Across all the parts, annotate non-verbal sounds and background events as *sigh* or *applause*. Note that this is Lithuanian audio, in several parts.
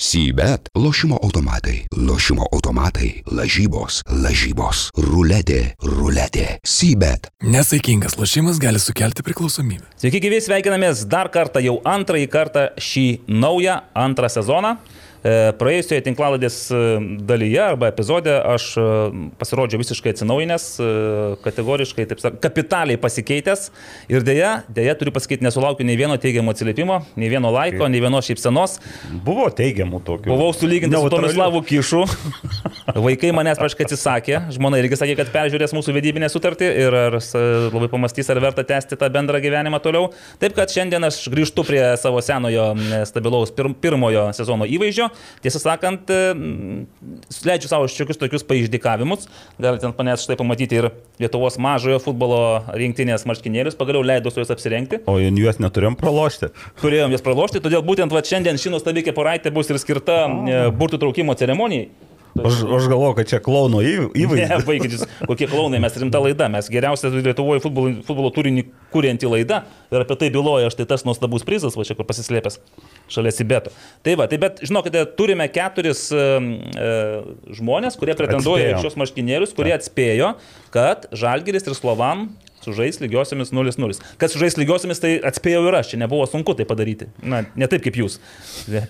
Sybet - lošimo automatai, lošimo automatai, lažybos, lažybos, ruletė, ruletė. Sybet. Nesaikingas lošimas gali sukelti priklausomybę. Sveiki, gyvi, sveikinamės dar kartą, jau antrąjį kartą šį naują, antrą sezoną. E, praėjusioje tinklaladės e, dalyje arba epizode aš e, pasirodžiau visiškai atsinaujinęs, kategoriškai, taip sakant, kapitaliai pasikeitęs ir dėja, dėja turiu pasakyti, nesulaukiu nei vieno teigiamo atsiliepimo, nei vieno laiko, nei vienos šypsenos. Buvo teigiamų tokių. Buvau sulygintas su Tomislavu Kišu. Vaikai manęs praškai atsisakė, žmona irgi sakė, kad peržiūrės mūsų vedybinę sutartį ir labai pamastys, ar verta tęsti tą bendrą gyvenimą toliau. Taip kad šiandien aš grįžtu prie savo senojo stabilaus pirmojo sezono įvaizdžio tiesą sakant, e, leidžiu savo šiokius tokius paiždikavimus. Galite ant manęs štai pamatyti ir Lietuvos mažojo futbolo rinktinės marškinėlius, pagaliau leidau su juos apsirengti. O juos neturėjom pralošti. Turėjom juos pralošti, todėl būtent va, šiandien ši nuostabi keporaitė bus ir skirta e, burtų traukimo ceremonijai. Aš, aš galvoju, kad čia klauno įvaizdis. Ne, baigit, kokie klaunai, mes rimta laida, mes geriausia Lietuvoje futbolo, futbolo turinį kurianti laida ir apie tai byloja štai tas nuostabus prizas, va čia kur pasislėpęs šalia Sibeto. Tai va, tai bet žinokite, turime keturis e, žmonės, kurie pretenduoja į šios marškinėlius, kurie atspėjo, kad Žalgiris ir Slovan sužais lygiosiamis 0-0. Kad sužais lygiosiamis, tai atspėjau ir aš, čia nebuvo sunku tai padaryti. Na, ne taip kaip jūs,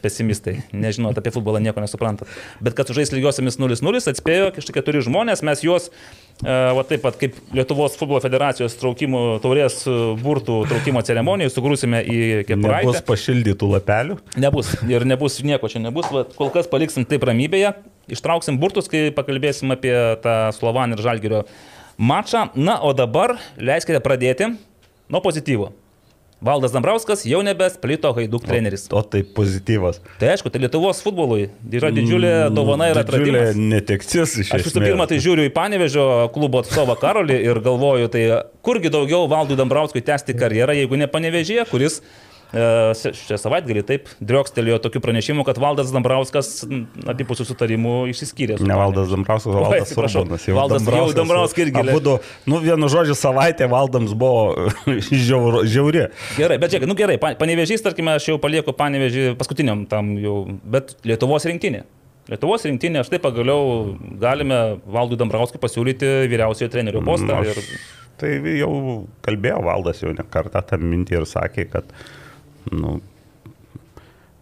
pesimistai, nežinot apie futbolą, nieko nesuprantat. Bet kad sužais lygiosiamis 0-0, atspėjo kažkokie keturi žmonės, mes juos, uh, va taip pat kaip Lietuvos futbolo federacijos traukimų taurės e, burtų traukimo ceremonijų, sugrūsime į kepuraitę. Nebus pašildytų lapelių? Nebus ir nebus nieko čia nebus, va, kol kas paliksim taip ramybėje. Ištrauksim burtus, kai pakalbėsim apie tą Slovan ir Žalgirio mačą. Na, o dabar leiskite pradėti nuo pozityvo. Valdas Dambrauskas jau nebesplito Haiduk treneris. O, o tai pozityvas. Tai aišku, tai Lietuvos futbolui yra didžiulė mm, dovana ir atradimas. Didžiulė netektis iš esmės. Aš visų pirma, tai žiūriu į Panevežio klubo atstovą Karolį ir galvoju, tai kurgi daugiau Valdui Dambrauskui tęsti karjerą, jeigu ne Panevežėje, kuris šią savaitgalį taip driokstelėjo tokių pranešimų, kad Valdas Dambrauskas abipusių sutarimų išsiskyrė. Ne Valdas Dambrauskas, o Valdas Urbanas. Jau Valdas Dambrauskas, jau Dambrauskas irgi. Abudu, nu vienu žodžiu, savaitė Valdams buvo *laughs* žiauri. Gerai, bet žiūrėk, nu gerai, panevežys, tarkime, aš jau palieku panevežį paskutiniam tam jau, bet Lietuvos rinktinė. Lietuvos rinktinė, štai pagaliau galime Valdui Dambrauskui pasiūlyti vyriausiojo trenerio postą. Aš, ir... Tai jau kalbėjo Valdas jau ne kartą tą mintį ir sakė, kad Nu,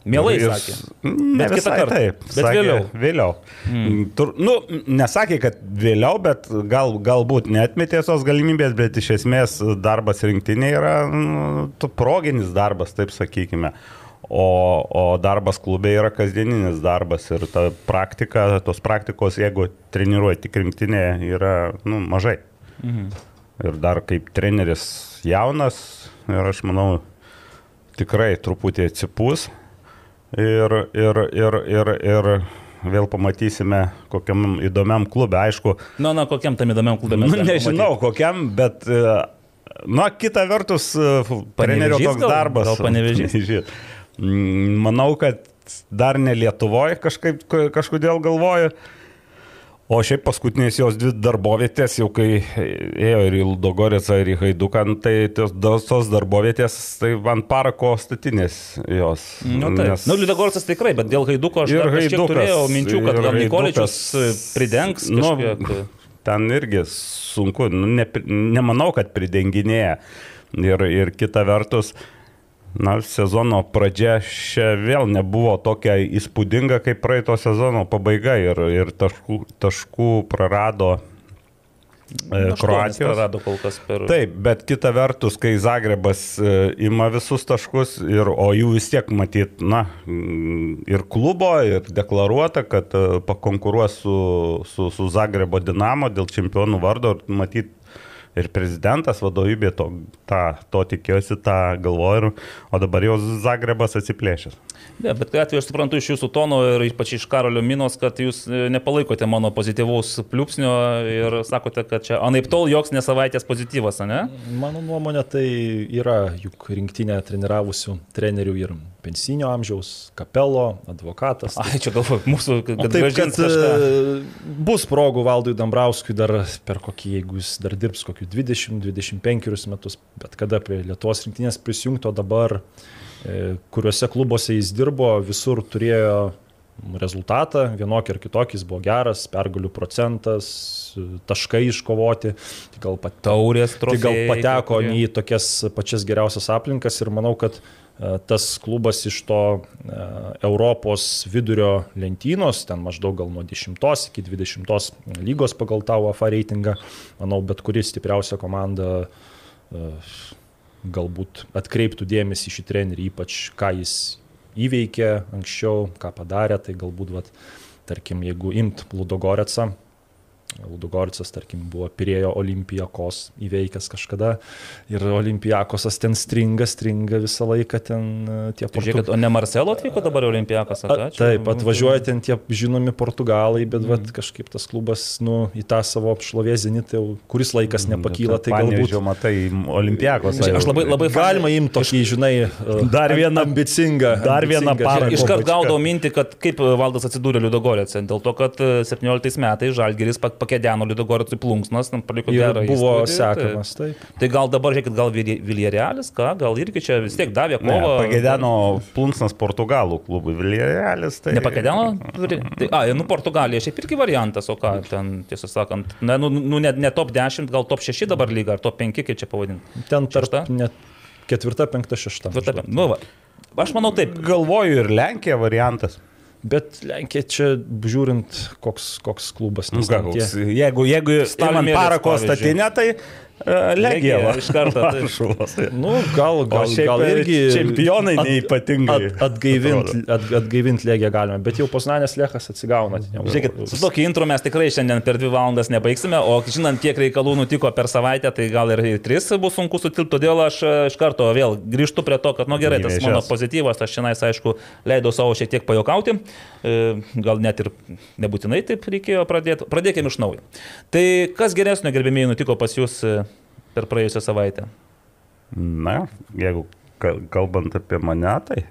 Mielai ir, sakė. Ne bet visai taip. Bet sakė, vėliau. Vėliau. Mm. Tur, nu, nesakė, kad vėliau, bet gal, galbūt netmetė tos galimybės, bet iš esmės darbas rinktinė yra nu, proginis darbas, taip sakykime. O, o darbas klube yra kasdieninis darbas ir ta praktika, tos praktikos, jeigu treniruoji tik rinktinė, yra nu, mažai. Mhm. Ir dar kaip treneris jaunas, ir aš manau, tikrai truputį atsipūs ir, ir, ir, ir, ir vėl pamatysime kokiam įdomiam klube, aišku. Na, na, kokiam tam įdomiam klube mes. Nu, nežinau, pamatyti. kokiam, bet, e, na, kita vertus, e, trenerio toks darbas. Gal panevežys. *laughs* Manau, kad dar ne Lietuvoje kažkaip, kažkodėl galvoju. O šiaip paskutinės jos dvi darbovietės, jau kai ėjo ir į Ludogorėcą, ir į Haiduką, nu, tai tos, tos darbovietės, tai ant parako statinės jos. Nu, tai. Nes... nu Ludogorėcas tikrai, bet dėl Haiduko aš Haidukas, turėjau minčių, kad gal Nikoličius pridengs. Nu, kažkiek. ten irgi sunku, nu, ne, nemanau, kad pridenginėja. Ir, ir kita vertus, uh, na, sezono pradžia čia vėl nebuvo tokia įspūdinga kaip praeito sezono pabaiga ir, ir taškų, taškų prarado e, Kroatijos. Prarado kol kas per. Taip, bet kita vertus, kai Zagrebas e, ima visus taškus, ir, o jų vis tiek matyt, na, ir klubo, ir deklaruota, kad e, pakonkuruos su, su, su Zagrebo Dinamo dėl čempionų vardo, ir matyt, ir prezidentas vadovybė to, tą, to tikėjosi, tą galvojo, o dabar jau Zagrebas atsiplėšęs. Ne, bet kai atveju aš suprantu iš jūsų tono ir ypač iš Karolio Minos, kad jūs e, nepalaikote mano pozityvaus pliūpsnio ir sakote, kad čia anaip tol joks nesavaitės pozityvas, ne? Mano nuomonė tai yra juk rinktinė treniravusių trenerių ir pensinio amžiaus, kapelo, advokatas. Ai, čia galvoju, mūsų, kad, taip, kad kažką. E, bus progų Valdui Dambrauskui dar per kokį, jeigu jis dar dirbs kokius 20-25 metus, bet kada prie Lietuvos rinktinės prisijungto dabar uh, kuriuose klubuose jis dirbo, visur turėjo rezultatą, vienokį ar kitokį, jis buvo geras, pergalių procentas, taškai iškovoti, tai gal, pat, Taurės tai gal trofėjai, pateko kai kurie. ne į tokias pačias geriausias aplinkas ir manau, kad e, tas klubas iš to e, Europos vidurio lentynos, ten maždaug gal nuo 10 iki 20 lygos pagal tą UFA reitingą, manau, bet kuri stipriausia komanda e, galbūt atkreiptų dėmesį šį trenerį, ypač ką jis įveikė anksčiau, ką padarė, tai galbūt, vat, tarkim, jeigu imt Ludogorecą, Ludogoricas, tarkim, buvo Pirėjo Olimpijakos įveikęs kažkada ir Olimpijakosas ten stringa, stringa visą laiką ten e, tie Tai Žiūrėkit, o ne Marcelo atvyko dabar? A, taip, atvažiuoja ten tie žinomi portugalai, bet vat, kažkaip tas klubas, nu, į tą savo šlovės zenitą jau kuris laikas nepakyla, tai galbūt Panevėžio, matai, olimpiakos. Aš- labai- labai galima imti tokį, žinai, Dar vieną- ambicingą. dar vieną parą. Iškart gaudau mintį, kad kaip valdas atsidūrė Liudogorėse. Dėl to, kad e, 17 metais Žalgeris pak- pakėdeno Liudogorėcui plunksnas, paliko gerą buvo įspūdį, sekamas, taip. Tai, tai gal dabar, žiūrėkit, gal Viljarealis, ką, gal irgi čia vis tiek davė kovą. pagėdeno plunksnas Portugalų klubui Viljarealis. Tai... Nepakėdeno? Tai, a, nu Portugalija šiaip irgi variantas, o ką ten, tiesą sakant, ne, nu, nu, ne, ne top 10, gal top 6 dabar lyga, ar top 5, kaip čia pavadinti. Ten tarp Šešta? net ketvirta, penkta, šešta. Va, taip, Nu, va. Aš manau taip, Galvoju ir Lenkija variantas. Bet Lenkija čia, žiūrint, koks, koks klubas. Nu, ką, koks, jeigu jeigu imant Stalimėlis, parako statinę, tai Legija va. iš karto, taip. Varšuvos. Nu, gal, gal, šiaip, gal irgi. čempionai neypatingai Atgaivinti at, atgaivint lėgę galime, bet jau Poznanės lėchas atsigauna. Žiūrėkit, su tokiu intro mes tikrai šiandien per dvi valandas nebaigsime, o žinant, kiek reikalų nutiko per savaitę, tai gal ir tris bus sunku sutilpti, todėl aš e, iš karto vėl grįžtu prie to, kad, nu gerai, tas mano pozityvas, aš šiandien, aišku, leidau savo šiek tiek pajokauti, e, gal net ir nebūtinai taip reikėjo pradėti. Pradėkime iš naujo. Tai kas geresnio, gerbėmiai, nutiko pas jūs e, per praėjusią savaitę? Na, jeigu ka- kalbant apie mane, tai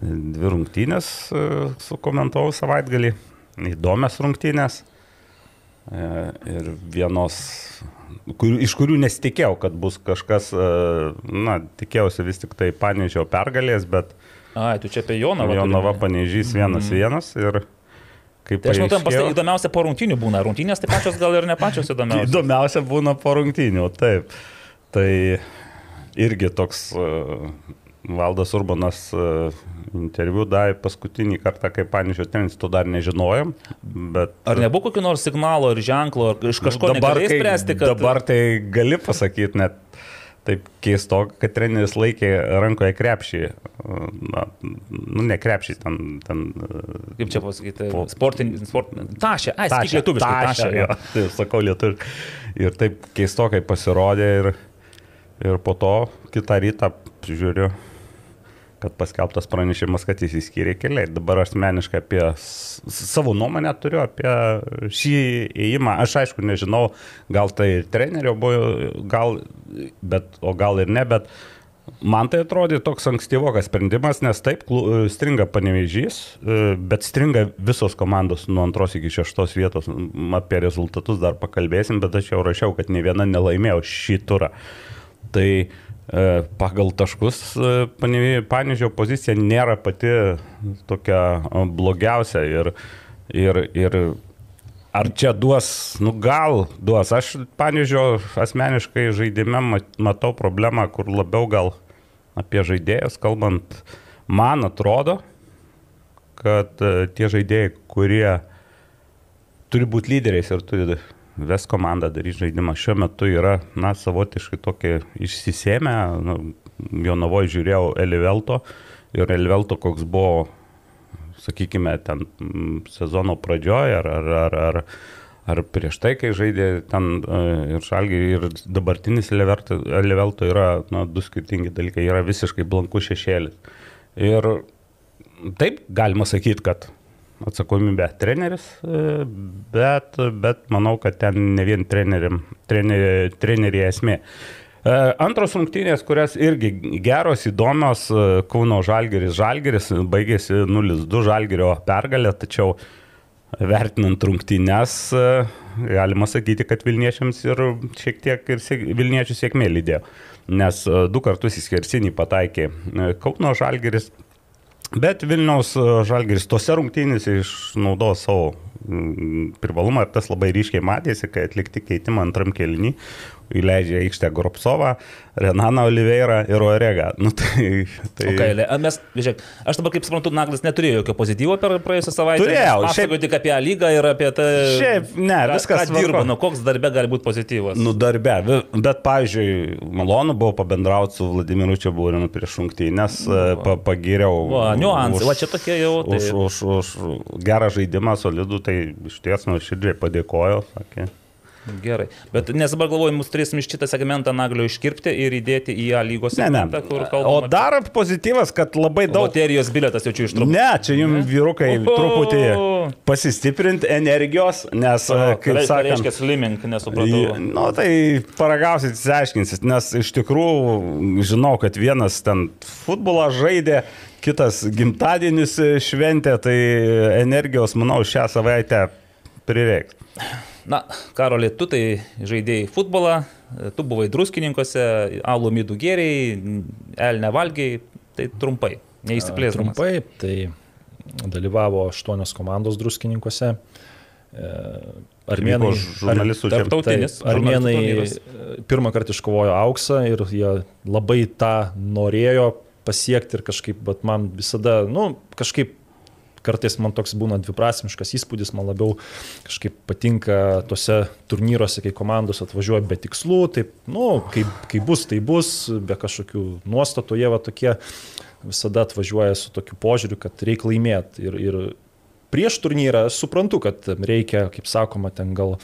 dvi rungtynės e, sukomentavau savaitgalį, įdomias rungtynės e, ir vienos, kur, iš kurių nesitikėjau, kad bus kažkas, e, na, tikėjausi vis tik tai Panežio pergalės, bet Ai, tu čia apie Jonavą. Jonava. Panežys vienas vienas ir kaip Tai aš žinau, ten pastai įdomiausia po rungtynių būna. Rungtynės tai pačios gal ir ne pačios įdomiausios. Įdomiausia būna po rungtynių, taip. Tai irgi toks uh, Valdas Urbanas uh, interviu davė paskutinį kartą, kai Panižio trenis, to dar nežinojom. Bet Ar nebuvo kokio nors signalo ar ženklo, ar iš kažko dabar, negalėjai spręsti, kad... dabar tai gali pasakyti net taip keisto, kad treneris laikė rankoje krepšį. Na, nu, ne krepšį, ten... ten Kaip čia pasakyti, Po- sportinį, sportinį. Tašė, ai, sakyk lietuviškai, tašė. jo. jo. *laughs* Tai sakau lietuviškai. Ir taip keistokai pasirodė ir, ir po to kitą rytą žiūriu, kad paskelbtas pranešimas, kad jis įskyrė keliai. Dabar asmeniškai apie savo nuomonę turiu apie šį įėjimą. Aš aišku nežinau, gal tai ir trenerio buvo, gal, bet, o gal ir ne, bet Man tai atrodė toks ankstyvokas sprendimas, nes taip, stringa panevežys, bet stringa visos komandos nuo antros iki šeštos vietos. Apie rezultatus dar pakalbėsim, bet aš jau rašiau, kad ne viena nelaimėjo šį turą. Tai e, pagal taškus e, Panežio pozicija nėra pati tokia e, blogiausia. Ir, ir, ir Ar čia duos, nu gal duos. Aš, pavyzdžiui, asmeniškai žaidime mat- matau problemą, kur labiau gal apie žaidėjus kalbant, man atrodo, kad e, tie žaidėjai, kurie turi būti lyderiais ir turi ves komandą daryti žaidimą, šiuo metu yra, na, savotiškai tokie išsisėmę. Nu, Jonavoje žiūrėjau Elivelto ir Elivelto koks buvo sakykime, ten mm, sezono pradžioje ar, ar, ar, ar, ar prieš tai, kai žaidė ten e, ir šalgi, ir dabartinis Levelto yra na, du skirtingi dalykai, yra visiškai blankus šešėlis. Ir taip galima sakyti, kad atsakomybė treneris, e, bet, bet manau, kad ten ne vien treneriam, treneri, treneri esmė. E, Antros rungtynės, kurias irgi geros, įdomios, e, Kauno Žalgeris, Žalgeris baigėsi 0-2 Žalgerio pergalė, tačiau vertinant rungtynės, e, galima sakyti, kad Vilniečiams ir šiek tiek ir sėk- Vilniečių sėkmė lydėjo, nes du kartus į skersinį pataikė Kauno Žalgeris, Bet Vilniaus e, Žalgiris tose rungtynėse išnaudojo savo privalumą ir tas labai ryškiai matėsi, kai atlikti keitimą antram kelnį, įleidžia aikštę Gropsovą, Renaną Oliveirą ir Oregą. Nu, tai, tai... Okay, mes, žiūrėk, aš dabar kaip suprantu, Naglis neturėjo jokio pozityvo per praėjusią savaitę. Turėjau, Aš šiaip- tik apie lygą ir apie tai. Šiaip, ne, ką- viskas ką dirba, tvarkoj. nu koks darbė gali būti pozityvas. Nu, darbe. Bet, pavyzdžiui, malonu buvo pabendrauti su Vladimiru Čiabūrinu prieš rungtynės, pa, pagiriau. Va, niuansai, va čia tokie jau. Tai... Už, už, už gerą žaidimą, solidų, tai iš ties nuoširdžiai padėkojo. Sakė. Gerai. Bet nes dabar galvoju, mus turėsim šitą segmentą Naglio iškirpti ir įdėti į A lygos Ne, ne. segmentą, kur O kalbame. dar pozityvas, kad labai daug Loterijos biletas jau čia ištrūko. Ne, čia jums vyrukai Oho. truputį pasistiprinti energijos, nes, e, kaip sakant, reiškia slimink, nesupratau. Nu, tai paragausit, išsiaiškinsit, nes iš tikrųjų žinau, kad vienas ten futbolą žaidė, kitas gimtadienis šventė, tai energijos, manau, šią savaitę prireiks. Na, Karolė, tu tai žaidėjai futbolą, tu buvai druskininkose, alų midų gėriai, elne valgiai, tai trumpai, neįsiplėsdamas. Trumpai, tai dalyvavo aštuonios komandos druskininkose. E, Armėnai, žurnalistų čia- Tarptautinis. Armėnai e, pirmą kartą iškovojo auksą ir jie labai tą norėjo pasiekti ir kažkaip, bet man visada, nu, kažkaip kartais man toks būna dviprasmiškas įspūdis, man labiau kažkaip patinka tose turnyruose, kai komandos atvažiuoja be tikslų, taip, nu, kaip, kaip bus, tai bus, be kažkokių nuostatų, jie va tokie visada atvažiuoja su tokiu požiūriu, kad reikia laimėti. Ir, ir prieš turnyrą suprantu, kad reikia, kaip sakoma, ten gal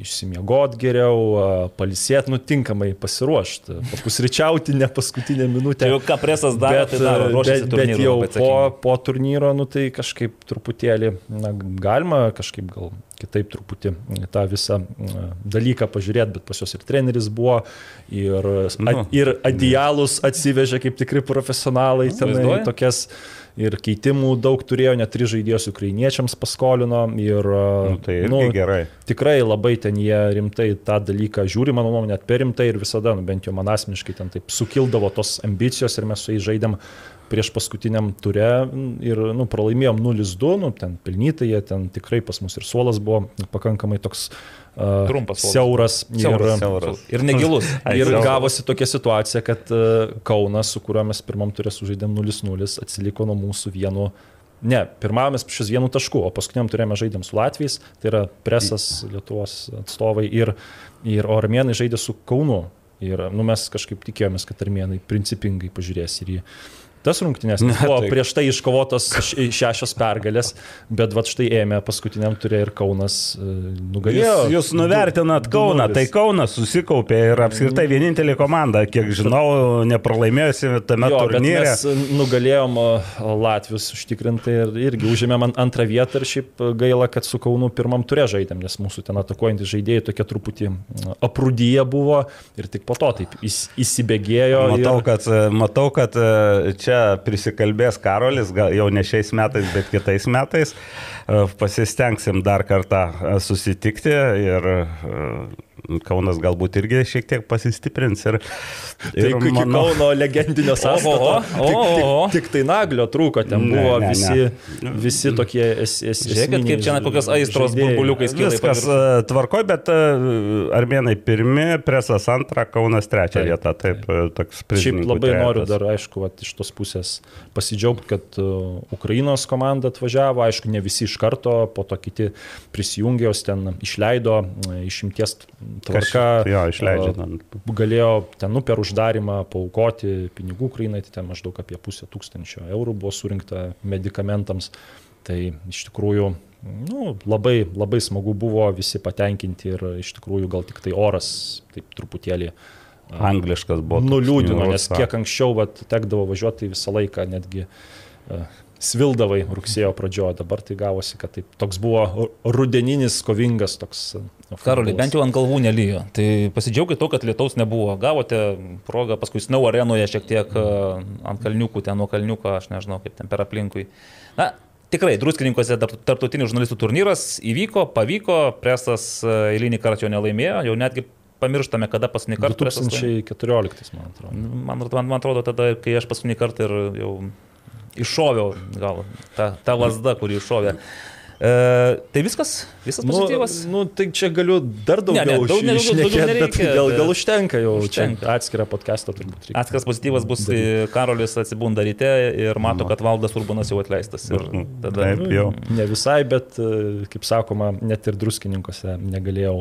išsimiegot geriau, palisėti nutinkamai, pasiruošti, papusryčiauti ne paskutinę minutę. Tai jau ką presas daro, Bet, tai daro, bet, bet jau po, po turnyro, nu, tai kažkaip truputėlį, na, galima kažkaip gal kitaip truputį tą visą dalyką pažiūrėti, bet pas juos ir treneris buvo, ir, Nu. at, ir adialus atsivežė kaip tikri profesionalai, tenai Vaizduoji? tokias ir keitimų daug turėjo, net tris žaidėjus ukrainiečiams paskolino ir Nu, tai irgi gerai. tikrai labai ten jie rimtai tą dalyką žiūri, mano nuomonė, net per rimtai ir visada, nu, bent jau man asmeniškai ten taip sukildavo tos ambicijos ir mes su jais žaidėm prieš paskutiniam ture ir nu, pralaimėjom 0-2, nu, ten pelnytai, jie ten tikrai pas mus ir suolas buvo pakankamai toks uh, Trumpas suolas. siauras. Siauras, ir, siauras. Ir negilus. *laughs* Ai, Ir siauras. gavosi tokia situacija, kad uh, Kaunas, su kuriuo mes pirmam turė sužaidėm 0-0, atsiliko nuo mūsų vienu. Ne, pirmame mes šis vienu tašku, o paskutiniam turėjome žaidėm su Latvijais, tai yra presas Lietuvos atstovai ir, ir o armėnai žaidė su Kaunu. Ir nu, mes kažkaip tikėjomės, kad armėnai principingai pažiūrės ir į tas rungtynės. Ne, buvo tai- prieš tai iškovotos šešios pergalės, bet va štai ėmė paskutiniam turė ir Kaunas uh, nugalėjo. Jūs, jūs nuvertinat Du- Kauną, 2:0. tai Kaunas susikaupė ir apskritai vienintelė komanda, kiek žinau, nepralaimėjusi tame Jo, turnyre. mes nugalėjom o, Latvius užtikrintai ir irgi užėmėm an- antrą vietą ir šiaip gaila, kad su Kaunu pirmam turė žaidėm, nes mūsų ten atakuojantys žaidėjai tokie truputį aprūdyje buvo ir tik po to taip įs- įsibėgėjo. Matau ir... kad, matau, kad e, čia prisikalbės Karolis, gal jau ne šiais metais, bet kitais metais. E, Pasistengsim dar kartą e, susitikti ir e, Kaunas galbūt irgi šiek tiek pasistiprins. Ir, Tai iki manau- Kauno legendinio sąstato. Oho, Tik, oho. tik, tik tai naglio trūko, ten Ne, buvo ne, visi, ne. visi tokie es, es, Žiūrėkit, kaip čia na, kokios aistros burbuliukais kyla. Viskas e, tvarkoj, bet e, armėnai pirmi, presas antrą, Kaunas trečią Taip, vietą. Taip, e, toks Šiaip prizininkų labai noriu trejetas. dar, aišku, vat, iš tos pusės pasidžiaugti, kad Ukrainos komanda atvažiavo, aišku, ne visi iš karto, po to kiti prisijungė, jos ten išleido išimties tvarka. Jo, išleidžia ten. Galėjo ten, nu, per uždarimą paukoti pinigų Ukrainai, tai ten maždaug apie pusę tūkstančio eurų buvo surinkta medikamentams. Tai iš tikrųjų nu, labai, labai smagu buvo, visi patenkinti ir iš tikrųjų gal tik tai oras taip truputėlį Angliškas buvo. nuliūdino, nes kiek anksčiau vat, tekdavo važiuoti tai visą laiką, netgi svildavai rugsėjo pradžioje, dabar tai gavosi, kad taip, toks buvo ru- rudeninis, kovingas toks. Karoli, futbolas. bent jau ant galvų nelyjo. Tai pasidžiaugit to, kad lietaus nebuvo. Gavote progą paskui Snow arenoje šiek tiek e, ant kalniukų, ten nuo kalniuko, aš nežinau, kaip ten per aplinkui. Na, tikrai, druskininkose tarptautinis žurnalistų turnyras įvyko, pavyko, presas e, eilinį kartą jo nelaimėjo, jau netgi pamirštame, kada paskutinį kartą. presas laimėjo. 2014, man atrodo. Man, man, man atrodo, tada, kai aš paskutinį kartą ir jau iššoviau, gal ta, ta lasda, kuri iššovė. E, tai viskas, visas pozityvas. Nu, nu, tai čia galiu dar daugiau Ne, ne, daug- ne, daugiau- išnekėt, daugiau bet gal, gal užtenka jau. Užtenka. Čia atskirą podcastą turbūt reikia. Atskiras pozityvas bus, kai Karolis atsibunda ryte ir mato, kad valdas Urbanas jau atleistas. Ir tada Taip, jau. Ne visai, bet, e, kaip sakoma, net ir druskininkose negalėjau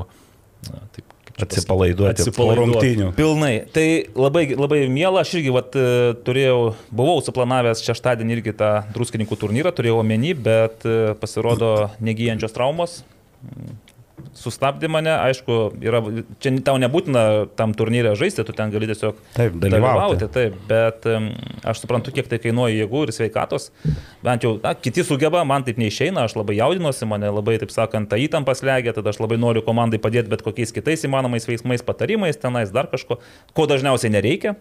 na, taip, Atsipalaiduoti. po Atsipalaiduoti. rungtynių. Pilnai. Tai labai, labai miela, aš irgi vat, turėjau, buvau suplanavęs šeštadienį irgi tą druskininkų turnyrą, turėjau omeny, bet e, pasirodo *coughs* negyjančios traumos. Sustabdė mane, aišku, yra, čia tau nebūtina tam turnyrė žaisti, tu ten gali tiesiog Taip, dalyvauti. Taip, bet em, aš suprantu, kiek tai kainuoja jėgų ir sveikatos. Bent jau, na, kiti sugeba, man taip neišeina, aš labai jaudinuosi, mane labai, taip sakant, ta įtampa slegia, tada aš labai noriu komandai padėti bet kokiais kitais įmanomais veiksmais, patarimais, tenais dar kažko, ko dažniausiai nereikia.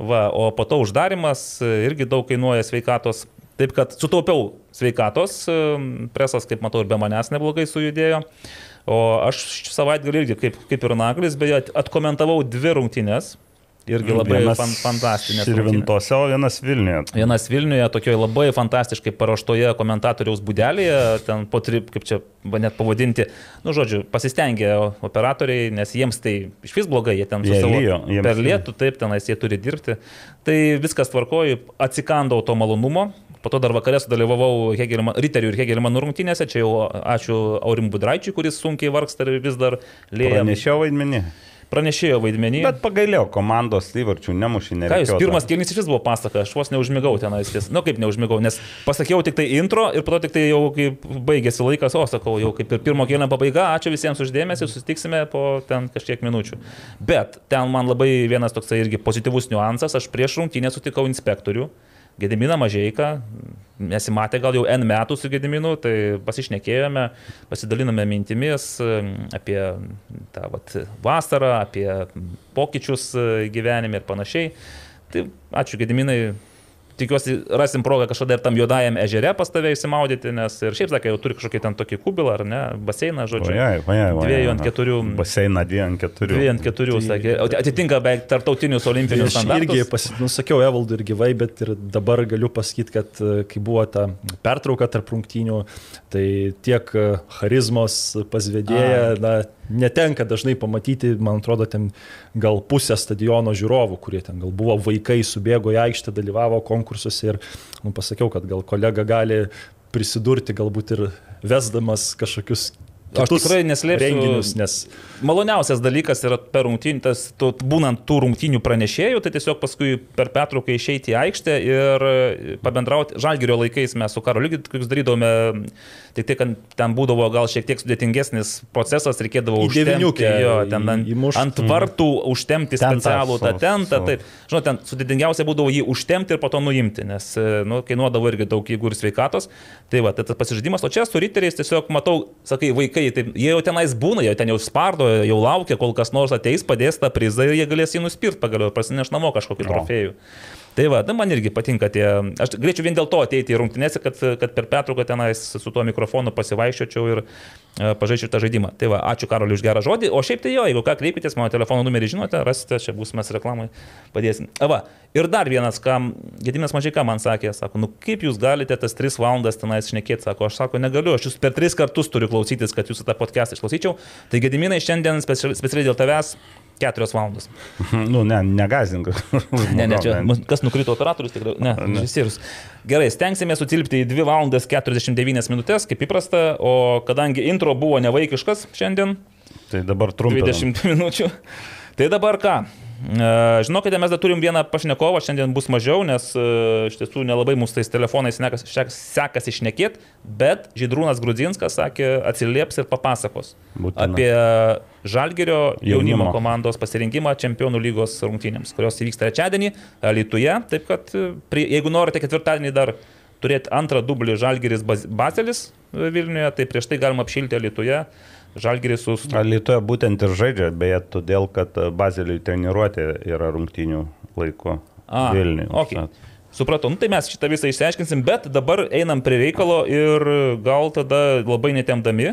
Va, o po to uždarimas e, irgi daug kainuoja sveikatos. Taip kad sutaupiau sveikatos, presas, kaip matau, ir be manęs neblogai sujudėjo. O aš savaitgalį irgi, kaip, kaip ir Naglis, beje, at- atkomentavau dvi rungtynės. Irgi labai Vienas fan, fantastinės. rungtynės. Širvintose, o vienas Vilniuje. Vienas Vilniuje, tokioje labai fantastiškai paruoštoje komentatoriaus būdelėje, ten po tri, kaip čia net pavadinti, nu žodžiu, pasistengė operatoriai, nes jiems tai iš vis blogai, jie ten su Jie savo lijo, jiems per lietų, taip, tenais jie turi dirbti. Tai viskas tvarkoju, atsikandau to malonumo. Po to dar vakarė sudalyvavau Hegelman, Riterių ir Hegelmanų rungtynėse, čia jau ačiū Aurim Budraičiui, kuris sunkiai vargsta ir vis dar lėja. Pranešiau vaidmenį. Pranešėjo vaidmenį. Bet pagailėjau, komandos įvarčių nemušė, Ką jūs, pirmas kėlinys iš vis buvo pasaka, aš vos neužmigau tenais, ties, nu kaip neužmigau, nes pasakiau tik tai intro ir po to tik tai jau kaip baigėsi laikas, o sakau, jau kaip ir pirmo kėlinio pabaiga, ačiū visiems uždėmesi, susitiksime po ten kažkiek minučių. Bet ten man labai vienas toksai irgi pozityvus niuansas, aš prieš rungtynę sutikau inspektorių. Gediminą Mažieką, mes įmatė gal jau N metų su Gediminu, tai pasišnekėjome, pasidalinome mintimis apie tą vat, vasarą, apie pokyčius e, gyvenime ir panašiai. Tai ačiū Gediminai, tikiuosi rasim progą kažkada ir tam juodajam ežere pas tave įsimaudyti, nes ir šiaip sakai, jau turi kažkokį ten tokį kubilą, ar ne, baseiną, žodžiu. Ojai, ojai, ojai. Dviejų ant keturių. Baseiną dviejų ant keturių. Dviejų ant keturių, sakė, atitinka beveik tartautinius olimpinius Aš irgi standartus. pasi, nusakiau Evaldui ir gyvai, bet ir dabar galiu pasakyti, kad e, kai buvo ta pertrauka tarp rungtynių, tai tiek e, charizmos pas vedėją, na, netenka dažnai pamatyti, man atrodo, ten gal pusę stadiono žiūrovų, kurie ten gal buvo vaikai, subėgo į aikštę, dalyvavo konkursuose ir nu, pasakiau, kad gal kolega gali prisidurti, galbūt ir vesdamas kažkokius Aš tikrai neslėpsiu- renginius, nes Maloniausias dalykas yra per tu, būnant tų rungtynių pranešėjų, tai tiesiog paskui per pertrauką išeiti į aikštę ir e, pabendrauti. Žalgerio laikais mes su karo lygiai tokius darydavome, tik tai, kad ten būdavo gal šiek tiek sudėtingesnis procesas, reikėdavo devyniukę jo, ten ant, įmušt. ant vartų užtempti Tentą specialų tą tentą. Taip, žinot, ten sudėtingiausia būdavo jį užtempti ir po to nuimti, nes e, nu, kainuodavo irgi daug jėgų ir sveikatos. Tai va, tai tas pasižaidimas, o čia su riteriais tiesiog matau, sakai, vaikai, tai jie jau tenais būna, jie ten jau spardo, jau laukia, kol kas nors ateis, padės tą prizą ir jie galės jį nuspirti pagaliau ir prasineš namo kažkokį trofėjų. Tai va, tai man irgi patinka tie, aš galėčiau vien dėl to ateiti į rungtynėse, kad, kad per pertrauką tenais su tuo mikrofonu pasivaiščiočiau ir e, pažaičiau tą žaidimą. Tai va, ačiū Karoliu už gerą žodį, o šiaip tai jo, jeigu ką kreipitės, mano telefono numerį žinote, rasite, čia bus mes reklamai, padėsim. A, va, ir dar vienas, kam Gediminas mažai ką man sakė, sako, nu kaip jūs galite tas 3 valandas tenais šnekėti, sako, aš sako, negaliu, aš jūs per 3 kartus turiu klausytis, kad jūs tą podcastą išklausyčiau. Tai Gediminai šiandien specialiai dėl tavęs 4 valandos. *laughs* Nu, ne, negazink. *laughs* Ne, ne, čia kas nukrito operatorius, tikrai, ne, režisierius. Gerai, stengsime sutilpti į 2 valandas 49 minutės, kaip įprasta, o kadangi intro buvo nevaikiškas šiandien, Tai dabar trumpai. 20 *laughs* minučių, tai dabar ką? E, Žinokite, mes dar turim vieną pašnekovą, šiandien bus mažiau, nes e, iš tiesų nelabai mūsų tais telefonais sekasi išnekėti, bet Žydrūnas Grudzinskas sakė, atsilieps ir papasakos Būtina. apie Žalgerio jaunimo komandos pasirinkimą Čempionų lygos rungtynėms, kurios įvyks trečiadienį Lietuvoje. Taip kad, e, prie, jeigu norite ketvirtadienį dar turėti antrą dublį Žalgeris Baz- Bazelis e, Vilniuje, tai prieš tai galima apšilti Lietuvoje. Žalgeris su Lietuvoje būtent ir žaidžia, beje, todėl, kad Bazeliui treniruotė yra rungtinių laiku A, Vilniuje. Okay. Supratau, nu, tai mes šitą visą išsiaiškinsim, bet dabar einam prie reikalo ir gal tada labai netemdami.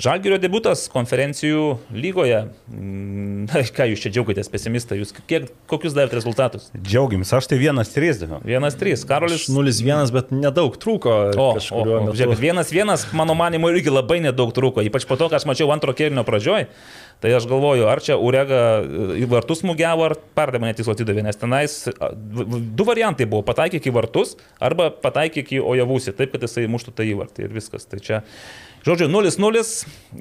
Žalgirio debutas konferencijų lygoje. Mm, Na, ką jūs čia džiaugiatės, pesimistai, jūs kiek, kokius davėte rezultatus? Džiaugiamės, aš tai vienas trys daviau. Vienas, trys. Karolis. 0-1, bet nedaug trūko. O, o, o žiūrėk, vienas, vienas, mano manimo, irgi labai nedaug trūko. Ypač po to, ką aš mačiau antro kėlinio pradžioj. Tai aš galvoju, ar čia Urega į vartus smūgiavo, ar perdavimą netikslo atidavė, nes tenais v- du variantai buvo - pataikyk į vartus arba pataikyk į Ojavusį, taip, kad jisai muštų tą įvartį ir viskas. Tai čia, žodžiu, 0-0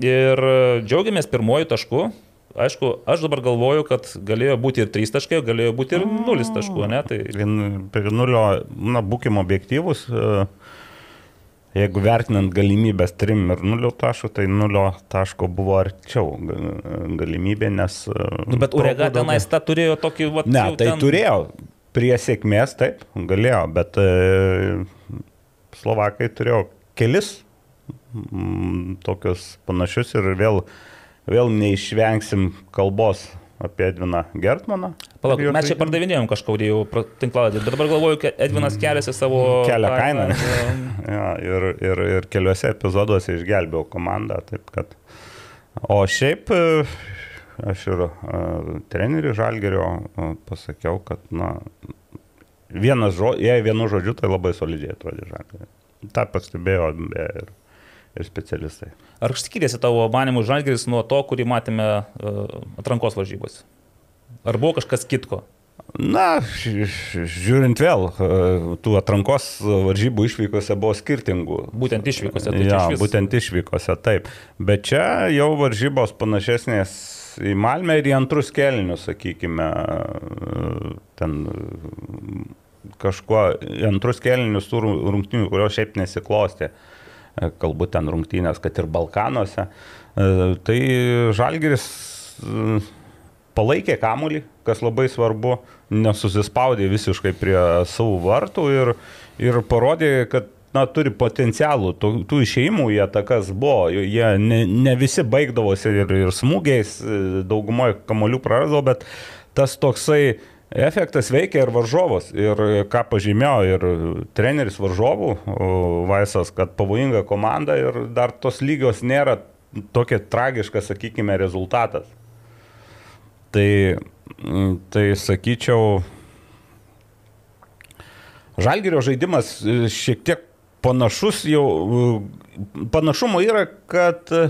ir e, džiaugiamės pirmojų taškų. Aišku, aš dabar galvoju, kad galėjo būti ir 3 taškai, galėjo būti ir 0 taškų, ne? Tai prie nulio, na, būkime objektyvus. e, Jeigu vertinant galimybės 3 ir 0 taškų, tai 0 taško buvo arčiau ga- galimybė, nes... e, Nu, bet Urega tenais tą turėjo tokį, va, Ne, tai ten... turėjo. Prie sėkmės taip, galėjo, bet e, Slovakai turėjo kelis tokius panašius ir vėl, vėl neišvengsim kalbos apie Edviną Gertmaną. Palauk, mes čia pardavinėjom kažkaudį jau tinklaladį, dabar galvoju, kad Edvinas keliasi savo... Kelia kainą. Ja, *laughs* ir, ir, ir keliuose epizoduose išgelbėjau komandą. Taip kad... O šiaip e, aš ir uh, treneriui Žalgerio uh, pasakiau, kad na, vienas žodis, jei vienu žodžiu, tai labai solidžiai atrodė Žalgerio. Ta pastebėjo ir, ir specialistai. Ar skiriasi tavo manimų žalgeris nuo to, kurį matėme uh, atrankos varžybose? Ar buvo kažkas kitko? Na, žiūrint vėl, e, tų atrankos varžybų išvykose buvo skirtingų. Būtent išvykose. Tai Ja, išvis- būtent išvykose, taip. Bet čia jau varžybos panašesnės į Malmę ir į antrus kelinius, sakykime, ten kažkuo, antrus kelinius tų rung- rungtynių, kurios šiaip nesiklostė, kalbu ten rungtynės, kad ir Balkanuose. E, Tai Žalgiris e, palaikė kamuolį, kas labai svarbu, nesusispaudė visiškai prie savo vartų ir, ir parodė, kad na, turi potencialų, tų, tų išeimų į atakas buvo, jie ne, ne visi baigdavosi ir, ir smūgiais, e, daugumoje kamolių prarasdavo, bet tas toksai efektas veikia ir varžovas. Ir ką pažymėjo ir treneris varžovų, Vaisas, kad pavojinga komanda ir dar tos lygios nėra tokia tragiška, sakykime, rezultatas. Tai, tai sakyčiau, Žalgirio žaidimas e, šiek tiek panašus jau, e, panašumo yra, kad e,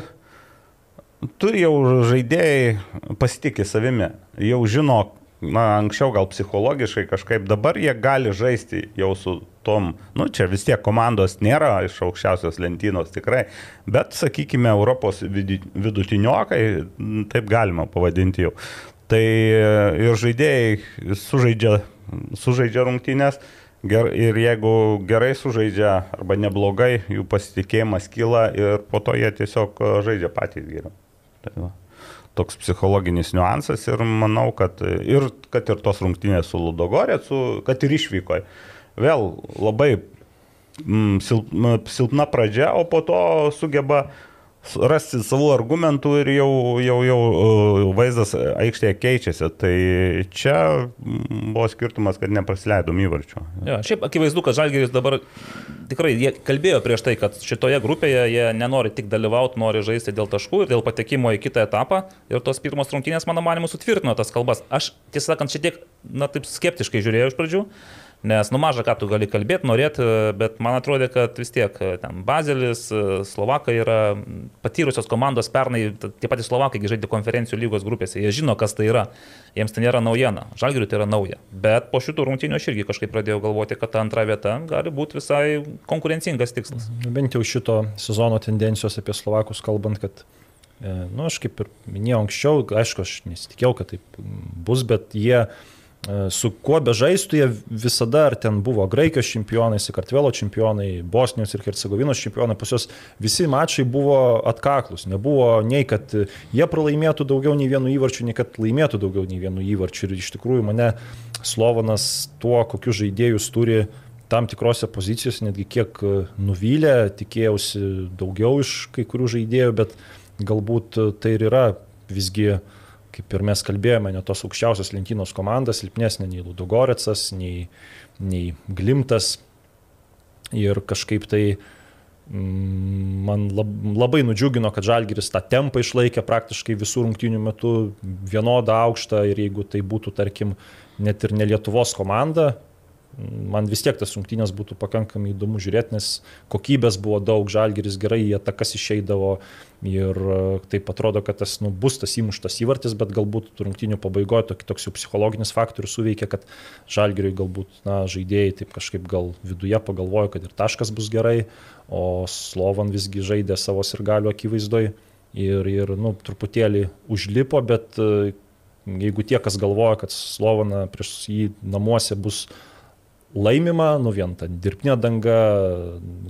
turi jau žaidėjai pasitikė savimi, jau žino, na, anksčiau gal psichologiškai kažkaip, dabar jie gali žaisti jau su tom, nu, čia vis tiek komandos nėra iš aukščiausios lentynos tikrai, bet, sakykime, Europos vidutiniokai, taip galima pavadinti jau. Tai e, ir žaidėjai sužaidžia, sužaidžia rungtynės ger, ir jeigu gerai sužaidžia arba neblogai, jų pasitikėjimas kyla ir po to jie tiesiog e, žaidžia patys geriau. Tai va. Toks psichologinis niuansas ir manau, kad ir, kad ir tos rungtynės su Ludogorėcu, kad ir išvykoje. Vėl labai mm, silpna pradžia, o po to sugeba rasti savų argumentų ir jau, jau, jau e, vaizdas aikštėje keičiasi. Tai čia mm, buvo skirtumas, kad neprasileidom įvarčio. Jo, šiaip akivaizdu, kad Žalgeris dabar tikrai, kalbėjo prieš tai, kad šitoje grupėje jie nenori tik dalyvauti, nori žaisti dėl taškų ir dėl patekimo į kitą etapą. Ir tos pirmos rungtynės, mano manimu, sutvirtino tas kalbas. Aš, tiesą sakant, šiek tiek, na, taip skeptiškai žiūrėjau iš pradžių. Nes, nu, maža ką tu gali kalbėti, norėti, bet man atrodė, kad vis tiek e, ten Bazelis, e, Slovakai yra patyrusios komandos pernai, tie patys Slovakai žaidė konferencijų lygos grupėse, jie žino, kas tai yra, jiems tai nėra naujiena, Žalgiriui tai yra nauja. Bet po šitų rungtynių aš irgi kažkaip pradėjau galvoti, kad ta antra vieta gali būti visai konkurencingas tikslas. Nu, Bent jau šito sezono tendencijos apie Slovakus kalbant, kad, e, nu, aš kaip ir minėjau anksčiau, aišku, aš nesitikėjau, kad taip bus, bet jie e, su kuo bežaistų, jie visada ar ten buvo Graikijos čempionai, Sakartvelo čempionai, Bosnijos ir Hercegovinos čempionai, pas juos visi mačai buvo atkaklus. Nebuvo nei, kad jie pralaimėtų daugiau nei vienu įvarčiu, nei kad laimėtų daugiau nei vienu įvarčiu. Ir iš tikrųjų mane Slovanas tuo, kokius žaidėjus turi tam tikrose pozicijose netgi kiek e, nuvylė, tikėjausi daugiau iš kai kurių žaidėjų, bet galbūt e, tai ir yra visgi, kaip ir mes kalbėjome, ne tos aukščiausios lentynos komandas, silpnesnė nei Ludogoretsas, nei, nei Glimtas. Ir kažkaip tai mm, man lab, labai nudžiugino, kad Žalgiris tą tempą išlaikė praktiškai visų rungtynių metu vienodą aukštą ir jeigu tai būtų, tarkim, net ir ne Lietuvos komanda, man vis tiek tas rungtynės būtų pakankamai įdomu žiūrėti, nes kokybės buvo daug, žalgeris gerai į atakas išeidavo ir e, taip atrodo, kad tas nu, bus tas įmuštas įvartis, bet galbūt rungtynių pabaigoje toks, toks jau psichologinis faktorius suveikia, kad žalgeriui galbūt na, žaidėjai taip kažkaip gal viduje pagalvojo, kad ir taškas bus gerai, o Slovan visgi žaidė savo ir galių akivaizdoj ir, ir nu, truputėlį užlipo, bet e, jeigu tie, kas galvoja, kad Slovana prieš jį namuose bus laimima, nu vien ta dirbtinė danga,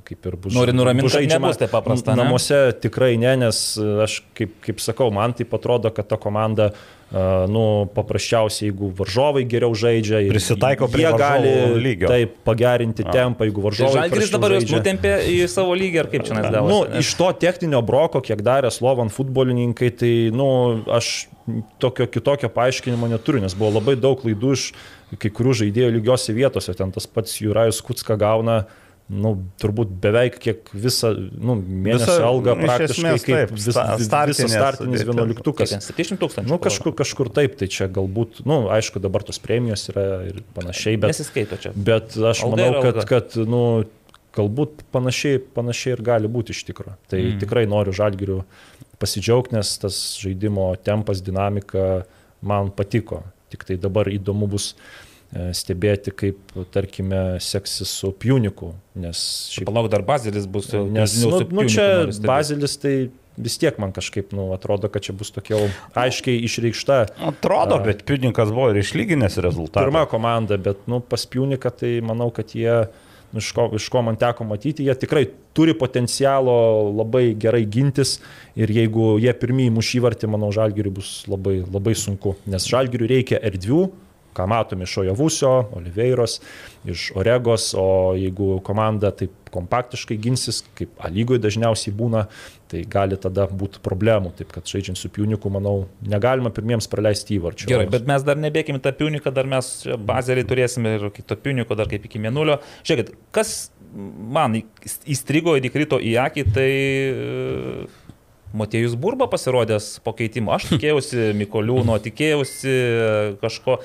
kaip ir bus. Nori nuraminti, kad nebus taip paprasta, ne? Namuose tikrai ne, nes aš, kaip, kaip sakau, man tai atrodo, kad ta komanda, uh, nu, paprasčiausiai, jeigu varžovai geriau žaidžia, ir Prisitaiko prie jie gali lygio. taip pagerinti A. tempą, jeigu Tai varžovai. Žalgiris prasčiau dabar jūs nutempė į savo lygį ar kaip čia nes Nu, gavosi? iš to techninio broko, kiek darė Slovan futbolininkai, tai, nu, aš tokio kitokio paaiškinimo neturiu, nes buvo labai daug klaidų iš kai kurių žaidėjų lygiose vietose. Ten tas pats Jurajus Kutska gauna, nu, turbūt beveik kiek visą, nu, mėnesio Visa- algą iš praktiškai esmės kaip taip, vis, sta- vis, startinės visas startinis vienuoliktukas. 700 tūkstančių. Nu, kažkur, kažkur taip, tai čia galbūt, nu, aišku, dabar tos premijos yra ir panašiai, bet, Nesiskaito čia. bet aš Alga manau, kad, kad nu, galbūt panašiai, panašiai ir gali būti iš tikrųjų. Tai mm. tikrai noriu žalgiriu pasidžiaugti, nes tas žaidimo tempas, dinamika man patiko. Tik tai dabar įdomu bus e, stebėti, kaip, tarkime, seksis su Pjuniku, nes šiaip Palauk, dar bazelis bus. Nes, nu, nu, čia bazilis tai vis tiek man kažkaip, nu, atrodo, kad čia bus tokia aiškiai išreikšta Atrodo, A. bet Piudnikas buvo ir išlyginęs rezultatą. pirma komanda, bet, nu, pas Piuniką tai manau, kad jie, nu, iš ko, iš ko man teko matyti, jie tikrai turi potencialo labai gerai gintis ir jeigu jie pirmieji muš įvartį, manau, žalgiriui bus labai, labai sunku, nes žalgiriui reikia erdvių, ką matome iš Ojavusio, Oliveiros, iš Oregos, o jeigu komanda taip kompaktiškai ginsis, kaip A lygoje dažniausiai būna, tai gali tada būti problemų. Taip kad žaidžiant su Piuniku, manau, negalima pirmiems praleisti įvarčių. Gerai, bet mes dar nebėgime tą piuniką, dar mes bazerį turėsime ir kito piuniko, dar kaip iki mėnulio. Žiūrėkit, kas man įstrigo ir įkrito į akį, tai e, Motiejus Burba pasirodęs po keitimo. Aš tikėjausi Mikoliūno, tikėjausi e, kažko,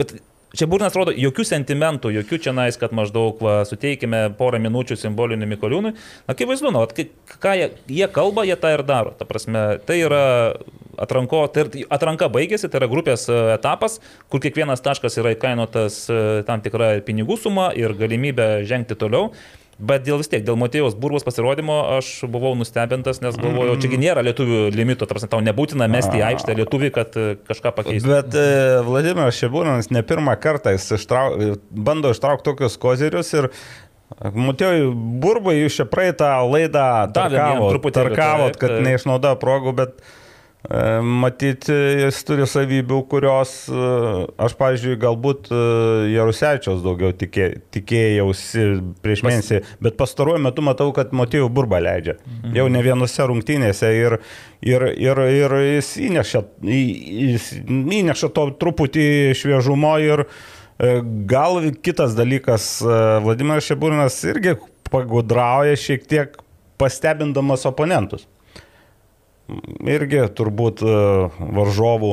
bet čia Burnas rodo jokių sentimentų, jokių čia nais, kad maždaug va, suteikime porą minučių simbolinių Mikoliūnui. Akivaizdu, nu, vat kai- ką jie, jie kalba, jie tą ir daro. Ta prasme, tai yra atranko, tai atranka baigėsi, tai yra grupės e, etapas, kur kiekvienas taškas yra įkainotas e, tam tikrą pinigų sumą ir galimybę žengti toliau. Bet dėl vis tiek, dėl Matėjos Burbos pasirodymo aš buvau nustebintas, nes galvojau, čiagi nėra lietuvių limito, tarsi tau nebūtina mesti į aikštę lietuvį, kad e, kažką pakeistų. Bet e, Vladimiras Šebūnas ne pirmą kartą jis ištrau, bando ištraukti tokius kozerius ir Matėjau, burbai jūs čia praeitą laidą tarkavot, tarkavot kad taip. neišnaudoja progų, bet e, matyti jis turi savybių, kurios e, aš, pavyzdžiui, galbūt e, Jarusevičiaus daugiau tikė, tikėjausi prieš mėnesį, bet pastaruoju metu matau, kad Matėjau burba leidžia. Mhm. Jau ne vienose rungtynėse ir, ir, ir, ir jis įneša, jis įneša to truputį šviežumo ir e, gal kitas dalykas, e, Vladimiras Šeburinas irgi pagudrauja šiek tiek pastebindamas oponentus. Irgi turbūt e, varžovų,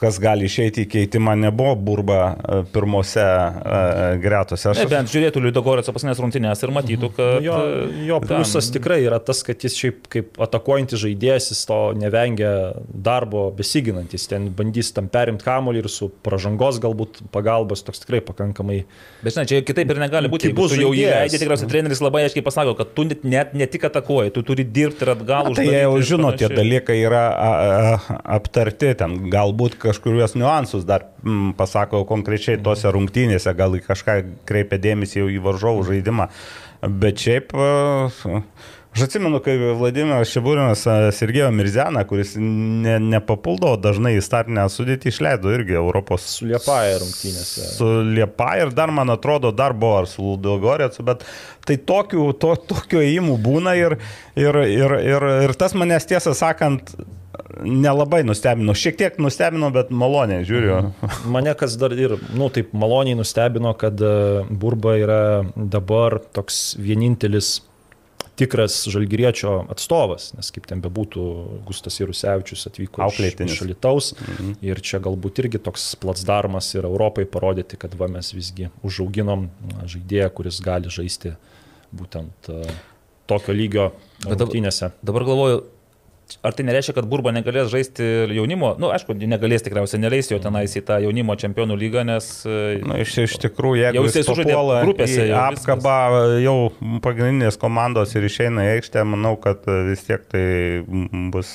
kas gali išeiti į keitimą, nebuvo burba e, pirmose e, gretose. Ne, Aš bent žiūrėtų Liudogorės pasinės rungtynės ir matytų, kad... Jo, jo e, pliusas ten- tikrai yra tas, kad jis šiaip kaip atakuojantis žaidėjas, jis to nevengia darbo besiginantis, ten bandys tam perimti kamuolį ir su pražangos galbūt pagalbos, toks tikrai pakankamai. Bet žinai, čia kitaip ir negali būti. Jeigu bus tu jau jį žaidėjas. leidai, tikriausiai treneris labai aiškiai pasako, kad tu net, net ne tik atakuoji, tu turi dirbti ir atgal. Na, tai jie jau žino, tie dalykai yra a, a, aptarti, ten galbūt kažkuriuos niuansus dar mm, pasako konkrečiai tose rungtynėse, gal kažką kreipia dėmesį jau į varžovų žaidimą. Bet šiaip, a, aš atsimenu, kai Vladimiras Šiburinas Sergejo Mirzeną, kuris ne, nepapuldavo dažnai į startinę sudėtį, išleido irgi Europos Su Liepaja rungtynėse. Su Liepa ir dar, man atrodo, dar buvo ar su Ludogorėcu, bet tai tokių, to, tokių įimų būna ir, ir, ir, ir, ir tas manęs tiesą sakant nelabai nustebino. Šiek tiek nustebino, bet maloniai žiūriu. Mane kas dar ir, nu, taip maloniai nustebino, kad e, Burba yra dabar toks vienintelis tikras žalgyriečio atstovas, nes kaip ten bebūtų, Gustas Jarusevičius atvyko iš, Auklėtinis. iš Alitaus mhm. ir čia galbūt irgi toks platsdarmas ir Europai parodyti, kad va mes visgi užauginom na, žaidėją, kuris gali žaisti būtent uh, tokio lygio Bet dabar- rungtynėse. Dabar galvoju, ar tai nereiškia, kad Burba negalės žaisti jaunimo, na, nu, aišku, negalės tikriausiai, neleis jo tenais į tą jaunimo čempionų lygą, nes... e, Na, iš, iš tikrųjų, jeigu Jau jis jisai sužaidė grupėse, jau apkabą jau pagrindinės komandos ir išeina į aikštę, manau, kad vis tiek tai bus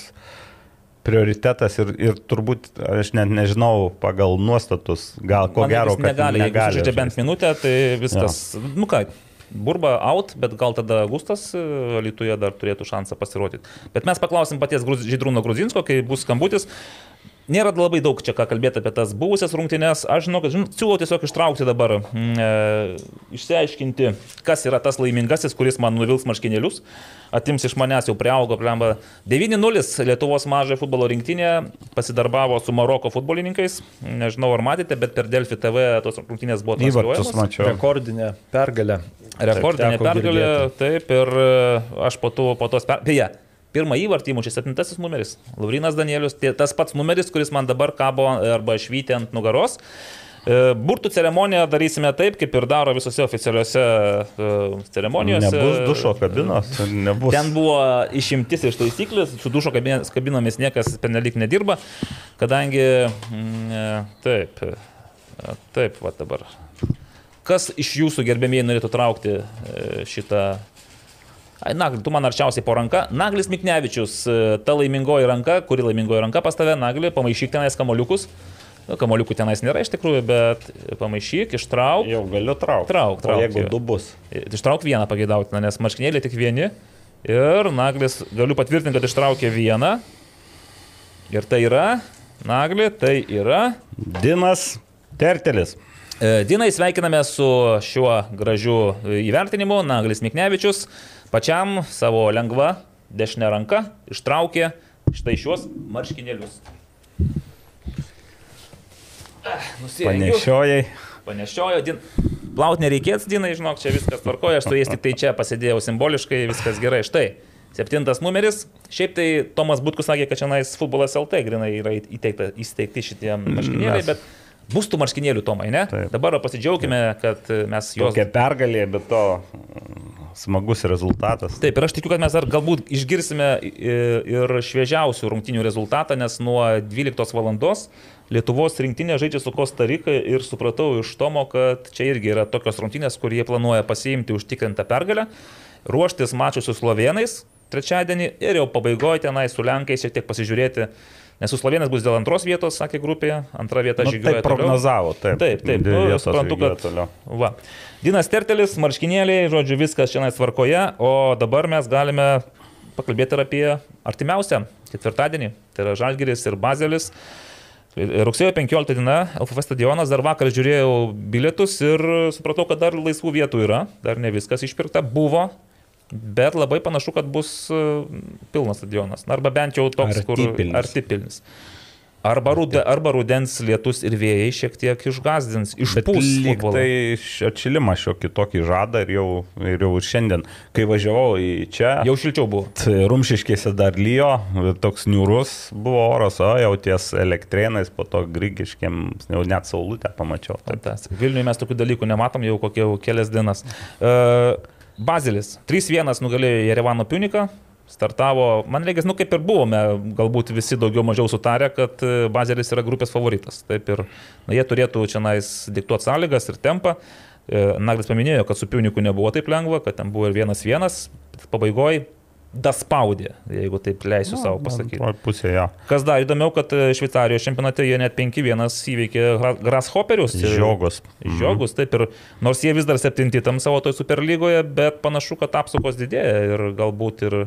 prioritetas ir, ir turbūt, aš net nežinau, pagal nuostatus, gal ko Man gero, kad negali, jeigu negali žaidžia bent minutę, tai viskas, nu ką, Burba out, bet gal tada Gustas e, Lietuvoje dar turėtų šansą pasirodyti. Bet mes paklausim paties Žydrūno Gruzinsko, kai bus skambutis. Nėra labai daug čia ką kalbėti apie tas buvusias rungtynes. Aš žinau, kad žin, siūlau tiesiog ištraukti dabar, mm, e, išsiaiškinti, kas yra tas laimingasis, kuris man nuvils marškinėlius, atims iš manęs jau prieaugo plemba. 9-0 Lietuvos mažojo futbolo rinktinė pasidarbavo su Maroko futbolininkais. Nežinau, ar matėte, bet per Delfi TV tos rungtynės buvo transliuojamos. Rekordinė pergalė. Rekordinė Teko pergalė, girdėti. taip, ir e, aš po, to, po tos per... Beje, pirmą įvartį įmušė septintasis numeris. Laurinas Danielius, tie- tas pats numeris, kuris man dabar kabo arba švyti ant nugaros. E, Burtų ceremoniją darysime taip, kaip ir daro visose oficialiuose e, ceremonijose. Nebus dušo kabinos, nebus. Ten buvo išimtis iš taisyklės, su dušo kabin- kabinomis niekas pernelik nedirba, kadangi, mm, e, taip, e, taip, va dabar. Kas iš jūsų gerbėmiai norėtų traukti e, šitą... Ai, Nagli, tu man arčiausiai po ranka. Naglis Miknevičius, e, ta laimingoji ranka, kuri laimingoji ranka pas tave, Nagli, pamaišyk tenais kamoliukus. Nu, kamoliukų tenais nėra iš tikrųjų, bet pamaišyk, ištrauk. Jau galiu traukti. Trauk, trauk, O jeigu du bus. Ištrauk vieną pageidautiną, nes marškinėliai tik vieni. Ir Naglis, galiu patvirtinti, kad ištraukė vieną. Ir tai yra, Nagli, tai yra. Dinas Tertelis. E, Dinai sveikiname su šiuo gražiu e, įvertinimu. Naglis Miknevičius pačiam savo lengva dešinė ranka ištraukė štai šiuos marškinėlius. Ah. Panešiojai. Panešiojo, din... plaut nereikės, Dinai, žinok, čia viskas tvarkoja, aš su jais tik tai čia pasidėjau simboliškai, viskas gerai. Štai, septintas numeris. Šiaip tai Tomas Butkus sakė, kad čia nais futbolas LT grinai yra įteikta, įsteigti šitie marškinėliai, Mes- bet bus tų marškinėlių, Tomai, ne? Taip. Dabar pasidžiaugime, kad mes juos... Tokia pergalė, bet to smagus rezultatas. Taip, ir aš tikiu, kad mes dar galbūt išgirsime ir šviežiausių rungtinių rezultatą, nes nuo 12 val. Lietuvos rinktinė žaidžia su Kosta Rika ir supratau iš Tomo, kad čia irgi yra tokios rungtinės, kur jie planuoja pasiimti užtikrintą pergalę, ruoštis mačių su slovenais trečiadienį ir jau pabaigoje tenai su Lenkais šiek tiek pasižiūrėti, nes su slovenais bus dėl antros vietos, sakė grupėje, antra vieta Nu, žygiuoja. taip toliau. prognozavo, taip. Taip, taip, nu, vietos suprantu, kad- toliau. Va. Dinas Tertelis, marškinėliai, žodžiu, viskas čia tvarkoje, o dabar mes galime pakalbėti ir apie artimiausią ketvirtadienį. Tai yra Žalgiris ir Bazelis. Rugsėjo 15 diena, LFF stadionas, dar vakar žiūrėjau bilietus ir supratau, kad dar laisvų vietų yra, dar ne viskas išpirkta, buvo, bet labai panašu, kad bus e, pilnas stadionas, Na, arba bent jau toks, kur Artipilnis. artipilnis. Arba, rude, arba rudens lietus ir vėjai šiek tiek išgazdins, išpūs. lyg tai atšilimą šiokį tokį žadą ir jau, ir jau šiandien, kai važiavau į čia, Jau šilčiau buvo. Tai Rumšiškėse dar lyjo, toks niūrus buvo oras, o jau ties elektrėnais, po to grigiškiam, jau net saulutę pamačiau. Tai Fantastika. Vilniuje mes tokių dalykų nematom jau kokie kelias dienas. Uh, Bazilis 3-1 nugalėjo Jerevano Puniką. Startavo, man reikia, nu kaip ir buvome, galbūt visi daugiau mažiau sutarę, kad e, Bazelis yra grupės favoritas. Taip ir na, jie turėtų čia nais diktuoti sąlygas ir tempą. E, Naglis paminėjo, kad su Puniku nebuvo taip lengva, kad ten buvo ir vienas vienas, pabaigoje daspaudė, jeigu taip leisiu savo pasakyti. Pusė, jo. Kas dar įdomiau, kad e, Šveicarijos čempionate jie net 5-1 įveikė Gra- Grasshopperius. Žiogus. Žiogus, taip ir nors jie vis dar septinti tam savo toj superlygoje, bet panašu, kad apsaugos didėja ir galbūt ir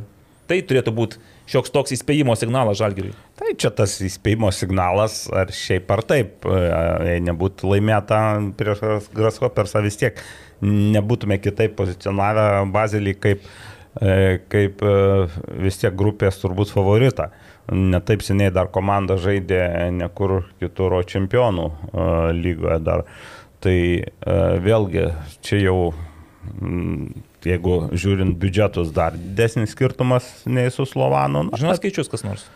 tai turėtų būti šioks toks įspėjimo signalas Žalgiriui. Tai čia tas įspėjimo signalas, ar šiaip ar taip, e, jei nebūtų laimėta prieš Grasshoppersą vis tiek nebūtume kitaip pozicionavę Bazelį kaip, e, kaip e, vis tiek grupės turbūt favoritą. Netaip seniai dar komanda žaidė nekur kitur, o čempionų e, lygoje dar. Tai e, vėlgi čia jau jeigu žiūrint biudžetus, dar didesnis skirtumas nei su Slovanu. Na, Žinau skaičius kas nors.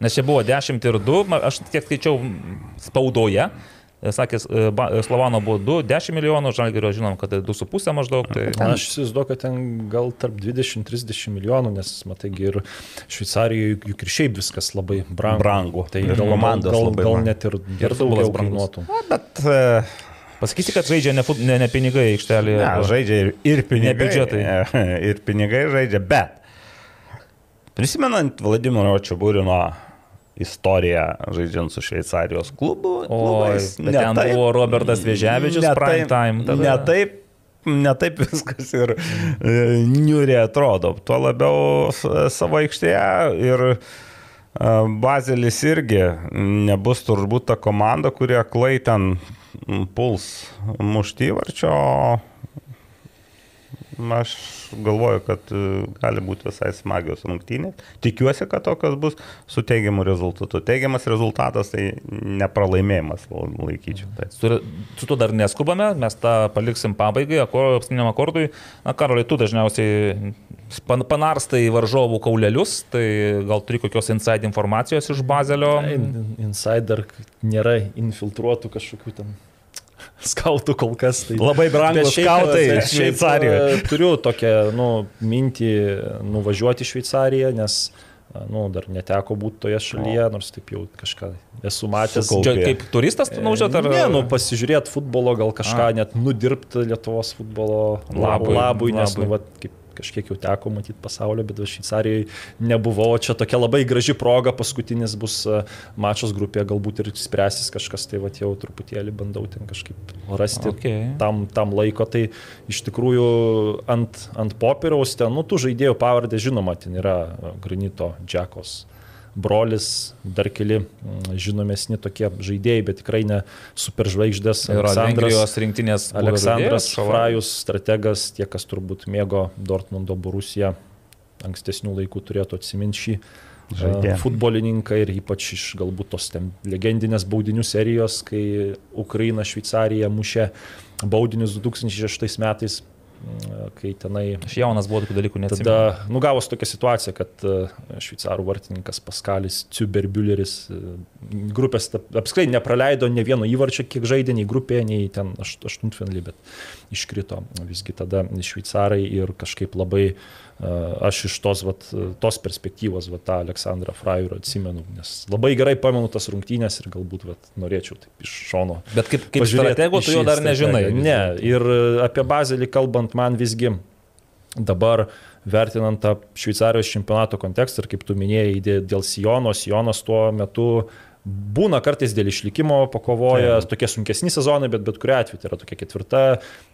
Nes čia buvo 10 ir 2, ma- aš tiek skaičiau spaudoje. Sakė, e, ba- Slovano buvo 2, 10 milijonų, Žalgirio žinom, kad 2,5 maždaug. Tai... Na, aš įsivaizduoju, kad ten gal tarp 20-30 milijonų, nes, matai, ir Šveicarijoje juk- ir šiaip viskas labai brangu. Brangu. Tai Ir gal, komandos gal, labai gal brangu. net ir, ir daugiau brangus. kainuotų. bet e, Pasakysi, kad žaidžia ne, ne, ne pinigai aikštelėje. ne, žaidžia ir, ir pinigai. biudžetai. *laughs* Ir pinigai žaidžia, bet prisimenant Vladimiro Čiabūrino istoriją žaidžiant su Šveicarijos klubu, O, klubais, bet ten buvo Robertas Vėžiavičius, ne prime taip- time. tada. Ne taip, ne taip viskas ir e, niuriai atrodo. Tuo labiau savo aikštėje ir e, Bazelis irgi nebus turbūt ta komanda, kurie klai ten puls mušti įvarčio. Aš galvoju, kad e, gali būti visai smagios rungtynės. Tikiuosi, kad tokios bus su teigiamu rezultatu. Teigiamas rezultatas tai nepralaimėjimas laikyčiau. Tai. Su, su tuo dar neskubame, mes tą paliksim pabaigai, apsiniam akordui. Na, Karoliai, tu dažniausiai pan- panarstai varžovų kaulelius, tai gal turi kokios inside informacijos iš Bazelio. In- Insider nėra infiltruotų kažkokių ten skautų kol kas. Tai... Labai brangus skautai Šveicarijoje. e, Turiu tokią nu, mintį nuvažiuoti į Šveicariją, nes e, nu, dar neteko būti toje šalyje, nors taip jau kažką esu matęs. Čia kaip turistas tu nuvažiuot ar... Ne, nu pasižiūrėti futbolo, gal kažką A. net nudirbti Lietuvos futbolo Labui, labui, labui nes nu, vat, kaip kažkiek jau teko matyti pasaulio, bet Šveicarijoje nebuvau. Čia tokia labai graži proga, paskutinis bus e, mačas grupėje, galbūt ir spręsis kažkas, tai vat, jau truputėlį bandau ten kažkaip rasti Okay. tam, tam laiko. Tai iš tikrųjų ant, ant popieriaus ten, nu, tų žaidėjų pavardė, žinoma, ten yra Granito Džekos brolis, dar keli mm, žinomesni tokie žaidėjai, bet tikrai ne superžvaigždės. Ir Vengrijos rinktinės Aleksandras. Frajus, strategas, tie, kas turbūt mėgo Dortmundo Borusiją, ankstesnių laikų turėtų atsiminti šį Žaidėją. e, futbolininką ir ypač iš galbūt tos ten legendinės baudinių serijos, kai Ukraina Šveicarija mušė baudinius 2006 metais, m, kai tenai Aš jaunas buvau tokių dalykų neatsimenu. Tada nugavos tokia situacija, kad e, šveicarų vartininkas Paskalis Ciuberbülleris e, grupės ta- apskritai nepraleido ne vieno įvarčio, kiek žaidė, nei grupėje, nei ten aš- aštuntfinalį, bet iškrito visgi tada šveicarai ir kažkaip labai e, aš iš tos, vat, tos perspektyvos vat, tą Aleksandrą Frajurą atsimenu, nes labai gerai pamenu tas rungtynės ir galbūt vat, norėčiau taip iš šono Bet kaip, kaip stratego tu jo dar nežinai. Ne, ir apie Bazelį kalbant, man visgi dabar vertinant tą Šveicarijos čempionato kontekstą ir kaip tu minėjai dė- dėl Sijono, Sijonas tuo metu būna kartais dėl išlikimo pakovoja, tokie sunkesni sezonai, bet bet kuriu atveju tai yra tokia ketvirta,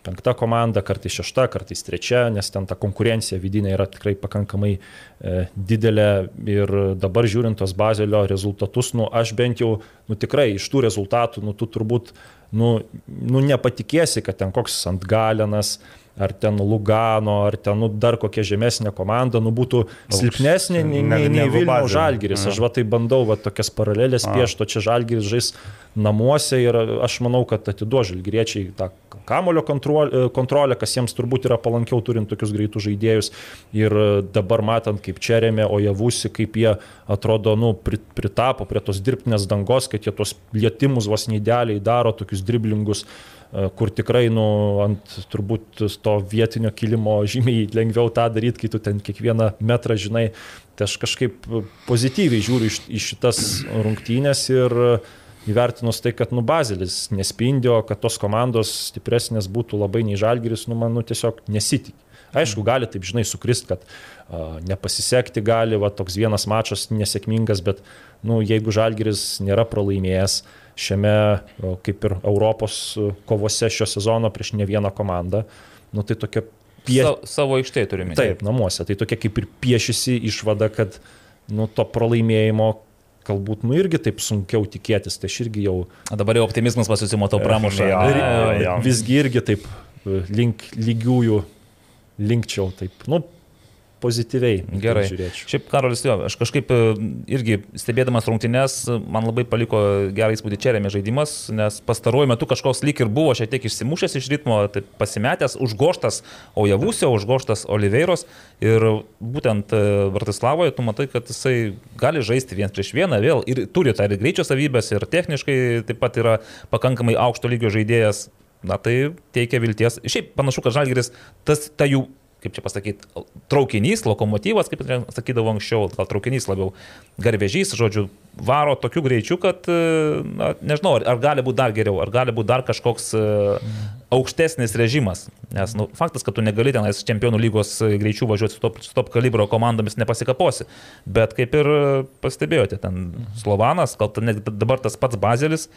penkta komanda, kartais šešta, kartais trečia, nes ten ta konkurencija vidinė yra tikrai pakankamai e, didelė. Ir dabar žiūrint tos bazelio rezultatus, nu aš bent jau, nu tikrai iš tų rezultatų, nu tu turbūt, nu, nu nepatikėsi, kad ten koks Antgalenas, ar ten Lugano, ar ten nu, dar kokia žemesnė komanda, nu būtų silpnesnė nei, ne- nei, nei Bazelio. Žalgiris. Aš va tai bandau va, tokias paralelės piešti, o čia Žalgiris žais namuose ir aš manau, kad atiduo Žalgiriečiai tą kamulio kontrolę, kontrolę, kas jiems turbūt yra palankiau turint tokius greitus žaidėjus. Ir dabar matant, kaip čia remė, o javusi, kaip jie atrodo, nu, pri- pritapo prie tos dirbtinės dangos, kad jie tos lietimus vos neįdėliai daro, tokius driblingus e, kur tikrai nu, ant turbūt to vietinio kilimo *laughs* žymiai lengviau tą daryti, kai tu ten kiekvieną metrą žinai. Tai aš kažkaip pozityviai žiūriu į šitas rungtynės ir įvertinus tai, kad nu Bazelis nespindėjo, kad tos komandos stipresnės būtų labai nei Žalgiris, nu man nu, tiesiog nesitikė. Aišku, gali taip, žinai, sukrist, kad a, nepasisekti gali, va, toks vienas mačas nesėkmingas, bet, nu, jeigu Žalgiris nėra pralaimėjęs šiame, kaip ir Europos a, kovose šio sezono prieš ne vieną komandą, nu, tai tokia pie... Sa, savo aikštėje turime. Taip, namuose. Tai tokia kaip ir piešisi išvada, kad nu, to pralaimėjimo galbūt nu irgi taip sunkiau tikėtis. Tai aš irgi jau Dabar jau optimizmas pasisusimatau pramušą. Jo, ir, jo, jo. visgi irgi taip e, link lygiųjų linkčiau. Taip, nu, pozityviai. tai Gerai. Žiūrėčiau. Šiaip, Karolis, jo, aš kažkaip e, irgi stebėdamas rungtynes, man labai paliko gerą įspūdį Čerėmė žaidimas, nes pastaruoju metu kažkoks lyg ir buvo šiek tiek išsimušęs iš ritmo, tai pasimetęs, užgoštas Ojavusio, užgoštas Oliveiros ir būtent e, Vartislavoje tu matai, kad jisai gali žaisti viens prieš vieną vėl ir turi tą ir greičio savybės, ir techniškai taip pat yra pakankamai aukšto lygio žaidėjas. Na tai teikia vilties. Šiaip panašu, kad Žalgiris, tas ta jų kaip čia pasakyti, traukinys, lokomotyvas, kaip sakydavo anksčiau, gal traukinys labiau, garvežys, žodžiu, varo tokiu greičiu, kad, e, na, nežinau, ar, ar gali būti dar geriau, ar gali būti dar kažkoks mm. aukštesnis režimas. Nes nu, faktas, kad tu negali tenais čempionų lygos greičių važiuoti su top, su top kalibro komandomis nepasikaposi. Bet kaip ir pastebėjote, ten Slovanas, gal net dabar tas pats Bazelis,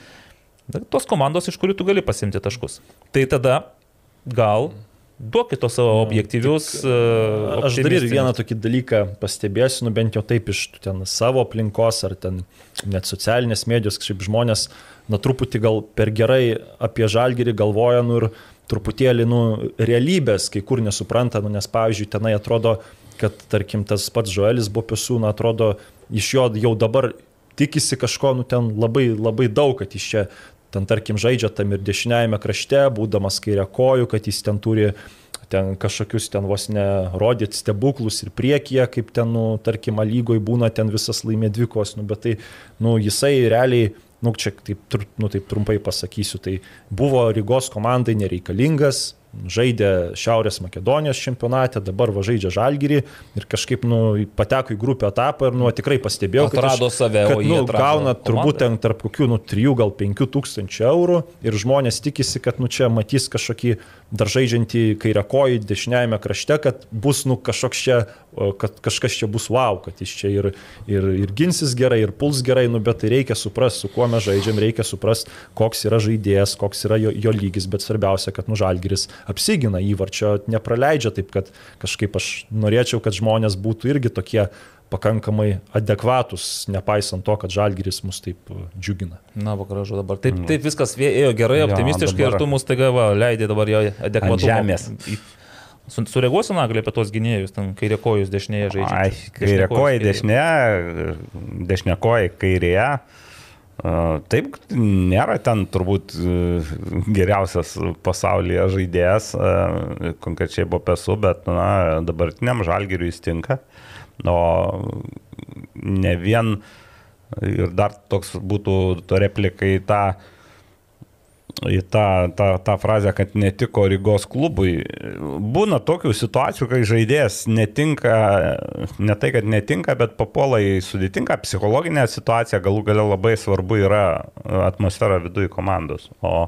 tos komandos, iš kurių tu gali pasimti taškus. Tai tada gal duokit tos savo objektyvius. Uh, Aš dar ir vieną tokį dalyką pastebėsiu, nu bent jau taip iš ten savo aplinkos ar ten net socialinės medijos, kažkaip žmonės, na truputį gal per gerai apie žalgerį galvoja, nu ir truputėlį, nu, realybės kai kur nesupranta, nu, nes pavyzdžiui, tenai atrodo, kad, tarkim, tas pats Joelis Bopiusų, na, atrodo, iš jo jau dabar tikisi kažko, nu, ten labai, labai daug, kad iš čia ten tarkim žaidžia tam ir dešiniajame krašte, būdamas kairė kojų, kad jis ten turi ten kažkokius ten vos nerodyti stebuklus ir priekyje, kaip ten, nu, tarkim, lygoje būna ten visas laimė dvikos, nu, bet tai, nu, jisai realiai, nu, čia taip, nu, taip trumpai pasakysiu, tai buvo Rygos komandai nereikalingas, žaidė Šiaurės Makedonijos čempionate, dabar va žaidžia Žalgirį ir kažkaip nu, pateko į grupę etapą ir nu, tikrai pastebėjau, kad atrado save, kad, nu, gauna turbūt ten tarp kokių nu, 3 gal 5 tūkstančių eurų ir žmonės tikisi, kad nu, čia matys kažkokį dar žaidžiantį kairiakojį dešiniajame krašte, kad bus nu, kažkoks čia, kad kažkas čia bus wow, kad jis čia ir, ir, ir ginsis gerai, ir puls gerai, nu, bet tai reikia suprasti, su kuo mes žaidžiam, reikia suprasti, koks yra žaidėjas, koks yra jo, jo lygis, bet svarbiausia, kad nužalgiris apsigina įvarčio, nepraleidžia taip, kad kažkaip aš norėčiau, kad žmonės būtų irgi tokie pakankamai adekvatus, nepaisant to, kad žalgyris mus taip uh, džiugina. Na, vakaražu dabar. Taip, taip viskas ėjo gerai, optimistiškai jo, dabar... ir tu mus taiga leidai dabar jo adekvatumą. Žemės. Sureaguosiu naglį apie tos gynėjus, ten kairiekojus dešinėje žaidžia. Ai, kairiekojai dešinėje, dešinėkojai kairėje. Taip, nėra ten turbūt e, geriausias pasaulyje žaidėjas, e, konkrečiai buvo pesu, bet na, dabartiniam žalgiriui jis tinka. O ne vien ir dar toks būtų to replikai tą į tą, tą, tą frazę, kad netiko Rygos klubui. Būna tokių situacijų, kai žaidėjas netinka, ne tai, kad netinka, bet papuola į sudėtingą psichologinę situaciją, galų gale labai svarbu yra atmosfera viduje komandos. O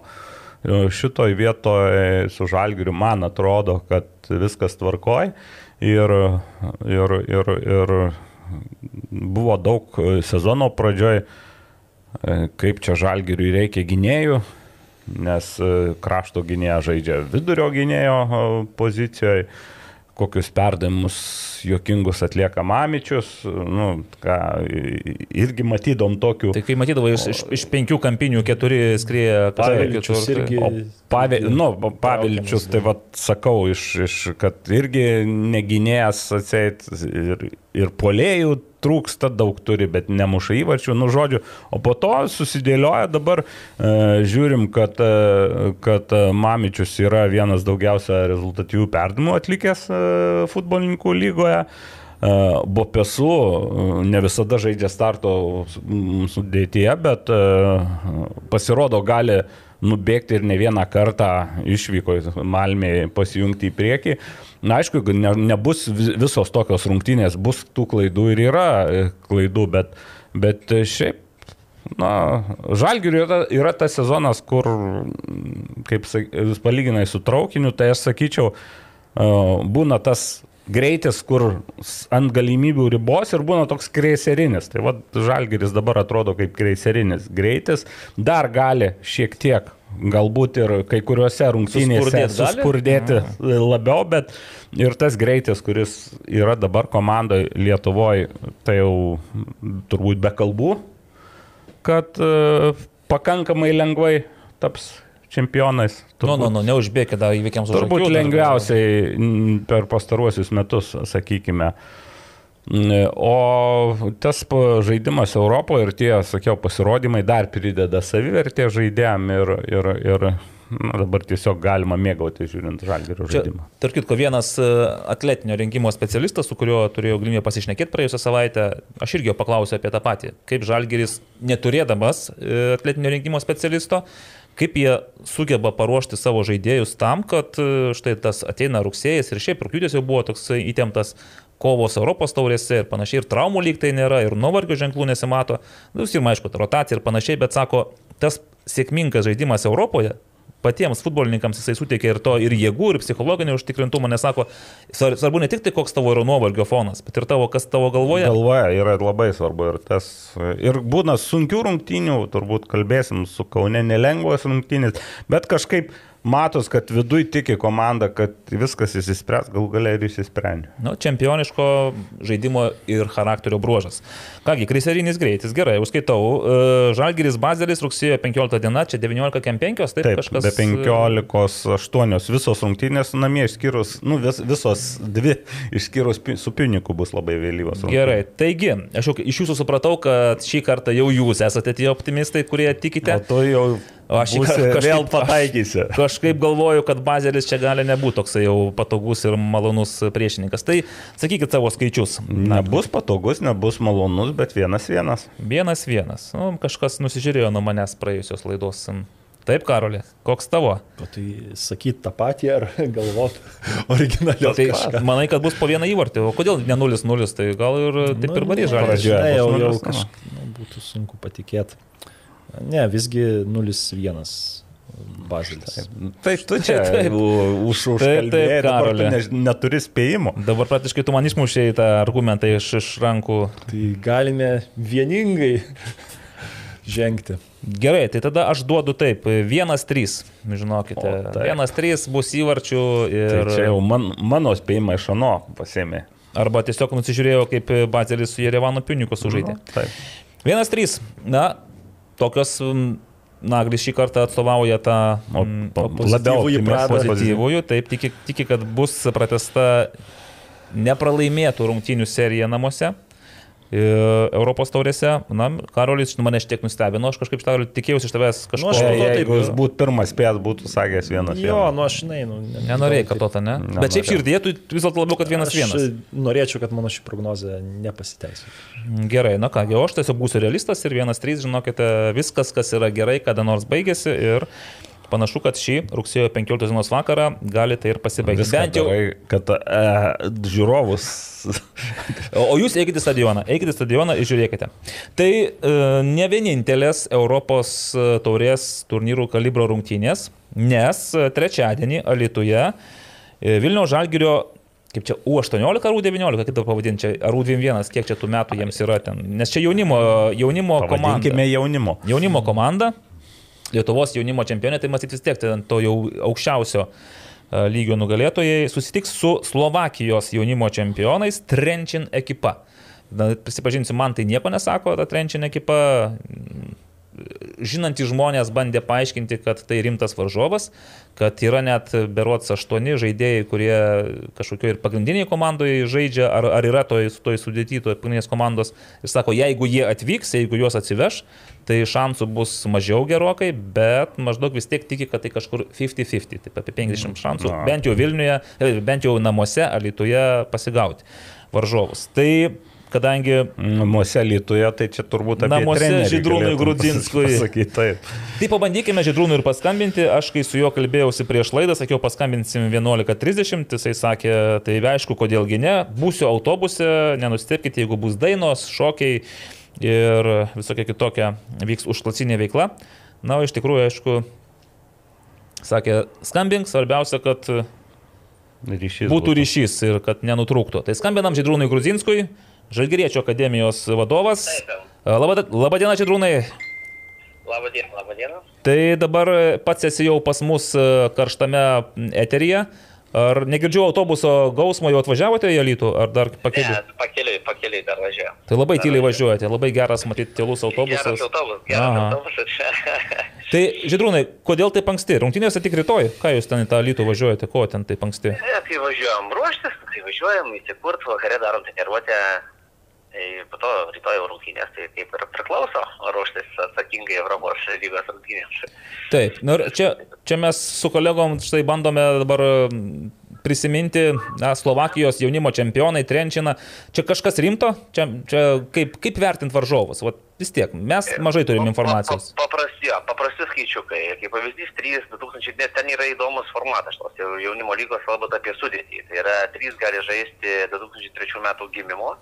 šitoj vietoje su Žalgiriu man atrodo, kad viskas tvarkoj ir, ir, ir, ir buvo daug sezono pradžioj, kaip čia Žalgiriui reikia gynėjų, nes e, krašto gynėja žaidžia vidurio gynėjo e, pozicijoje, kokius perdavimus juokingus atlieka Mamičius, nu, ką, irgi matydom tokių. Tai kai matydavai iš, iš, iš penkių kampinių keturi skrieja, Pavilčius irgi. O pavė, nu, Pavilčius, tai vad sakau, iš, iš, kad irgi neginėjas atseit ir, ir polėjų trūksta, daug turi, bet nemuša įvarčių, nu žodžiu. O po to susidėlioja dabar, e, žiūrim, kad, e, kad Mamičius yra vienas daugiausia rezultatyvių perdimų atlikęs e, futbolininkų lygoje. E, Bopesu e, ne visada žaidžia starto sudėtyje, bet e, pasirodo gali nubėgti ir ne vieną kartą išvyko Malmėje pasijungti į priekį. Na, aišku, ne, nebus visos tokios rungtynės, bus tų klaidų ir yra e, klaidų, bet, bet šiaip, na, Žalgiriui yra, yra tas sezonas, kur, kaip jūs palyginai su traukiniu, tai aš sakyčiau, e, būna tas greitis, kur ant galimybių ribos ir būna toks kreiserinis. Tai vad Žalgeris dabar atrodo kaip kreiserinis greitis, dar gali šiek tiek galbūt ir kai kuriuose rungtynėse suspurdėti labiau, bet ir tas greitis, kuris yra dabar komandoje Lietuvoje, tai jau turbūt be kalbų, kad uh, pakankamai lengvai taps čempionais. Nu, nu, nu, neužbėkit dar įvykiams už Turbūt akių, dar- lengviausiai per pastaruosius metus, sakykime. Mm, O tas žaidimas Europoje ir tie, sakiau, pasirodymai dar prideda savivertę žaidėjim ir, ir, ir na, dabar tiesiog galima mėgauti žiūrint žalgerio žaidimą. tarp kitko, vienas e, atletinio rengimo specialistas, su kuriuo turėjau galimybę pasišnekėti praėjusią savaitę, aš irgi jo paklausiau apie tą patį. Kaip žalgeris, neturėdamas e, atletinio rengimo specialisto, kaip jie sugeba paruošti savo žaidėjus tam, kad e, štai tas ateina rugsėjas ir šiaip rūpiutis jau buvo toks įtemptas kovos Europos taurėse ir panašiai, ir traumų lyg tai nėra, ir nuovargio ženklų nesimato. Nu, ir aišku, ta rotacija ir panašiai, bet sako, tas sėkmingas žaidimas Europoje patiems futbolininkams jisai suteikia ir to ir jėgų, ir psichologinio užtikrintumo, nes sako, svar- svarbu ne tik tai, koks tavo yra nuovargio fonas, bet ir tavo, kas tavo galvoje. Galvoje yra labai svarbu ir tas. Ir būna sunkių rungtynių, turbūt kalbėsim su Kaune, nelengvos rungtynės, bet kažkaip matos, kad viduj tiki komanda, kad viskas įsispręs, gal galia ir įsisprendė. Nu, čempioniško žaidimo ir charakterio bruožas. Kągi, kriserinis greitis, gerai, jau skaitau. E, Žalgiris Bazelis rugsėjo 15 diena, čia 19 kem 5, taip, Taip, kažkas. be 15-8 visos rungtynės namie išskyrus, nu vis, visos dvi išskyrus su Piniku bus labai vėlyvos. rungtynės. Gerai, taigi, aš jau iš jūsų supratau, kad šį kartą jau jūs esate tie optimistai, kurie tikite. O tu jau O aš būsi- kažkaip- vėl pataikysi. Kažkaip galvoju, kad Bazelis čia gali nebūti toksai jau patogus ir malonus priešininkas. Tai sakykit savo skaičius. Nebus patogus, nebus malonus, bet vienas vienas. Vienas vienas. Nu, kažkas nusižiūrėjo nuo manęs praėjusios laidos. Taip, Karolė, koks tavo? O tai sakyt tą patį ar *laughs* galvot originaliau Tai kažką. manai, kad bus po vieną įvartį. O kodėl ne 0-0, tai gal ir taip ir varys žalės. pradžioje. Žinai, jau, jau nulis, kažkaip nu, būtų sunku patikėti. Ne, visgi 0-1 Bazelis. Tai tu čia Taip. u- už Taip, taip, dabar tu ne, neturi spėjimų. Dabar praktiškai tu man išmušiai tą argumentą iš, iš rankų. Tai galime vieningai žengti. Gerai, tai tada aš duodu taip. 1-3, žinokite. O, taip. 1-3 bus įvarčių ir... Tai čia jau man, mano spėjimai iš ano pasėmė. Arba tiesiog nusižiūrėjau, kaip Bazelis su Jerevano Piuniku sužaidė. Taip. 1-3. Na, tokios. Naglis šį kartą atstovauja tą mm, labiau pozityvųjų, taip, tiki, tiki, kad bus pratesta nepralaimėtų rungtynių serija namuose. E, Europos taurėse, na, Karolis mane šiek tiek nustebino, aš kažkaip Karoli, tikėjausi iš tavęs kažko. Nu, aš manau, taip Jeigu jis būtų pirmas spėjas, būtų sakęs vienas. Jo, vienas. nu aš žinai, nu. ne- Nenorėjai, kad to, ta, ne? Nenorėjau. Bet šiaip širdie, tu vis dėlto labiau, kad vienas vienas. Aš norėčiau, kad mano ši prognozė nepasiteisė. Gerai, na ką, jau aš tiesiog būsiu realistas ir vienas trys, žinokite, viskas, kas yra gerai, kada nors baigėsi ir panašu, kad šį rugsėjo 15 dienos vakarą gali tai ir pasibaigti. Bent jau. darai, kad e, žiūrovus. O jūs eikite į stadioną, eikite į stadioną ir žiūrėkite. Tai e, ne vienintelės Europos e, taurės turnyrų kalibro rungtynės, nes e, trečiadienį Alituje e, Vilniaus Žalgirio kaip čia U18 ar U19, kaip tai pavadinti, čia, ar U21, kiek čia tų metų jiems yra ten. Nes čia jaunimo, jaunimo komanda. Jaunimu. Jaunimo komanda, Lietuvos jaunimo čempionė, tai matyt vis tiek ten to jau aukščiausio e, lygio nugalėtojai susitiks su Slovakijos jaunimo čempionais Trenčin ekipa. Na, prisipažinsiu, man tai nieko nesako, ta Trenčin ekipa. Žinantys žmonės bandė paaiškinti, kad tai rimtas varžovas, kad yra net berots aštuoni žaidėjai, kurie kažkokio ir pagrindiniai komandoje žaidžia, ar, ar yra toj, toj sudėti, toj pagrindinės komandos. Ir sako, jeigu jie atvyks, jeigu juos atsiveš, tai šansų bus mažiau gerokai, bet maždaug vis tiek tiki, kad tai kažkur 50-50, taip apie 50 šansų, Na. bent jau Vilniuje, e, bent jau namuose, Alituje pasigauti varžovus. Tai kadangi Namuose Lietuvoje, tai čia turbūt apie Namuose Žydrūnui galėtum Grudzinskui. pasakyti taip. Tai pabandykime Židrūnui ir paskambinti. Aš kai su juo kalbėjausi prieš laidą, sakiau, paskambinsim 11.30. Jisai sakė, tai aišku, kodėlgi ne. Būsiu autobuse, nenustepkite, jeigu bus dainos, šokiai ir visokia kitokia vyks užklasinė veikla. Na, o iš tikrųjų, aišku, sakė, skambink, svarbiausia, kad Ryšys būtų ryšys ir kad nenutrūktų. Tai skambinam Židrūnui Grudzinskui, Žalgiriečio akademijos vadovas. Labą dieną, labą dieną. Tai dabar pats esi jau pas mus karštame eteryje. Ar negirdžiu autobuso gausmo, jau atvažiavote į Alytų, ar dar pakeliu? Ne, pakeliui, pakeliui dar važiuoju. Tai labai Dar tyliai važiuojate, labai geras, matyti, tylus autobusas. Geras autobusas, geras Aha. autobusas. *laughs* Tai, Židrūnai, kodėl taip anksti? Rungtynėse tik rytoj. Ką jūs ten į tą lytų važiuojate, ko ten taip anksti? E, kai važiuojam ruoštis, kai važiuojam įsikurt, vakare darom treniruotę, tai po to rytoj rungtynės, tai kaip ir priklauso ruoštis atsakingai Europos lygos rungtynėms. Taip, nu, ir čia, čia mes su kolegom štai bandome dabar prisiminti na, Slovakijos jaunimo čempionai, Trenčiną. Čia kažkas rimto? Čia, čia kaip, kaip vertinti varžovus? Vat, vis tiek, mes mažai turim informacijos. Pa- pa- Paprasti, paprasti skaičiukai. Kaip pavyzdys, 3 2000, nes ten yra įdomus formatas, jau jaunimo lygos kalbant apie sudėtį. Tai yra 3 gali žaisti 2003 metų gimimo,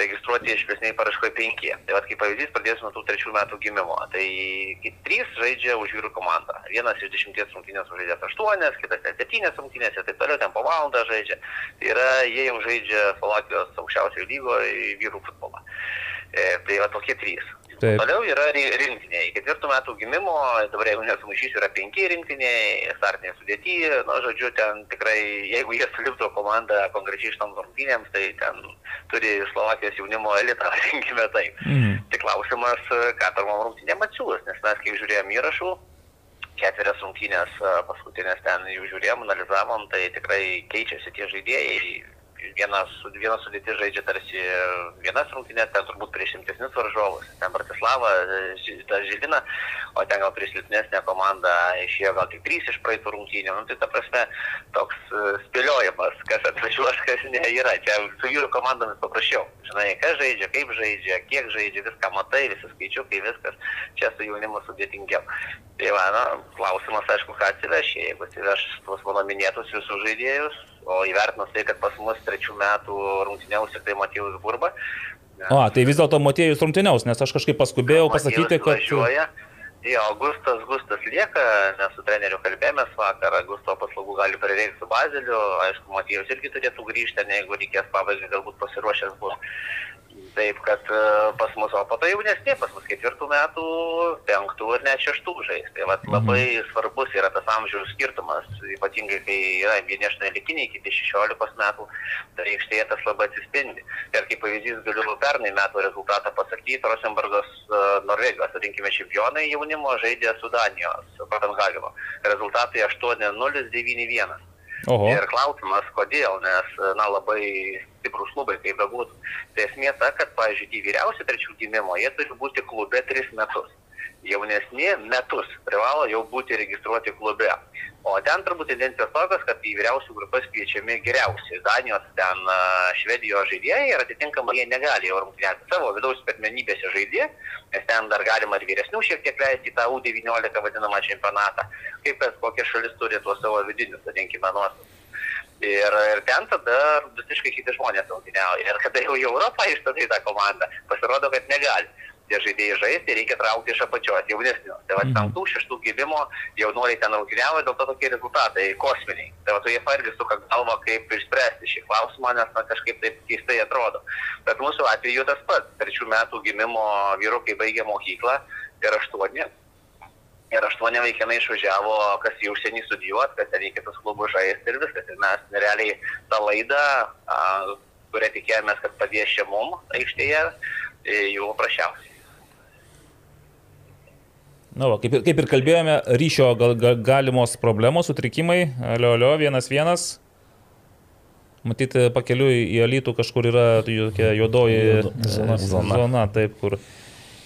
registruoti išplėsniai paraškoje 5. Tai vad kaip pavyzdys, pradėsiu nuo tų 3 metų gimimo. Tai 3 žaidžia už vyrų komandą. Vienas iš 10 rungtynės žaidžia 8, kitas net 7 rungtynės ir taip toliau, ten po valandą žaidžia. Tai yra, jie jau žaidžia Slovakijos aukščiausiojo lygoje vyrų futbolą. E, tai va tokie trys. Taip. Toliau yra ri- rinktiniai. Ketvirtų metų gimimo, dabar jeigu nesumaišysiu, yra penki rinktiniai, startinė sudėty, na, žodžiu, ten tikrai, jeigu jie suliptų komandą konkrečiai šitom rungtynėms, tai ten turi Slovakijos jaunimo elitą, *laughs* rinkime taip. Mhm. Tik klausimas, ką pirmom rungtynėm atsiūlus, nes mes, kai žiūrėjom įrašų, ketverias rungtynės paskutinės ten jų žiūrėjom, analizavom, tai tikrai keičiasi tie žaidėjai. Vienas, vienas sudėtis žaidžia tarsi vienas rungtynės, ten turbūt prieš rimtesnius varžovus. Ten Bratislava, ta Žilina, o ten gal prieš silpnesnę komandą išėjo gal tik trys iš praeitų rungtynių. Nu, tai ta prasme toks e, spėliojimas, kas atvažiuos, *laughs* kas ne yra. Čia su vyrų komandomis paprasčiau. Žinai, kas žaidžia, kaip žaidžia, kiek žaidžia, viską matai, visi skaičiukai, viskas. Čia su jaunimu sudėtingiau. Tai va, na, klausimas, aišku, ką atsiveš, jeigu atsiveš tuos mano minėtus visus žaidėjus, o įvertinus tai, kad pas mus trečių metų rungtyniausi tai Matijus Burba. O, tai vis dėlto Motiejus rungtyniaus, nes aš kažkaip paskubėjau pasakyti, kad... važiuoja. Jo, Gustas, Gustas lieka, nes su treneriu kalbėjomės vakar, Gusto paslaugų gali prireikti su Bazeliu, aišku, Matijus irgi turėtų grįžti, ne, jeigu reikės pabaigai, galbūt pasiruošęs bus. Taip, kad e, pas mus, o po to jaunesnė, pas mus ketvirtų metų, penktų ir net šeštų žais. Tai vat, labai svarbus yra tas amžiaus skirtumas, ypatingai kai yra vieni aštuoniolikiniai, kiti šešiolikos metų, tai aikštėje tas labai atsispindi. Ir kaip pavyzdys galiu pernai metų rezultatą pasakyti, Rosenbergas e, Norvegijos, vadinkime, čempionai jaunimo žaidė su Danijos, Kopenhageno. Rezultatai 8-0-9-1. Oho. Ir klausimas, kodėl, nes, na, labai stiprus klubai, kaip bebūtų. Tai esmė ta, kad, pavyzdžiui, tie vyriausi trečių gimimo, jie turi būti klube tris metus. Jaunesni metus privalo jau būti registruoti klube. O ten turbūt tendencijos tokios, kad į vyriausių grupės kviečiami geriausi. Danijos, ten Švedijos žaidėjai ir atitinkamai jie negali jau rungtynėti savo vidaus pirmenybėse žaidėjai, nes ten dar galima ir vyresnių šiek tiek leisti į tą U19 vadinamą čempionatą, kaip kas kokia šalis turi tuos savo vidinius, vadinkime, nuostatus. Ir, ir ten tada visiškai kiti žmonės rungtyniauja. Ir kada jau į Europą išstatai tą komandą, pasirodo, kad negali. Tie žaidėjai žaisti reikia traukti iš apačios, jaunesnių. Tai va, penktų, šeštų gimimo jaunuoliai ten rungtyniauja, dėl to tokie rezultatai kosminiai. Tai va, tu jie irgi suka galvą, kaip išspręsti šį klausimą, nes na, kažkaip taip keistai atrodo. Bet mūsų atveju tas pats. Trečių metų gimimo vyrukai baigė mokyklą ir aštuoni. Ir aštuoni vaikinai išvažiavo, kas į užsienį studijuoti, kas ten į kitus klubus žaisti ir viskas. Ir mes realiai tą laidą, kurią tikėjomės, kad padės čia mum aikštėje, e, jų paprasčiausiai. Na, va, kaip, ir- kaip ir kalbėjome, ryšio gal, gal, galimos problemos, sutrikimai, alio, alio, vienas vienas. Matyti, pakeliui į Alytų kažkur yra tokia juodoji Juodo- zona. zona. zona, taip, kur.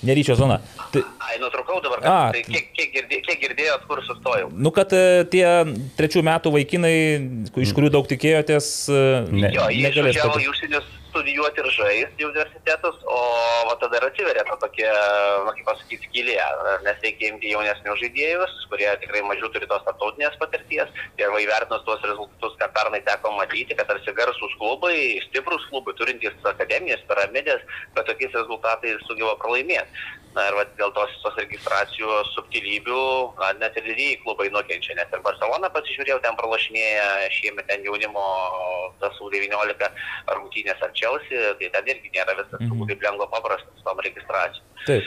Neryčio zona. Tai, Ai, nutraukau dabar, A, kad, tai kiek, kiek, girdė, kiek girdėjot, kur sustojau. nu, kad e, tie trečių metų vaikinai, iš kurių daug tikėjotės, e, Ne. Jo, jie negalės. išvažiavo pati- į užsienius studijuoti ir žaisti į universitetus, o va, tada ir atsiveria ta tokia, na, kaip pasakyti, skylė, nes reikia imti jaunesnius žaidėjus, kurie tikrai mažiau turi tos tarptautinės patirties ir va, įvertinus tuos rezultatus, ką pernai teko matyti, kad tarsi garsus klubai, stiprus klubai, turintys akademijas, piramidės, bet tokiais rezultatais sugeba pralaimėti. Na ir va, dėl tos, tos registracijos subtilybių, na, net ir didieji klubai nukenčia, net ir Barcelona pasižiūrėjau, ten pralašinėja šiemet ten jaunimo tas U19 rungtynės ar Chelsea, tai ten irgi nėra viskas Mhm. turbūt taip lengva paprasta su tom registracijom. Taip.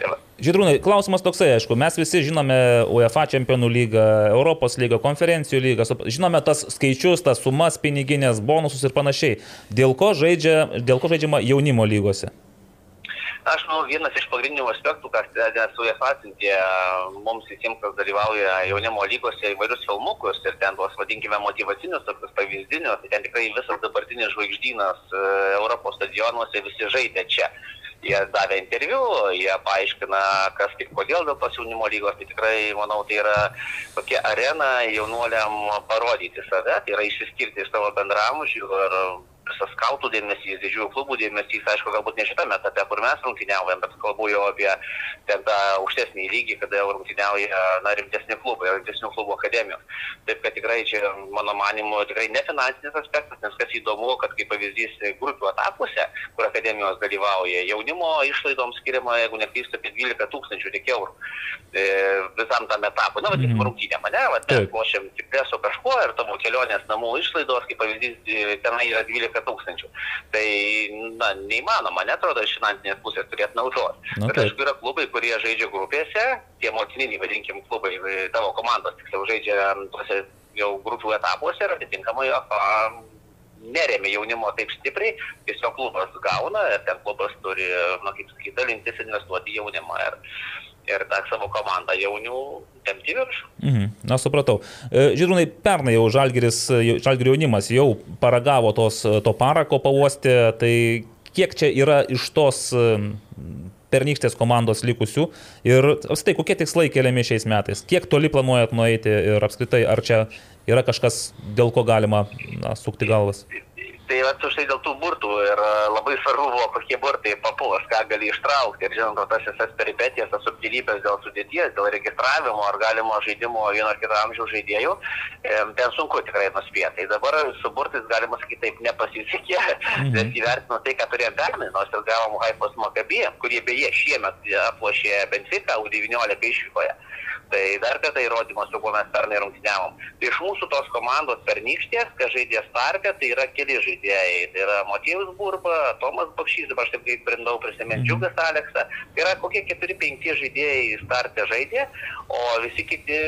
Tai. Žydrūnai, klausimas toksai, aišku, mes visi žinome UEFA čempionų lygą, Europos lygą, konferencijų lygą, žinome tas skaičius, tas sumas, piniginės, bonusus ir panašiai. Dėl ko, žaidžia, dėl ko žaidžiama jaunimo lygose? Aš manau, vienas iš pagrindinių aspektų, kas su UEFA atsintė mums visiems, kas dalyvauja jaunimo lygose įvairius filmukus ir ten tuos, vadinkime, motivacinius, tokius pavyzdinius, tai ten tikrai visas dabartinis žvaigždynas e, Europos stadionuose visi žaidė čia. Jie davė interviu, jie paaiškina, kas kaip kodėl dėl tos jaunimo lygos, tai tikrai, manau, tai yra tokia arena jaunuoliam parodyti save, tai yra išsiskirti iš savo bendramžių ir visas skautų dėmesys, didžiųjų klubų dėmesys, aišku, galbūt ne šitame etape, kur mes rungtyniaujam, bet kalbu jau apie ten tą aukštesnį lygį, kada jau rungtyniauja na, rimtesni klubai, rimtesnių klubų akademijos. Taip kad tikrai čia, mano manimu, tikrai ne finansinis aspektas, nes kas įdomu, kad kaip pavyzdys grupių etapuose, kur akademijos dalyvauja, jaunimo išlaidoms skiriama, jeigu neklystu, apie 12 tūkstančių tik eurų e, visam tam etapui. Na, vadinkim, mm. rungtynė mane, va, mes lošiam tik su kažkuo ir tavo kelionės namų išlaidos, kaip pavyzdys, tenai yra 12 15 tūkstančių. Tai, na, neįmanoma, netrodo, iš finansinės pusės turėti naudos. Na, Bet taip. aišku, yra klubai, kurie žaidžia grupėse, tie motininiai, vadinkim, klubai, tavo komandos tiksliau žaidžia tuose jau grupių etapuose ir atitinkamai neremia jaunimo taip stipriai, tiesiog klubas gauna ir ten klubas turi, na kaip sakyti, dalintis investuoti jaunimą ir, ir tą savo komandą jaunių tempti į viršų. Mhm. Na, supratau. E, Žydrūnai, pernai jau Žalgiris, Žalgirio jaunimas jau paragavo tos, to parako pavostė, tai kiek čia yra iš tos e, pernykštės komandos likusių ir apskritai kokie tikslai keliami šiais metais, kiek toli planuojat nueiti ir apskritai ar čia yra kažkas, dėl ko galima na, sukti galvas. Tai va, štai dėl tų burtų ir e, labai svarbu buvo, kokie burtai papulas, ką gali ištraukti. Ir žinant, tas visas peripetijas, tas subtilybės dėl sudėties, dėl registravimo ar galimo žaidimo vieno ar kito amžiaus žaidėjų, e, ten sunku tikrai nuspėti. Tai dabar su burtais galima sakyti taip nepasisekė, mhm. nes įvertino tai, ką turėjome pernai, nors ir gavom Haifos Makabį, kurie beje šiemet aplošė Benfica U19 išvykoje. Tai dar kartą įrodymas, su kuo mes pernai rungtyniavom. Tai iš mūsų tos komandos pernykštės, kas žaidė startę, tai yra keli žaidėjai. Tai yra Motyvus Burba, Tomas Bakšys, dabar aš taip kaip brindau prisiminti, Džiugas Aleksą. Tai yra kokie 4-5 žaidėjai startę žaidė, o visi kiti,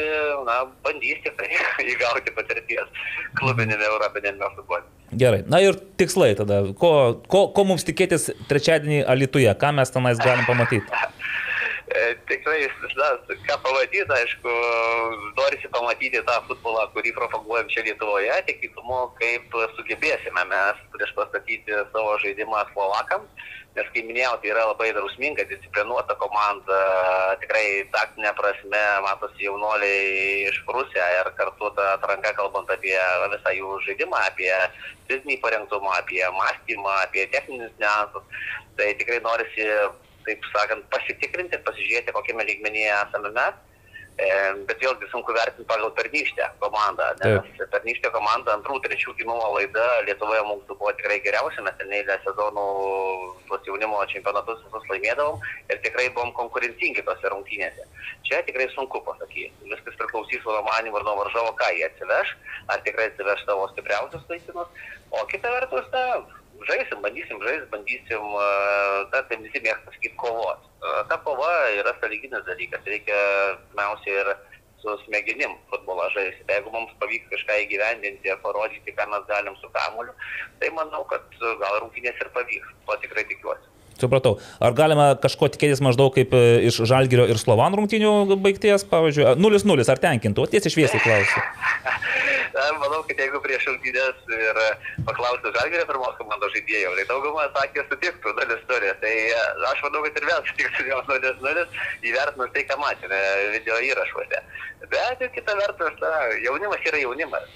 na, bandys tikrai *laughs* įgauti patirties klubinėme Europinėme futbole. Gerai, na ir tikslai tada, ko, ko, ko mums tikėtis trečiadienį Alituje, ką mes tenais galim pamatyti? *laughs* Tikrai, na, ką pamatyti, aišku, norisi pamatyti tą futbolą, kurį propaguojam čia Lietuvoje, tik įdomu, kaip sugebėsime mes prieš pastatyti savo žaidimą Slovakams, nes, kaip minėjau, tai yra labai drausminga, disciplinuota komanda, tikrai taktinė prasme, matosi jaunoliai iš Prūsija ir kartu ta atranka, kalbant apie visą jų žaidimą, apie fizinį parengtumą, apie mąstymą, apie techninius niuansus, tai tikrai norisi taip sakant, pasitikrinti ir pasižiūrėti, kokiame lygmenyje esame mes. E, bet vėlgi sunku vertinti pagal pernykštę komandą, nes pernykštė komanda antrų, trečių gimimo laida Lietuvoje mums buvo tikrai geriausia, mes ten eilę sezonų tuos jaunimo čempionatus visus laimėdavom ir tikrai buvom konkurencingi tose rungtynėse. Čia tikrai sunku pasakyti. Viskas priklausys nuo manimo ir nuo varžovo, ką jie atsiveš, ar tikrai atsiveš savo stipriausius laikinus, o kita vertus, na, žaisim, bandysim žaisti, bandysim, na, tai visi mėgsta sakyti kovos. Ta kova yra sąlyginis dalykas, reikia pirmiausia ir su smegenim futbolą žaisti. Tai jeigu mums pavyks kažką įgyvendinti ir parodyti, ką mes galim su kamuliu, tai manau, kad gal rungtynės ir pavyks. To tikrai tikiuosi. Supratau. Ar galima kažko tikėtis maždaug kaip iš Žalgirio ir Slovan rungtynių baigties, pavyzdžiui, 0-0, ar tenkintų? O tiesiai šviesiai klausiu. *laughs* Manau, kad jeigu prieš rungtynės ir paklaustų Žalgirio pirmos komandos žaidėjų, tai dauguma sakė sutiktų dalis istorija. Tai aš manau, kad ir vėl sutiktų jos 0-0 įvertinus tai, ką matėme video įrašuose. Bet kita vertus, na, jaunimas yra jaunimas.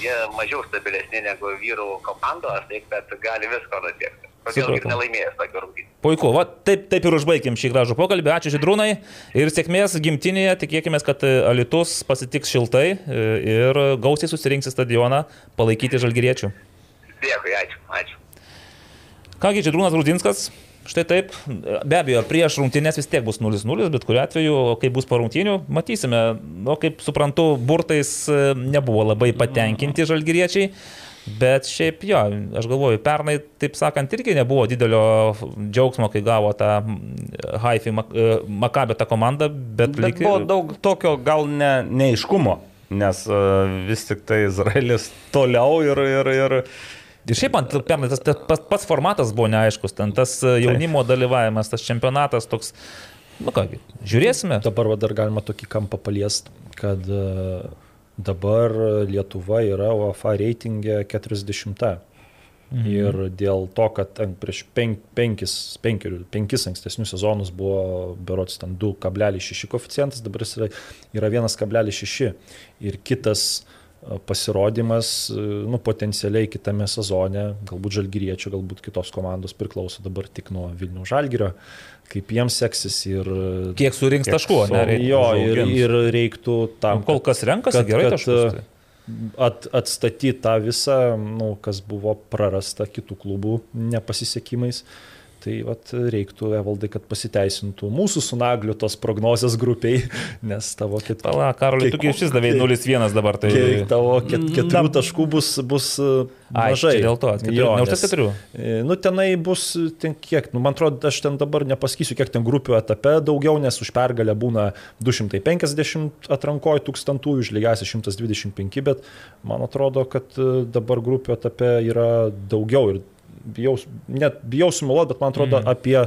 Jie mažiau stabilesni negu vyrų komandos, tai kad gali visko nutikti. Kodėl ir nelaimėjęs tokio rungtynį. Puiku, va, taip, taip ir užbaigim šį gražų pokalbį. Ačiū Židrūnai ir sėkmės gimtinėje. Tikėkime, kad Alitus pasitiks šiltai ir gausiai susirinks į stadioną palaikyti žalgyriečių. Dėkui, ačiū. ačiū. Kągi, Židrūnas Rudinskas. Štai taip, be abejo, prieš rungtynės vis tiek bus 0-0, bet kuriu atveju, kai bus po rungtynių, matysime, o kaip suprantu, burtais nebuvo labai patenkinti žalgyriečiai. Bet šiaip jo, aš galvoju, pernai, taip sakant, irgi nebuvo didelio džiaugsmo, kai gavo tą Haifi Makabę tą komandą, bet, bet lyg... buvo daug tokio gal ne, neiškumo, nes uh, vis tik tai Izraelis *laughs* toliau ir, ir, ir Ir šiaip man pernai tas, tas pats, formatas buvo neaiškus, ten tas e, jaunimo dalyvavimas, tas čempionatas toks, nu kągi, žiūrėsime. Dabar va, dar galima tokį kampą paliesti, kad e, dabar Lietuva yra UEFA reitingė 40. Mhm. Ir dėl to, kad prieš penk, penkis, penkerių, penkis ankstesnius sezonus buvo berots ten 2,6 koficijantas, dabar jis yra, yra 1,6. Ir kitas e, pasirodymas, e, nu, potencialiai kitame sezone, galbūt žalgyriečių, galbūt kitos komandos priklauso dabar tik nuo Vilnių žalgyrio, kaip jiems seksis ir... Kiek surinks taškų, ne? Reikia, jo, ir, ir reiktų tam... Kol kas renkasi kad- gerai taškus. Tai. at, atstatyti tą visą, nu, kas buvo prarasta kitų klubų nepasisekimais. Tai vat, reiktų, Evaldai, kad pasiteisintų mūsų su Nagliu tos prognozės grupiai, *laughs* nes tavo ket... Pala, Karoli, Kiek- tu šis davai 0-1 dabar, tai... kiek tavo ket, keturių taškų bus, bus e, Ai, mažai. čia dėl to, Jo, neužteks keturių? e, Nu, tenai bus, ten kiek, nu, man atrodo, aš ten dabar nepasakysiu, kiek ten grupių etape daugiau, nes už pergalę būna 250 atrankoje tūkstantųjų, už lygiasi 125, bet man atrodo, kad e, dabar grupių etape yra daugiau ir bijau, net bijau sumeluoti, bet man atrodo mm. apie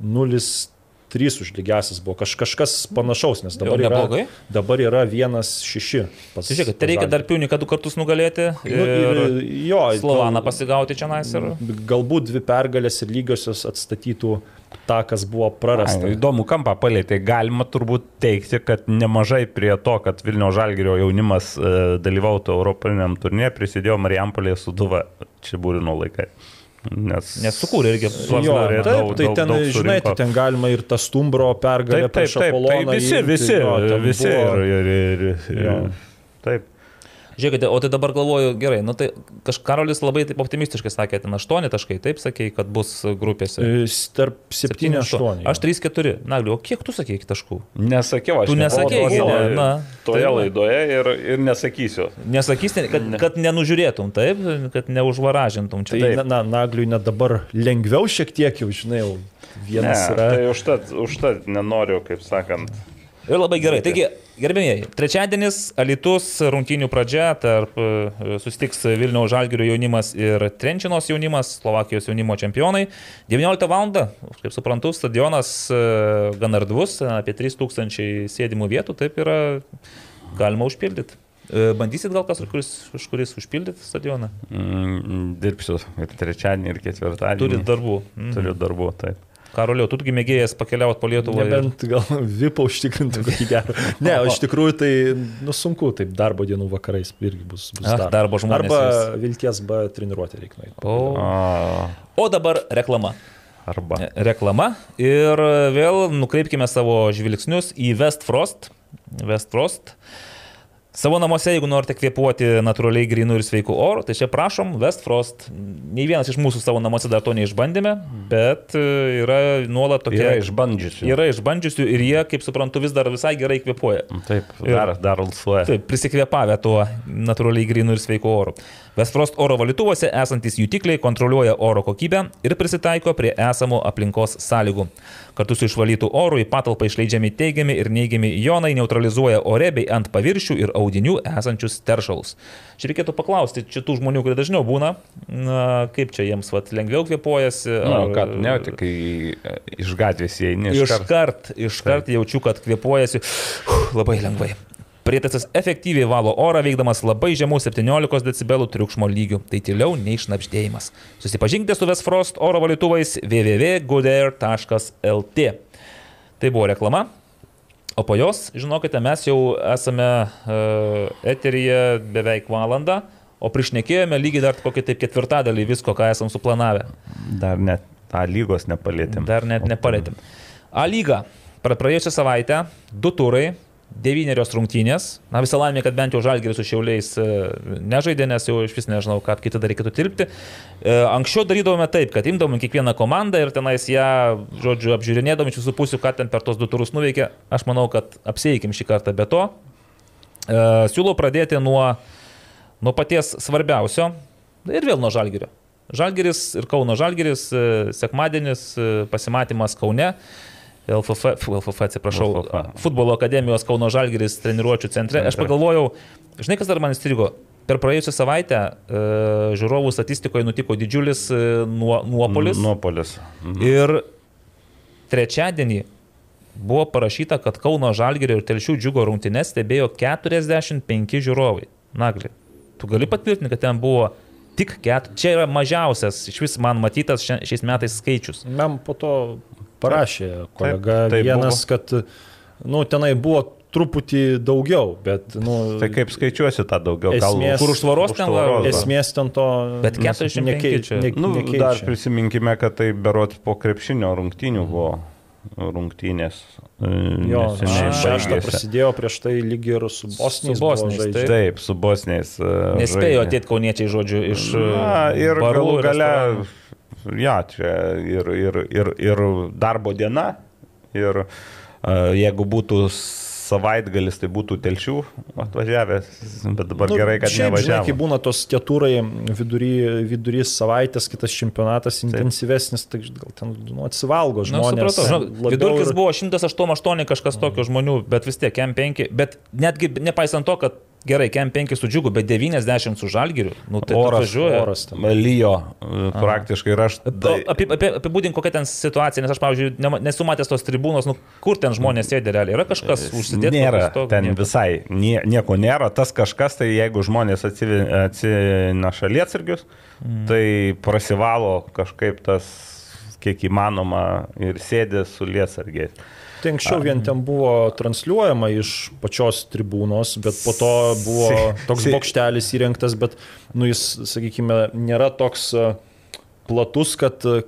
0,3 už lygiasis buvo kaž, kažkas panašaus, nes dabar Jau yra, dabar yra 1,6. pas- Tai Žiūrėk, tai reikia dar piuniką du kartus nugalėti Nu, ir ir, jo, Slovaną pasigauti čia nais ir... Galbūt dvi pergalės ir lygiosios atstatytų tą, kas buvo prarasta. Ai, įdomų kampą palėtė. Galima turbūt teikti, kad nemažai prie to, kad Vilnių Žalgirio jaunimas e, dalyvautų Europiniam turnė, prisidėjo Marijampolė su Duva Čiabūrino laikai. Nes, Nes sukūrė irgi Vasarė taip, daug- tai ten, daug žinai, tai ten galima ir tą stumbro pergalę Taip, taip, taip, tai Apoloną visi, visi, jo, visi buvo- ir, ir, ir, Jo. ir, taip. Žiūrėkite, o tai dabar galvoju, gerai, nu tai kažkarolis Karolis labai taip optimistiškai sakė, ten 8 taškai, taip sakė, kad bus grupėse. E, Tarp 7-8. Aš 3-4. Nagli, o kiek tu sakė taškų? Nesakiau, aš Tu nebuvau ne, toje- na, toje tai laidoje ir, ir nesakysiu. Nesakysi, kad, kad nenužiūrėtum, taip, kad neužvaražintum čia. Tai, na, na, Nagliui net dabar lengviau šiek tiek jau, žinai, jau Ne, vienas yra. tai užtat, užtat nenoriu, kaip sakant. Ir labai gerai. Taigi, gerbėmieji, trečiadienis, Alitus, rungtynių pradžia, tarp e, susitiks Vilniaus Žalgirio jaunimas ir Trenčinos jaunimas, Slovakijos jaunimo čempionai. 19 val. kaip suprantu, stadionas e, gan ardvus, apie 3000 sėdimų vietų, taip yra galima užpildyti. E, Bandysit gal kas, kuris, už kuris užpildyti stadioną? Mm, dirbsiu ir trečiadienį, ir ketvirtadienį. Turit darbų. Mm. Turiu darbų, taip. Karolio, tu mėgėjęs pakeliauti po Lietuvą. ir- Nebent gal vipą užtikrintų kokį gerą. Ne, *laughs* o iš tikrųjų tai nu, sunku, taip darbo dienų vakarais irgi bus. bus Ach, dar. darbo žmonės Arba jūs. vilties B treniruotė reikia nueiti. O, o dabar reklama. arba. reklama ir vėl nukreipkime savo žvilgsnius į Westfrost. Westfrost. Savo namuose, jeigu norite kvėpuoti natūraliai grinų ir sveikų orų, tai čia prašom Westfrost. Nei vienas iš mūsų savo namuose dar to neišbandėme, bet e, yra nuolat tokie. Yra išbandžiusių. Yra išbandžiusių ir jie, kaip suprantu, vis dar visai gerai kvepuoja. Taip, dar, dar alsuoja. Taip, prisikvėpavę tuo natūraliai grinų ir sveikų orų. Westfrost oro valytuvuose esantis jutikliai kontroliuoja oro kokybę ir prisitaiko prie esamų aplinkos sąlygų. Kartu su išvalytų oru į patalpą išleidžiami teigiami ir neigiami jonai neutralizuoja ore bei ant paviršių ir audinių esančius teršalus. Čia reikėtų paklausti šitų žmonių, kurie dažniau būna, na, kaip čia jiems vat, lengviau kvepuojasi. Na, ar- ką, ne, tik e, iš gatvės įeini. Iškart, iškart jaučiu, kad kvepuojasi labai lengvai. Prietaisas efektyviai valo orą, veikdamas labai žemų 17 dB triukšmo lygių. Tai tyliau nei šnapždėjimas. Susipažinkite su Westfrost oro valytuvais www.goodair.lt. Tai buvo reklama. O po jos, žinokite, mes jau esame uh, eteryje beveik valandą, o prišnekėjome lygiai dar kokį taip ketvirtadalį visko, ką esam suplanavę. Dar net tą lygos nepalėtėm. Dar net nepalėtėm. A lyga. Pra- Praėjusią savaitę du turai, devynerios rungtynės. Na visą laimę, kad bent jau žalgeris su šiauliais e, nežaidė, nes jau iš vis nežinau, ką kitą dar reikėtų tilpti. E, Anksčiau darydavome taip, kad imdavome kiekvieną komandą ir tenais ją, žodžiu, apžiūrinėdami iš visų pusių, ką ten per tos du turus nuveikė. Aš manau, kad apseikim šį kartą be to. E, Siūlau pradėti nuo, nuo paties svarbiausio ir vėl nuo žalgerio. Žalgeris ir Kauno Žalgeris, sekmadienis, pasimatymas Kaune. LFF, LFF atsiprašau, LFF. futbolo akademijos Kauno Žalgeris treniruočio centre. Aš pagalvojau, žinai, kas dar man įstrigo. per praėjusią savaitę e, žiūrovų statistikoje nutiko didžiulis e, nuo, nuopolis. Nuopolis. Mhm. Ir trečiadienį buvo parašyta, kad Kauno Žalgirio ir Telšių džiugo rungtynės stebėjo 45 žiūrovai. Nagli, tu gali patvirtinti, kad ten buvo tik 4. Čia yra mažiausias iš vis man matytas šia- šiais metais skaičius. Man po to parašė kolega taip vienas, kad, nu, tenai buvo truputį daugiau, bet, nu, Tai kaip skaičiuosi tą daugiau? Esmės- Kur už tvoros ten va. esmės ten to Bet nes 45 nekei- čia. ne- Nu, nekeičia. dar prisiminkime, kad tai berot po krepšinio rungtynių buvo rungtynės. e, Jo, šeštą prasidėjo prieš tai lyg ir su Bosniais. Su Bosniais, buvo taip. Taip, su bosniais. e, Nespėjo atėti kauniečiai, žodžiu, iš Na, ir galų gale, restoranų. Ja, čia ir, ir, ir, ir darbo diena, ir uh, jeigu būtų savaitgalis, tai būtų telšių atvažiavęs, bet dabar nu, gerai, kad šiaip, Žinai, kai nevažiavo. būna tos ketūrai vidury, vidury savaitės, kitas čempionatas intensyvesnis, tai gal ten nu, atsivalgo Na, žmonės. supratau. Žinok, labiau vidurkis ir- buvo 108 kažkas tokio žmonių, bet vis tiek KM5, bet netgi nepaisant to, kad gerai, KM5 su džiugu, bet 90 su žalgiriu, nu tai Oras, važiuoja. oras ten. Lyjo e, praktiškai ir aš. Tai... Apie, apie, apibūdink kokia ten situacija, nes aš, pavyzdžiui, nema- nesu matęs tos tribūnos, nu, kur ten žmonės sėdi realiai. Yra kažkas užsidėti? Nėra, ten visai nie, nieko nėra. Tas kažkas, tai jeigu žmonės atsineša lietsargius, mm. tai prasivalo kažkaip tas kiek įmanoma ir sėdė su lietsargiais. Tai anksčiau vien ten buvo transliuojama iš pačios tribūnos, bet po to buvo toks bokštelis įrengtas, bet nu, jis, sakykime, nėra toks e, platus, kad e,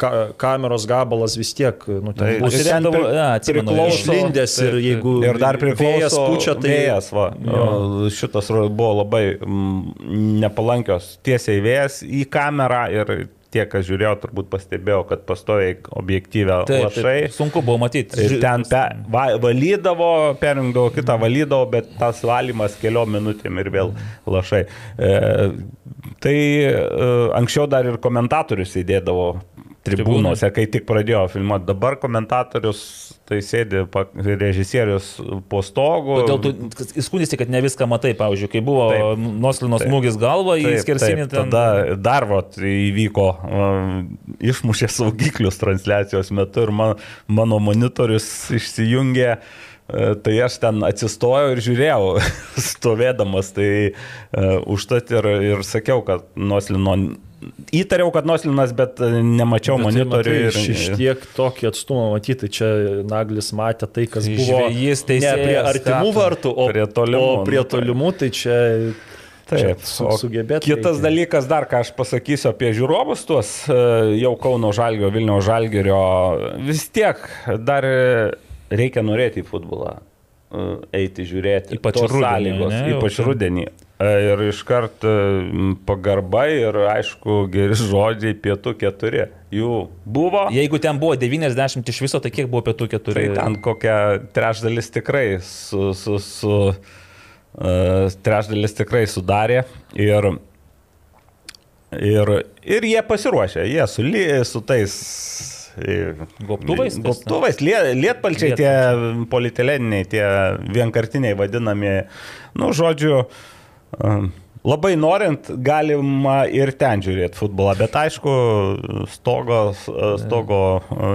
ka kameros gabalas vis tiek nu, ten Tai bus ir ten pri- ja, atsimenu, priklauso- išlindęs ir jeigu Ir dar priklauso pučia, tai vėjas, va. Jo. Šitas buvo labai mm, nepalankios tiesiai vėjas į kamerą ir tie, kas žiūrėjo, turbūt pastebėjo, kad pastoviai objektyvę Taip, lašai. taip, sunku buvo matyti. Ir ten pe, va, valydavo, perjungdavo kitą valydavo, bet tas valymas keliom minutėm ir vėl lašai. E, tai e, anksčiau dar ir komentatorius įdėdavo tribūnose, kai tik pradėjo filmuoti. Dabar komentatorius tai sėdi režisierius po stogu. Todėl tu įskundėsi, kad ne viską matai, pavyzdžiui, kai buvo Taip. Noslinos Taip. smūgis galva į Taip, skersinį taip, tada dar vat, įvyko, um, išmušė saugiklius transliacijos metu ir man, mano monitorius išsijungė. e, Tai aš ten atsistojau ir žiūrėjau, *laughs* stovėdamas, tai uh, užtat ir, ir sakiau, kad Noslino, įtariau, kad Noslinas, bet e, nemačiau Bet tai monitorių. matai, ir, iš tiek tokį atstumą matyti, čia Naglis matė tai, kas Tai buvo žvejys, ne teisėjas, prie artimų vartų, o Prie tolimų, O prie nu, tai- tolimų, tai čia... Taip, su- o sugebėt Kitas reikia. dalykas dar, ką aš pasakysiu apie žiūrovus, tuos e, jau Kauno Žalgio, Vilniaus Žalgio, vis tiek dar e, reikia norėti į futbolą, eiti žiūrėti. Ypač Tos rudenį, sąlygos, ne, ypač rudenį. E, Ir iškart e, pagarba ir, aišku, geri žodžiai pietų keturi. Jų buvo. Jeigu ten buvo 90 iš viso, tai kiek buvo pietų keturi? Tai ten kokia trečdalis tikrai su, su, su uh, trečdalis tikrai sudarė ir, ir, ir jie pasiruošė, jie su, li, su tais e, Gobtuvais? Gobtuvais, lie, lietpalčiai, tie polietileniai, tie vienkartiniai vadinami, nu, žodžiu, um, Labai norint, galima ir ten žiūrėti futbolą, bet aišku, stogo, stogo e,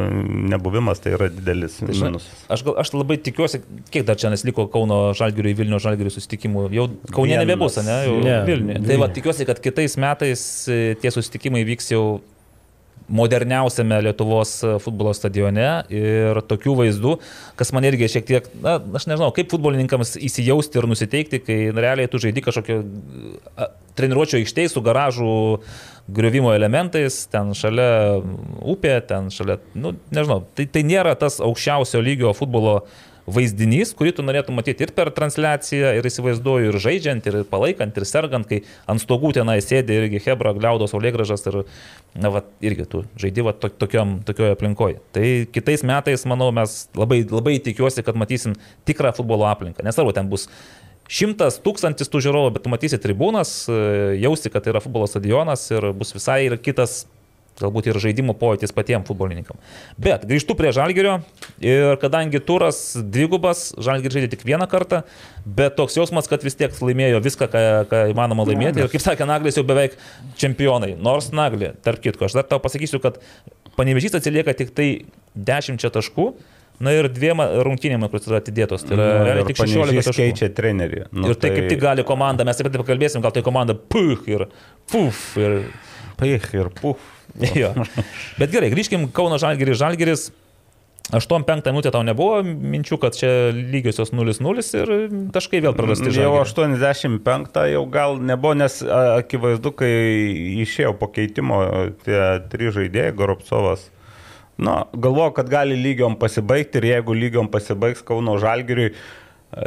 nebuvimas tai yra didelis Tai minusas. Aš, gal, aš labai tikiuosi, kiek dar čia nes liko Kauno Žalgiriui, Vilnių Žalgiriui susitikimų. Jau Kaune nebebus, ne? Jau Ne, Vilniuje. Tai va, tikiuosi, kad kitais metais e, tie susitikimai vyks jau moderniausiame Lietuvos e, futbolo stadione ir tokių vaizdų, kas man irgi šiek tiek, na, aš nežinau, kaip futbolininkams įsijausti ir nusiteikti, kai realiai tu žaidži kažkokio a, treniruočio aikštėje su garažų griovimo elementais, ten šalia upė, ten šalia, nu, nežinau, tai, tai nėra tas aukščiausio lygio futbolo vaizdinys, kurį tu norėtum matyti ir per transliaciją, ir įsivaizduoju, ir žaidžiant, ir palaikant, ir sergant, kai ant stogų tenai sėdi irgi Hebra, Gliaudos, Olėgražas ir, na, va, irgi tu žaidži va, to, tokiom, tokioje aplinkoje. Tai kitais metais, manau, mes labai, labai tikiuosi, kad matysim tikrą futbolo aplinką. Nesvarbu, ten bus šimtas tūkstantis tų žiūrovų, bet tu matysi tribūnas, e, jausi, kad tai yra futbolo stadionas ir bus visai ir kitas galbūt ir žaidimo pojūtis patiems futbolininkam. Bet grįžtu prie Žalgirio ir kadangi turas dvigubas, Žalgiris žaidė tik vieną kartą, bet toks jausmas, kad vis tiek laimėjo viską, ką, ką įmanoma laimėti. Ir kaip sakė Naglis, jau beveik čempionai. Nors Naglį, tarp kitko, aš dar tau pasakysiu, kad Panevežys atsilieka tik tai 10 taškų. Na ir dviem rungtynėm, kuris yra atidėtos. Tai yra Nu, tik 16 Panevėžys taškų. keičia trenerį. Nu, Ir tai kaip tik gali komanda, mes apie tai pakalbėsim, gal tai komanda puh ir puf. Ir, Paich ir puf. *laughs* jo. Bet gerai, grįžkim Kauno Žalgiris. Žalgiris 8-5 minutę tau nebuvo minčių, kad čia lygiosios 0-0 ir taškai vėl prarasti Jau Žalgirio. 85 jau gal nebuvo, nes akivaizdu, kai išėjo po keitimo tie trys žaidėjai, Goropsovas. Na, galvoju, kad gali lygiom pasibaigti ir jeigu lygiom pasibaigs Kauno Žalgiriui,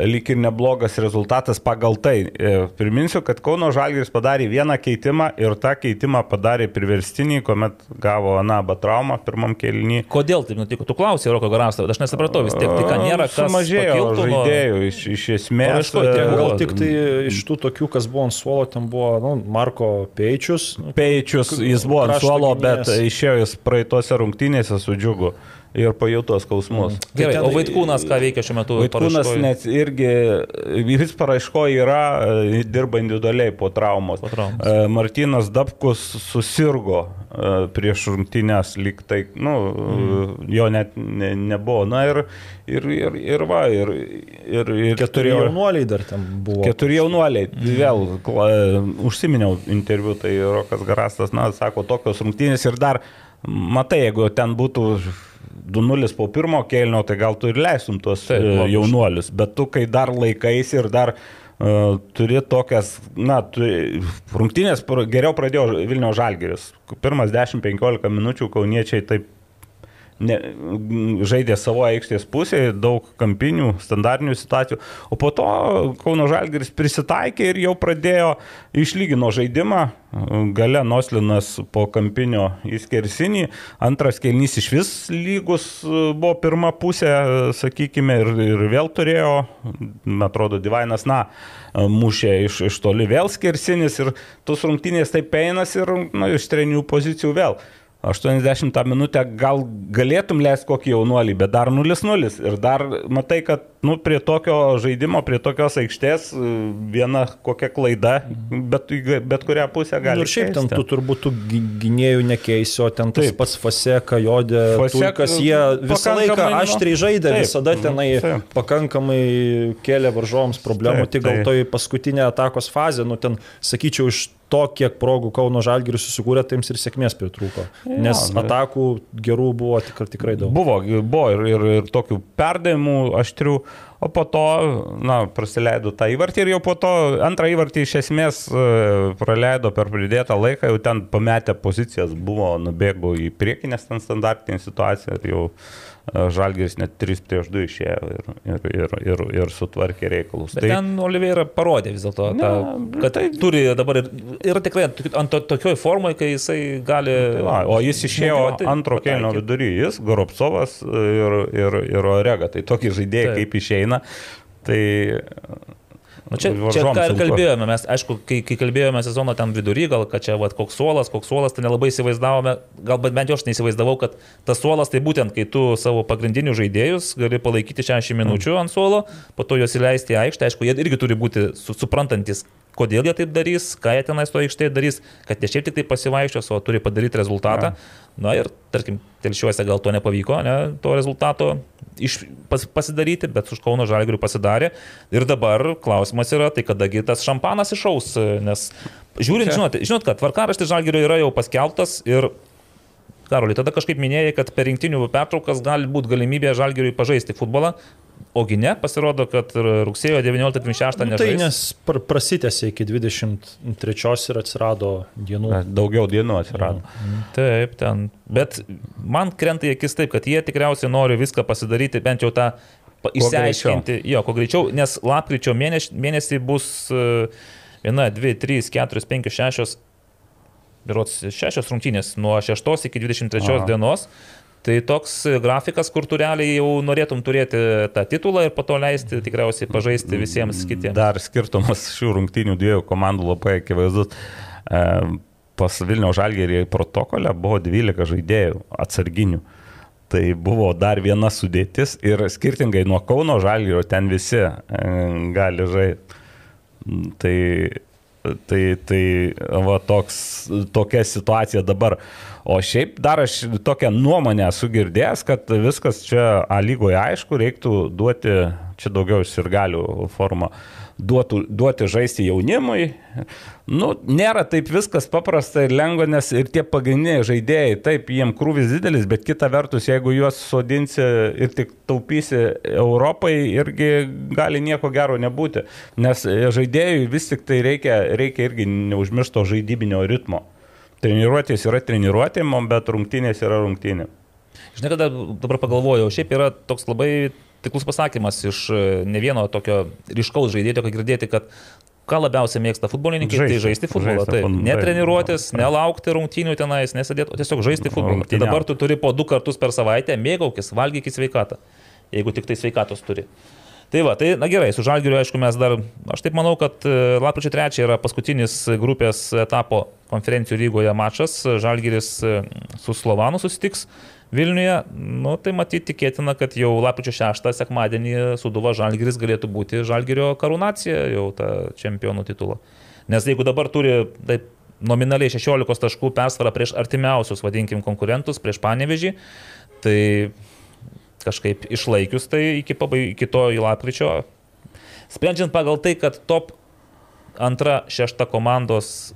lyg ir neblogas rezultatas pagal tai. E, Priminsiu, kad Kauno Žalgiris padarė vieną keitimą ir tą keitimą padarė priverstinį, kuomet gavo Anaba traumą pirmam kelnį. Kodėl taip nutiko? Tu klausai Roko Garastą, aš nesupratau vis tiek, tai ką nėra, kas nuo- žaidėjų iš, iš esmės. Paraiškoj tiek. Gal tik tai iš tų tokių, kas buvo ant suolo, ten buvo nu, Marko Peičius. Peičius, jis buvo ant suolo, bet išėjo jis praeitose rungtynėse su džiugu ir pajuto skausmus. Gerai, ten- o Vaitkūnas ką veikia šiuo metu? Vaikūnas paraiškoj? net irgi, jis paraiškoje yra, e, dirba individualiai po traumos. Po traumos. E, Martinas Dabkus susirgo e, prieš rungtynės, lyg tai, nu, Mm. jo net ne, nebuvo. Na ir, ir, ir, ir va, ir, ir, ir Keturi jaunuoliai dar ten buvo. Keturi jaunuoliai, vėl kla, užsiminiau interviu, tai Rokas Garastas, na, sako, tokios rungtynės ir dar, matai, jeigu ten būtų 2-0 po pirmo kelnio, tai gal tu ir leistum tuos Taip, logiška. jaunuolius, bet tu, kai dar laikais ir dar uh, turi tokias, na, tu, rungtynės geriau pradėjo Vilnių Žalgeris. Pirmas 10-15 minučių kauniečiai taip ne, žaidė savo aikštės pusėje, daug kampinių, standartinių situacijų, o po to Kauno Žalgiris prisitaikė ir jau pradėjo išlygino žaidimą, gale Noslinas po kampinio įskersinį, antras kelnys iš vis lygus buvo pirma pusė, sakykime, ir, ir vėl turėjo, man atrodo, Divainas, na, mušė iš, iš toli vėl skersinis ir tos rungtynės taip einas ir na, iš trenių pozicijų vėl. 80 minutę gal galėtum leisti kokį jaunuolį, bet dar 0-0. Ir dar matai, kad nu, prie tokio žaidimo, prie tokios aikštės viena kokia klaida, bet, bet kurią pusę gali. Nu, ir šiaip ten keisti. tu turbūt gy- gynėjų nekeisi, o ten tas Taip. pats Faseka, Jodė, Fasek, kas jie visą laiką nu, aštriai žaidė, taip. visada tenai Taip. pakankamai kėlė varžovams problemų, Taip, tik gal toj paskutinė atakos fazė, nu ten, sakyčiau, iš to, kiek progų Kauno Žalgirius susikūrė, tai jiems ir sėkmės pritrūko. Nes nu. atakų gerų buvo tikrai, tikrai daug. Buvo, buvo ir, ir, ir tokių perdavimų aštrių, o po to, na, praleido tą įvartį ir jau po to antrą įvartį iš esmės e, praleido per pridėtą laiką, jau ten pametę pozicijas buvo, nubėgo į priekinę standartinę situaciją ir jau Žalgiris net 3 prieš 2 išėjo ir, ir, ir, ir, ir sutvarkė reikalus. Bet tai... ten Oliveira parodė vis dėlto, kad tai... turi dabar ir yra tikrai ant to, tokioj formai, kai jisai gali... Tai va, o jis išėjo smūgiuoti, antro kelnio pataikyt. vidury, jis, Goropsovas ir, ir, ir Orega. Tai tokie žaidėjai Taip. kaip išeina. Tai Nu, čia, čia ką ir kalbėjome, mes, aišku, kai, kai kalbėjome sezono ten vidury, gal kad čia vat, koks suolas, koks suolas, tai nelabai įsivaizdavome, galbūt bent jau aš neįsivaizdavau, kad tas suolas tai būtent, kai tu savo pagrindinius žaidėjus gali palaikyti 60 minučių ant suolo, po to juos įleisti į aikštę, aišku, jie irgi turi būti su, suprantantis, kodėl jie taip darys, ką jie tenais to aikštėje darys, kad ne šiaip tik tai pasivaikščios, o turi padaryti rezultatą. Na ir, tarkim, telšiuose gal to nepavyko, ne, to rezultato iš, pas, pasidaryti, bet už Kauno Žalgirių pasidarė. Ir dabar klausimas yra, tai kadagi tas šampanas išaus, nes žiūrint, žinot, žinot kad tvarkaraštis Žalgirio yra jau paskelbtas ir Karoli, tada kažkaip minėjai, kad per rinktinių pertraukas gali būti galimybė Žalgiriui pažaisti futbolą, ogi ne, pasirodo, kad rugsėjo 19-26 Nu, nežais. tai nes pr prasitėsi iki 23 ir atsirado dienų. daugiau dienų atsirado. Taip, ten. Bet man krenta į akis taip, kad jie tikriausiai nori viską pasidaryti, bent jau tą išsiaiškinti, jo, kuo greičiau, nes lapkričio mėnesį, mėnesį bus e, viena, dvi, trys, keturios, penkios, šešios, berots šešios rungtynės nuo 6 iki 23 Aha. dienos. Tai toks grafikas, kur tu realiai jau norėtum turėti tą titulą ir po to leisti tikriausiai pažaisti visiems kitiems. Dar skirtumas šių rungtynių dviejų komandų labai akivaizdus. E, pas Vilnių Žalgerį protokolę buvo 12 žaidėjų atsarginių. Tai buvo dar viena sudėtis ir skirtingai nuo Kauno Žalgerio ten visi e, gali žaisti. Tai, tai, tai va toks, tokia situacija dabar. O šiaip dar aš tokią nuomonę esu girdėjęs, kad viskas čia A lygoje aišku, reiktų duoti, čia daugiau iš sirgalių formą, duotų, duoti žaisti jaunimui. Nu, nėra taip viskas paprasta ir lengva, nes ir tie pagrindiniai žaidėjai, taip, jiem krūvis didelis, bet kita vertus, jeigu juos sodinsi ir tik taupysi Europai, irgi gali nieko gero nebūti. Nes žaidėjui vis tik tai reikia, reikia irgi neužmiršto žaidybinio ritmo. Treniruotės yra treniruotėm, bet rungtynės yra rungtynė. Žinai, kada dabar pagalvojau, šiaip yra toks labai tiklus pasakymas iš e, ne vieno tokio ryškaus žaidėjo, tokio girdėti, kad ką labiausiai mėgsta futbolininkai, žaisti, tai žaisti futbolą. Žaisti, taip, ne treniruotis, nelaukti rungtynių tenais, nesėdėti, o tiesiog žaisti futbolą. Tai dabar tu turi po du kartus per savaitę, mėgaukis, valgykis sveikatą, jeigu tik tai sveikatos turi. Tai va, tai na gerai, su Žalgiriu, aišku, mes dar, aš taip manau, kad e, lapkričio 3 yra paskutinis grupės etapo konferencijų lygoje mačas. Žalgiris e, su Slovanu susitiks Vilniuje. Nu, tai matyti tikėtina, kad jau lapkričio 6 sekmadienį Suduva Žalgiris galėtų būti Žalgirio karūnacija, jau tą čempionų titulą. Nes jeigu dabar turi taip, nominaliai 16 taškų persvarą prieš artimiausius, vadinkim, konkurentus, prieš Panevežį, tai kažkaip išlaikius tai iki, pabai, iki to į lapkričio. Sprendžiant pagal tai, kad top antra, šešta komandos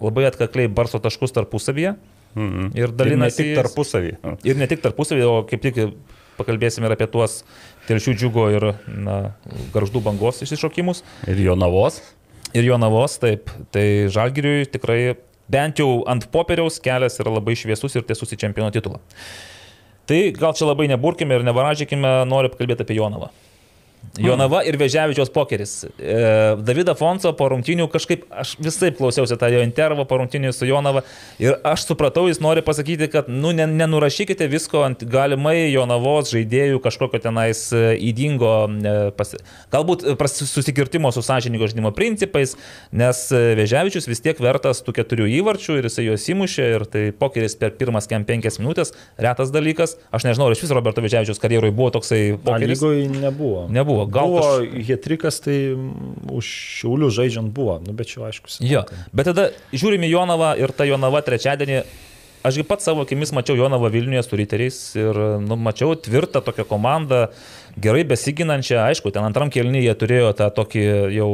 labai atkakliai barso taškus tarpusavyje Mhm. ir dalinasi. Ir ne tik tarpusavį. Ir ne tik tarpusavį, o kaip tik pakalbėsime ir apie tuos telšių džiugo ir na, garždų bangos išsišokimus. Ir jo navos. Ir jo navos, taip. Tai žalgiriui tikrai bent jau ant popieriaus kelias yra labai šviesus ir tiesus į čempiono titulą. Tai gal čia labai neburkime ir nevaražykime, noriu pakalbėti apie Jonavą. Jonava ir Vežiavičios pokeris. E, Davida Fonso po rungtinių kažkaip, aš visai klausiausi tą jo intervą po rungtinių su Jonava ir aš supratau, jis nori pasakyti, kad nu, nenurašykite visko ant galimai Jonavos žaidėjų kažkokio tenais įdingo, e, pasi... galbūt susikirtimo su sąžininko žaidimo principais, nes Vežiavičius vis tiek vertas tų keturių įvarčių ir jisai juos įmušė ir tai pokeris per pirmas kem penkias minutės, retas dalykas. Aš nežinau, ar iš vis Roberto Vežiavičius karjeroje buvo toksai pokeris. Lygoje nebuvo. Nebuvo. Gal buvo kaž... Hetrikas, tai už šiaulių žaidžiant buvo, nu, bet čia aišku. Jo, bet tada žiūrime Jonavą ir ta Jonava trečiadienį. Ašgi pats savo akimis mačiau Jonavą Vilniuje su riteriais ir nu, mačiau tvirtą tokią komandą, gerai besiginančią, aišku, ten antram kelnyje turėjo tą tokį jau,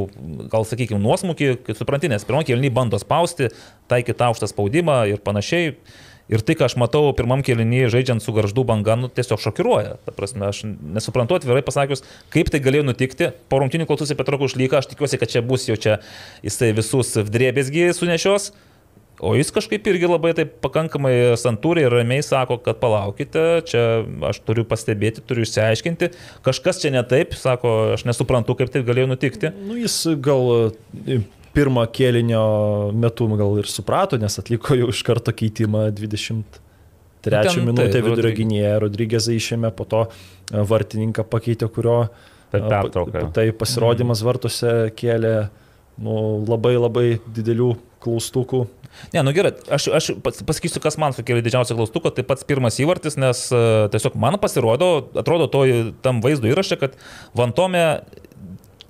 gal sakykime, nuosmukį, kaip supranti, nes pirmam kelnyje bando spausti, taikyti aukštą spaudimą ir panašiai. Ir tai, ką aš matau pirmam kelinyje žaidžiant su garždų banga, nu, tiesiog šokiruoja. Ta prasme, aš nesuprantu atvirai pasakius, kaip tai galėjo nutikti. Po rungtinių klaususi Petrokų užlyką, aš tikiuosi, kad čia bus jau čia jisai visus vdrėbėsgi sunešios. O jis kažkaip irgi labai taip pakankamai santūriai ir ramiai sako, kad palaukite, čia aš turiu pastebėti, turiu išsiaiškinti, kažkas čia ne taip, sako, aš nesuprantu, kaip tai galėjo nutikti. Nu, jis gal pirmą kėlinio metu gal ir suprato, nes atliko jau iš karto keitimą 23 Ten, minutę taip, vidurio gynėją, Rodrygėzą išėmė, po to e, vartininką pakeitė, kurio Per e, pertrauką. Tai pasirodymas vartuose kėlė nu, labai labai didelių klaustukų. Ne, nu gerai, aš, aš pas- pasakysiu, kas man sukėlė didžiausią klaustuką, tai pats pirmas įvartis, nes e, tiesiog man pasirodo, atrodo to tam vaizdo įraše, kad Vantome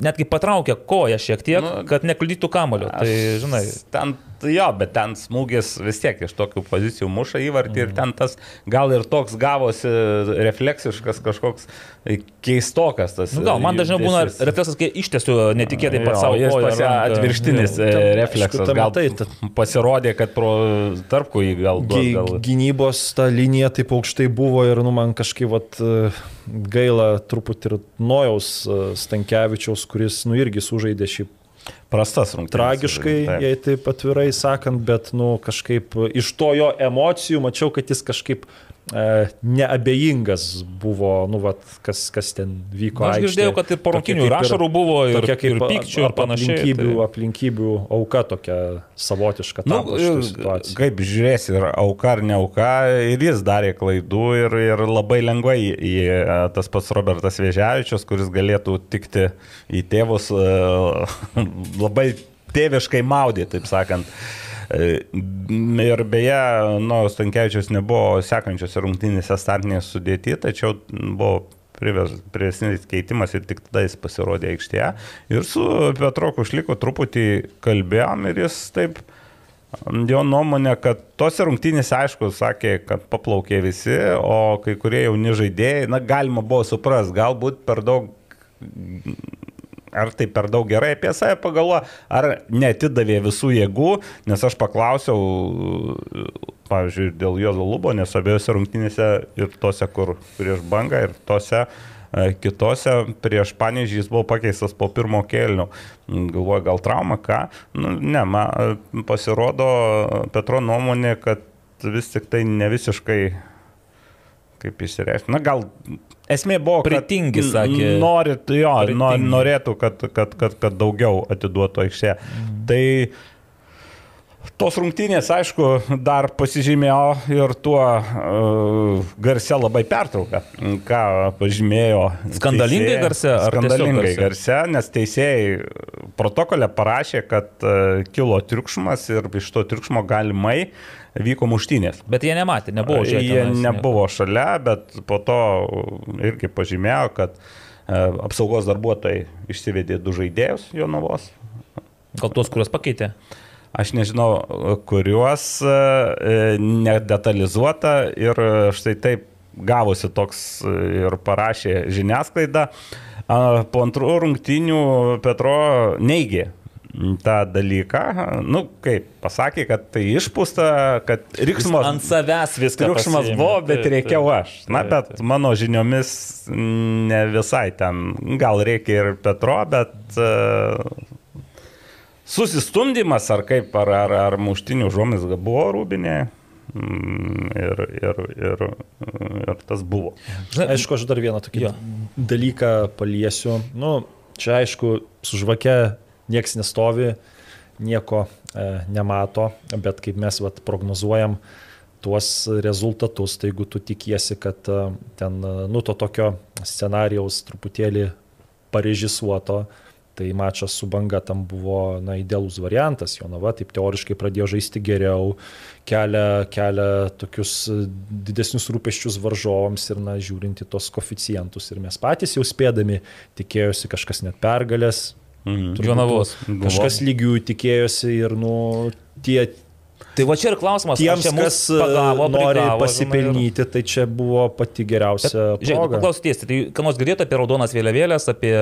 netgi patraukė koją šiek tiek, Nu, kad nekliudytų kamulio. Tai, žinai, Ten, jo, bet ten smūgis vis tiek iš tokių pozicijų muša įvartį ir ten tas gal ir toks gavosi refleksiškas kažkoks keistokas tas. nu, gal man dažniau būna refleksas, kai ištiesiu netikėtai pats savo koją. pasia ranką. atvirkštinis e, refleksas. Gal tai, pasirodė, kad pro tarpku jį gal. Gy, Gal... gynybos ta linija taip aukštai buvo ir nu, man kažkaip vat, e, gaila truputį ir Nojaus e, Stankievičiaus, kuris nu, irgi sužaidė šį Prastas rungtynės. tragiškai, Taip. jei taip atvirai sakant, bet nu, kažkaip iš to jo emocijų mačiau, kad jis kažkaip neabejingas buvo, nu, vat, kas, kas ten vyko. Nu, aš girdėjau, kad ir po Tokia rungtynių kaip ir ašarų buvo, ir, kaip ir pykčių, ir panašiai. Aplinkybių, tai- aplinkybių auka tokia savotiška. Nu, šitoj situacijai. kaip žiūrėsi, ir auka ar ne auka, ir jis darė klaidų ir, ir labai lengvai į e, tas pats Robertas Vėžiavičius, kuris galėtų tikti į tėvus, e, *laughs* labai tėviškai maudė, taip sakant. E, Ir beje, nu, Stankievičius nebuvo sekančiose rungtynėse startinės sudėti, tačiau buvo privesnis keitimas ir tik tada jis pasirodė aikštėje. Ir su Petro Kušliku truputį kalbėjom ir jis taip, jo nuomonė, kad tose rungtynėse, aišku, sakė, kad paplaukė visi, o kai kurie jauni žaidėjai, na, galima buvo suprasti, galbūt per daug ar tai per daug gerai apie save pagalvo, ar netidavė visų jėgų, nes aš paklausiau, pavyzdžiui, dėl Jozo Lubo, nes abiejose rungtynėse ir tose, kur prieš bangą, ir tose e, kitose prieš Panežį jis buvo pakeistas po pirmo kėlinio. Galvoju, gal trauma, ką? Nu, ne, man pasirodo Petro nuomonė, kad vis tik tai ne visiškai kaip išsireiškia. Na gal esmė buvo, kad Pritingi, sakė. Norit, jo, Pritingi. norėtų, kad, kad, kad, kad daugiau atiduotų aikštė. Mm. Tai Tos rungtynės, aišku, dar pasižymėjo ir tuo uh, garse labai pertrauką, ką pažymėjo. Skandalingai garse? Skandalingai garse? garse, nes teisėjai protokolė parašė, kad uh, kilo triukšmas ir iš to triukšmo galimai vyko muštynės. Bet jie nematė, nebuvo žiūrėti. Jie nebuvo šalia, bet po to irgi pažymėjo, kad uh, apsaugos darbuotojai išsivedė du žaidėjus Jonavos. Gal tuos, kuriuos pakeitė? aš nežinau, kuriuos e, nedetalizuota ir štai taip gavosi toks ir parašė žiniasklaida. Po antrų rungtinių Petro neigė tą dalyką, nu kaip, pasakė, kad tai išpūsta, kad riksmas ant savęs viskas. Triukšmas buvo, bet reikėjo aš. Na, bet mano žiniomis ne visai ten, gal reikia ir Petro, bet uh, susistumdymas ar kaip, ar, ar, ar muštinių žomis buvo rūbinė. Mm, ir, ir, ir, ir tas buvo. Aišku, aš dar vieną tokį jo. dalyką paliesiu. Nu, čia aišku, su žvake nieks nestovi, nieko e, nemato, bet kaip mes vat, prognozuojam tuos rezultatus, tai jeigu tu tikiesi, kad e, ten, nu, to tokio scenarijaus truputėlį parežisuoto, Tai mačas su banga tam buvo na, idealus variantas. Jonava taip teoriškai pradėjo žaisti geriau, kelia, kelia tokius didesnius rūpeščius varžovams ir na, žiūrinti tos koficijantus. Ir mes patys jau spėdami tikėjosi kažkas net pergalės. Mhm. Jonavos. Kažkas lygių tikėjosi ir nu, tie Tai va čia ir klausimas, tiems, kas e, pagavo, nori prigavo, pasipelnyti, ir... tai čia buvo pati geriausia. Žiūrėk, paklausyti, tai ką nors girdėjote apie raudonas vėliavėlės, apie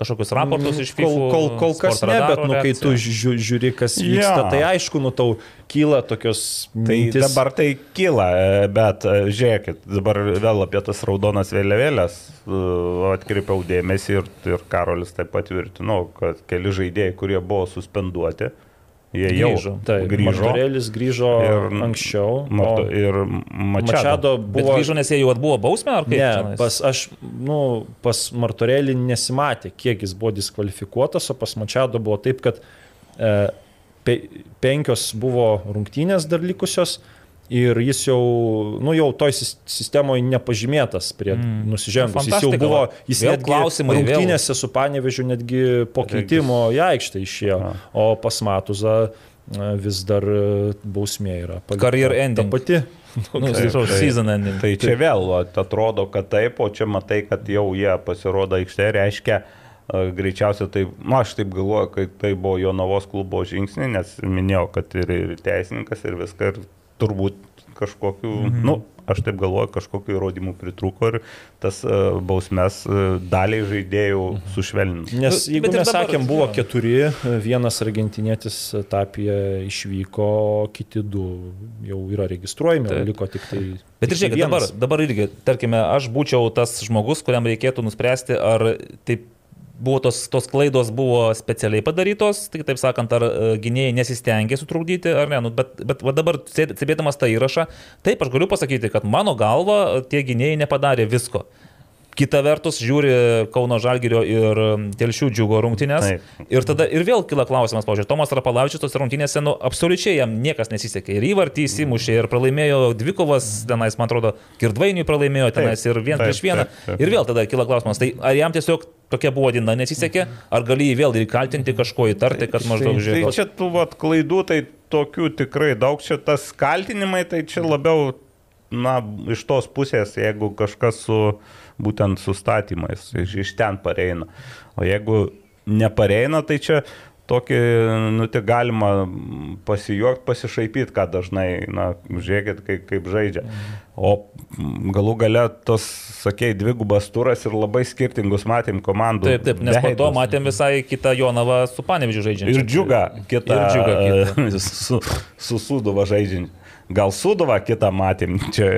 kažkokius raportus mm, iš FIFA? Kol, kol, kol kas ne, bet nu, kai tu žiūri, kas vyksta, ja. tai aišku, nu tau kyla tokios... Tai mintis. dabar tai kyla, bet e, žiūrėkit, dabar vėl apie tas raudonas vėliavėlės e, atkreipiau dėmesį ir, ir Karolis taip patvirtino, kad keli žaidėjai, kurie buvo suspenduoti, Jie grįžo. Taip, grįžo. Martorėlis grįžo ir, anksčiau. Marto, ir Mačado. Mačado buvo. Bet grįžo, nes jie jau atbuvo bausmę ar kaip? Ne, čionais? pas, aš, nu, pas Martorėlį nesimatė, kiek jis buvo diskvalifikuotas, o pas Mačado buvo taip, kad e, pe, penkios buvo rungtynės dar likusios. Ir jis jau, nu jau toj sistemoje nepažymėtas prie mm. nusižengus. Jis jau buvo, jis net klausimai. Rungtynėse su Panevežiu netgi po keitimo į aikštę išėjo. O pas Matuzą e, vis dar e, bausmė yra. Career ending. Ta pati. Nu, tai, tai, season ending. Tai čia vėl atrodo, kad taip, o čia matai, kad jau jie pasirodo aikštė, reiškia, e, greičiausiai tai, na, nu, aš taip galvoju, kad tai buvo Jonavos klubo žingsnė, nes minėjau, kad ir, ir teisininkas, ir viską, ir turbūt kažkokiu, mhm. nu, aš taip galvoju, kažkokiu įrodymu pritruko ir tas uh, bausmes uh, daliai žaidėjų mhm. sušvelnino. Nes jeigu mes dabar, sakėm, buvo keturi, vienas argentinietis tapė išvyko, kiti du jau yra registruojami, tai. liko tik tai... Bet ir žiūrėkit, dabar, dabar irgi, tarkime, aš būčiau tas žmogus, kuriam reikėtų nuspręsti, ar taip buvo tos, tos klaidos buvo specialiai padarytos, tai taip sakant, ar e, gynėjai nesistengė sutrukdyti ar ne, nu, bet, bet va dabar stebėdamas tą įrašą, taip aš galiu pasakyti, kad mano galva tie gynėjai nepadarė visko. Kita vertus, žiūri Kauno Žalgirio ir Telšių džiugo rungtynės. Taip. Ir tada ir vėl kila klausimas, pavyzdžiui, Tomas Rapalavičius tos rungtynėse, nu, absoliučiai jam niekas nesisekė. Ir įvartį įsimušė, ir pralaimėjo dvikovas tenais, man atrodo, Kirdvainiui pralaimėjo tenais, ir vien prieš vieną. Ir vėl tada kila klausimas, tai ar jam tiesiog tokia buvo diena nesisekė, ar gali jį vėl ir kaltinti kažko įtarti, kad maždaug Tai žiūrėjau. čia tų vat, klaidų, tai tokių tikrai daug, čia tas kaltinimai, tai čia labiau, na, iš tos pusės, jeigu kažkas su būtent sustatymais, iš, iš ten pareina. O jeigu nepareina, tai čia tokį, nu, tik galima pasijuokti, pasišaipyti, ką dažnai, na, žiūrėkit, kaip, kaip žaidžia. O galų gale tos, sakėjai, dvigubas turas ir labai skirtingus matėm komandų. Taip, taip, nes po to veidus. matėm visai kitą Jonavą su Panevižiu žaidžiančią. Ir džiugą kitą. Ir džiugą kitą. *laughs* Su, su Sūduva žaidžiant. Gal Sūduva kitą matėm. Čia,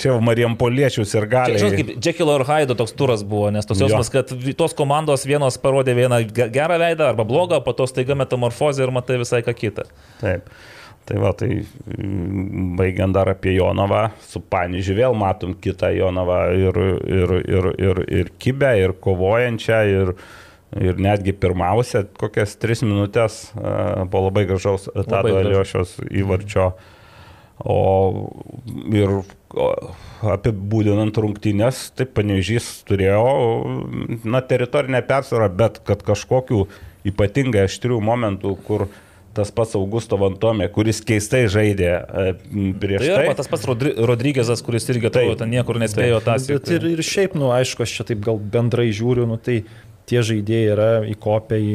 čia Marijam Poliečius ir gali. Čia, žinot, kaip Džekilo ir Haido toks turas buvo, nes tos jausmas, kad tos komandos vienos parodė vieną ge- gerą veidą arba blogą, po to staiga metamorfozė ir matai visai ką kitą. Taip. Tai va, tai mm, baigiant dar apie Jonavą, su Panižiu vėl matom kitą Jonavą ir, ir, ir, ir, ir kibę, ir kovojančią, ir, ir netgi pirmausia kokias tris minutės a, po labai gražaus Tado. Aliošios įvarčio. O ir apibūdinant rungtynės, taip panežys turėjo, na, teritorinę persvarą, bet kad kažkokių ypatingai aštrių momentų, kur tas pats Augusto Vantomė, kuris keistai žaidė e, prieš Tai tai. arba tas pats Rodri Rodrygėsas, kuris irgi atrodo, ten niekur nespėjo tą Bet ir, ir šiaip, nu, aišku, aš čia taip gal bendrai žiūriu, nu, tai tie žaidėjai yra įkopę į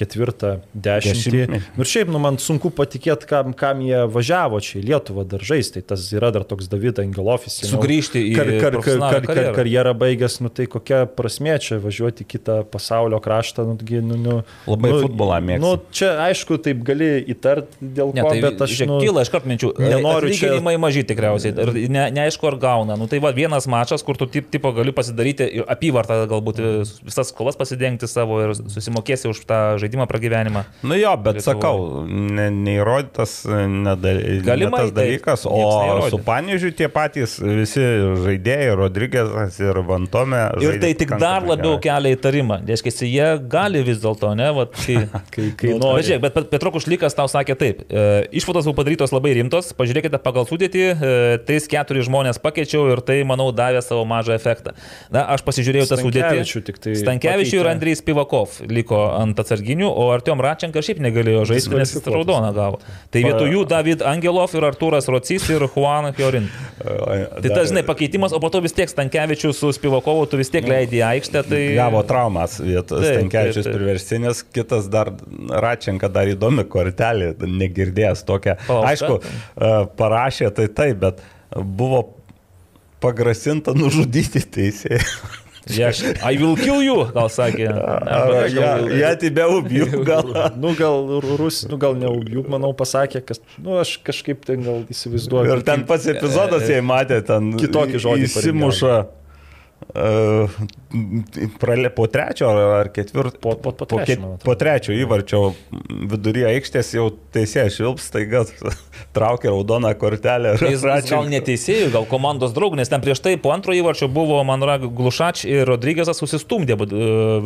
ketvirtą dešimtį. Nu, ir šiaip, nu, man sunku patikėti, kam, kam jie važiavo čia į Lietuvą dar žaisti. Tai tas yra dar toks David Angelofis. Sugrįžti į kar, kar, kar, kar, kar, karjerą. baigęs, nu, tai kokia prasmė čia važiuoti į kitą pasaulio kraštą. Nu, nu, nu, Labai nu, futbolą mėgsta. Nu, čia, aišku, taip gali įtarti dėl Ne, ko, tai bet aš... žiūrėk, Nu, kyla iš karto minčių. nenoriu čia- Atlyginimai maži tikriausiai. Ir ne, neaišku, ar gauna. Nu, tai va, vienas mačas, kur tu tip, tipo gali pasidaryti apyvartą, galbūt visas skolas pasidengti savo ir susimokėsi už tą žaidimą pragyvenimą. Nu jo, bet Lietuvoj. sakau, ne, neįrodytas nedal, Galimai, ne tas dalykas, o nieks neįrodė. su Paniežiu tie patys visi žaidėjai, Rodrygėsas ir Vantome. Ir tai tik dar labiau gerai. kelia įtarimą. Reiškia, jie gali vis dėlto, ne? Vat, kai, *laughs* kai, kai Nu, nori. Bet, žiūrėk, bet Pet- Petro Kušlykas tau sakė taip. E, išvados buvo padarytos labai rimtos. Pažiūrėkite pagal sudėtį, e, tais keturi žmonės pakeičiau ir tai, manau, davė savo mažą efektą. Na, aš pasižiūrėjau tą sudėtį. Stankevičių tik tai Stankievičių ir. Andrejs Pivakov liko ant atsarginių, o Artiom Račenka šiaip negalėjo žaisti, nes jis raudoną gavo. Tai vietoj jų David Angelov ir Arturas Rocys ir Juan Fiorin. Tai tas, žinai, pakeitimas, o po to vis tiek Stankievičius su Spivakovu, tu vis tiek leidai į aikštę. Tai... Gavo traumas vietos, taip. priverstinis, kitas dar Račenka dar įdomi kortelė, negirdėjęs tokią. Aišku, e, parašė tai taip, bet buvo pagrasinta nužudyti teisėjai. Yeah, I will kill you, gal sakė. Jie tai be ubiuk, gal. Nu, gal rusų, nu, gal ne ubiuk, manau, pasakė, kas, nu, aš kažkaip ten gal įsivaizduoju. Ir ten pats epizodas, jei matė, ten kitokį žodį. Įsimuša. Paringiau po trečio ar, ketvirto, Po- po- po trečio, ket- man atrodo. po trečio įvarčio viduryje aikštės jau teisėjas šilps, taiga *laughs* traukia raudoną kortelę. ir Jis Račenka- gal neteisėjų, gal komandos draugų, nes ten prieš tai po antro įvarčio buvo Manra Glušač ir Rodrygėsas susistumdė e,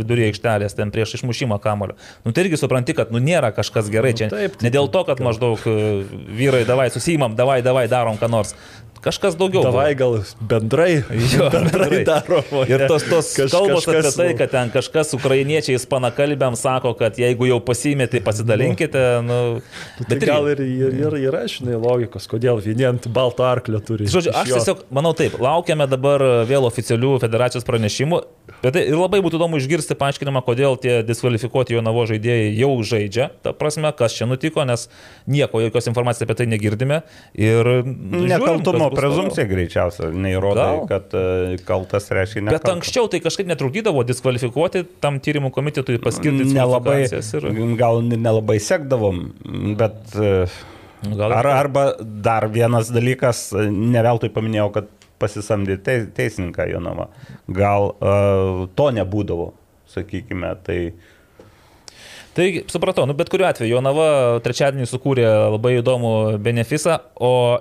viduryje aikštelės, ten prieš išmušimą kamulio. Nu tai irgi supranti, kad nu nėra kažkas gerai čia. taip, tai ne dėl to, kad maždaug e, vyrai, davai susimam, davai, davai, darom ką nors. Kažkas daugiau. Davai gal bendrai. *laughs* Jo, *laughs* bendrai daro. Ir tos, tos Kaž- kalbos apie tai, nu. kad ten kažkas ukrainiečiai ispanakalbėm sako, kad jeigu jau pasimėte, pasidalinkite. Nu, Tai gal ir, ir, ir yra, žinai, logikos, kodėl vieni ant balto arklio turi. Žodžiu, aš tiesiog manau taip, laukiame dabar vėl oficialių federacijos pranešimų. Bet tai labai būtų įdomu išgirsti paaiškinimą, kodėl tie diskvalifikuoti jo navo žaidėjai jau žaidžia. Ta prasme, kas čia nutiko, nes nieko, jokios informacijos apie tai negirdime. Ir Nekaltumo prezumcija greičiausia, neįrodo, kad e, kaltas reiškia toliau. Bet nekaltas. anksčiau tai kažkaip netrukdydavo diskvalifikuoti tam tyrimų komitetui paskirti nelabai, ir... gal nelabai sekdavom, bet e, gal ar, arba dar vienas dalykas, e, ne veltui paminėjau, kad pasisamdė te, teisininką Jonava. Gal uh, to nebūdavo, sakykime, tai Tai supratau, nu bet kuriuo atveju Jonava trečiadienį sukūrė labai įdomų benefisą, o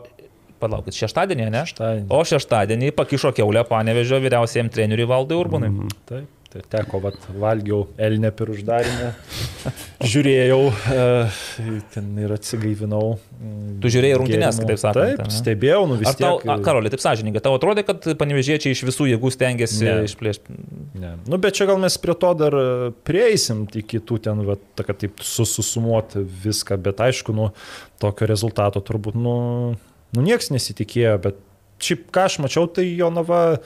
palaukit, šeštadienį, ne? Šeštadienį. O šeštadienį pakišo keulę panevežio vyriausiajam treneriui Valdui Urbunui. Mm. Taip, tai teko, vat, valgiau Elnę per uždarimą, žiūrėjau e, ten ir atsigaivinau. mm, Tu žiūrėjai rungtynes, gėrimų. kitaip sakant, Taip, ane? stebėjau, nu vis Ar tau, tiek. Karolė, taip sąžininkai, tau atrodė, kad panevežiečiai iš visų jėgų stengiasi Ne. išplėšti? Ne. Nu, bet čia gal mes prie to dar e, prieisim, iki tų ten, va, ta, kad taip susumuoti viską, bet aišku, nu, tokio rezultato turbūt, nu, nu nieks nesitikėjo, bet šiaip ką aš mačiau, tai Jonava, nu,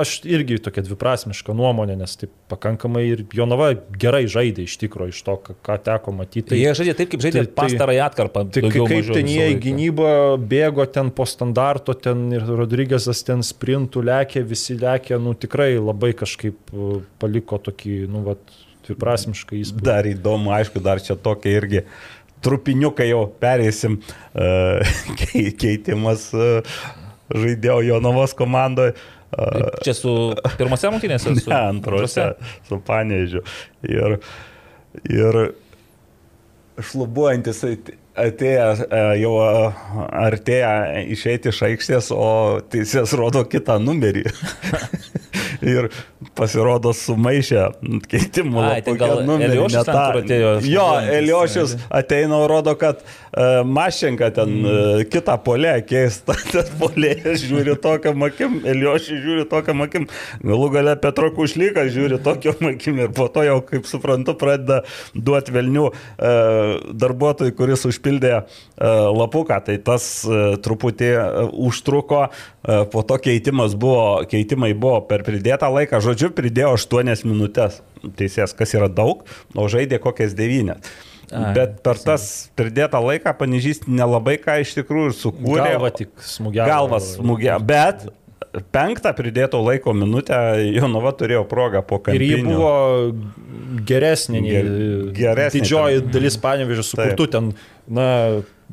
aš irgi tokia dviprasmiška nuomonė, nes taip pakankamai ir Jonava gerai žaidė iš tikrųjų, iš to, ką, teko matyti. Tai jie žaidė taip, kaip žaidė tai- tai- pastarąją atkarpą. Tai kaip mažiau ten jie į gynybą bėgo ten po standarto, ten ir Rodrygėsas ten sprintų lėkė, visi lėkė, nu tikrai labai kažkaip uh, paliko tokį, nu, vat, dviprasmišką įspūdį. Dar įdomu, aišku, dar čia tokia irgi trupiniukai jau perėsim, uh, *laughs* keitimas uh, žaidėjo Jonavos komandoje. Uh, Čia su pirmose rungtynėse? Su ne, antrose, su Panežiu. Ir, ir šlubuojantis atėję, e, jau e, artėja išeiti iš aikštės, o teisės rodo kitą numerį. *laughs* ir pasirodo sumaišę keitimų Ai, tai gal numerį Eliošius atėjo Jo, Eliošius ateina, rodo, kad uh, Mašenka ten uh, kitą polę keista, *laughs* ten polė žiūri tokiam akim, Eliošius žiūri tokiam akim, galų gale Petro Kušlykas žiūri tokiam akim ir po to jau, kaip suprantu, pradeda duoti velnių uh, darbuotojui, kuris užpildė lapuką, tai tas truputį užtruko, po to keitimas buvo, keitimai buvo per pridėtą laiką, žodžiu, pridėjo 8 minutės. Teisės, kas yra daug, o žaidė kokias 9. Ai, Bet per tas pridėtą laiką Panižys nelabai ką iš tikrųjų sukūrė. Galva tik smūgiavo. Galvas smūgė. Bet penktą pridėto laiko minutę Jonava turėjo progą po Ir kampinio. ji buvo geresnė nei Ger- geresnė didžioji ten. dalis panevežė, su Taip. kur tu ten, na,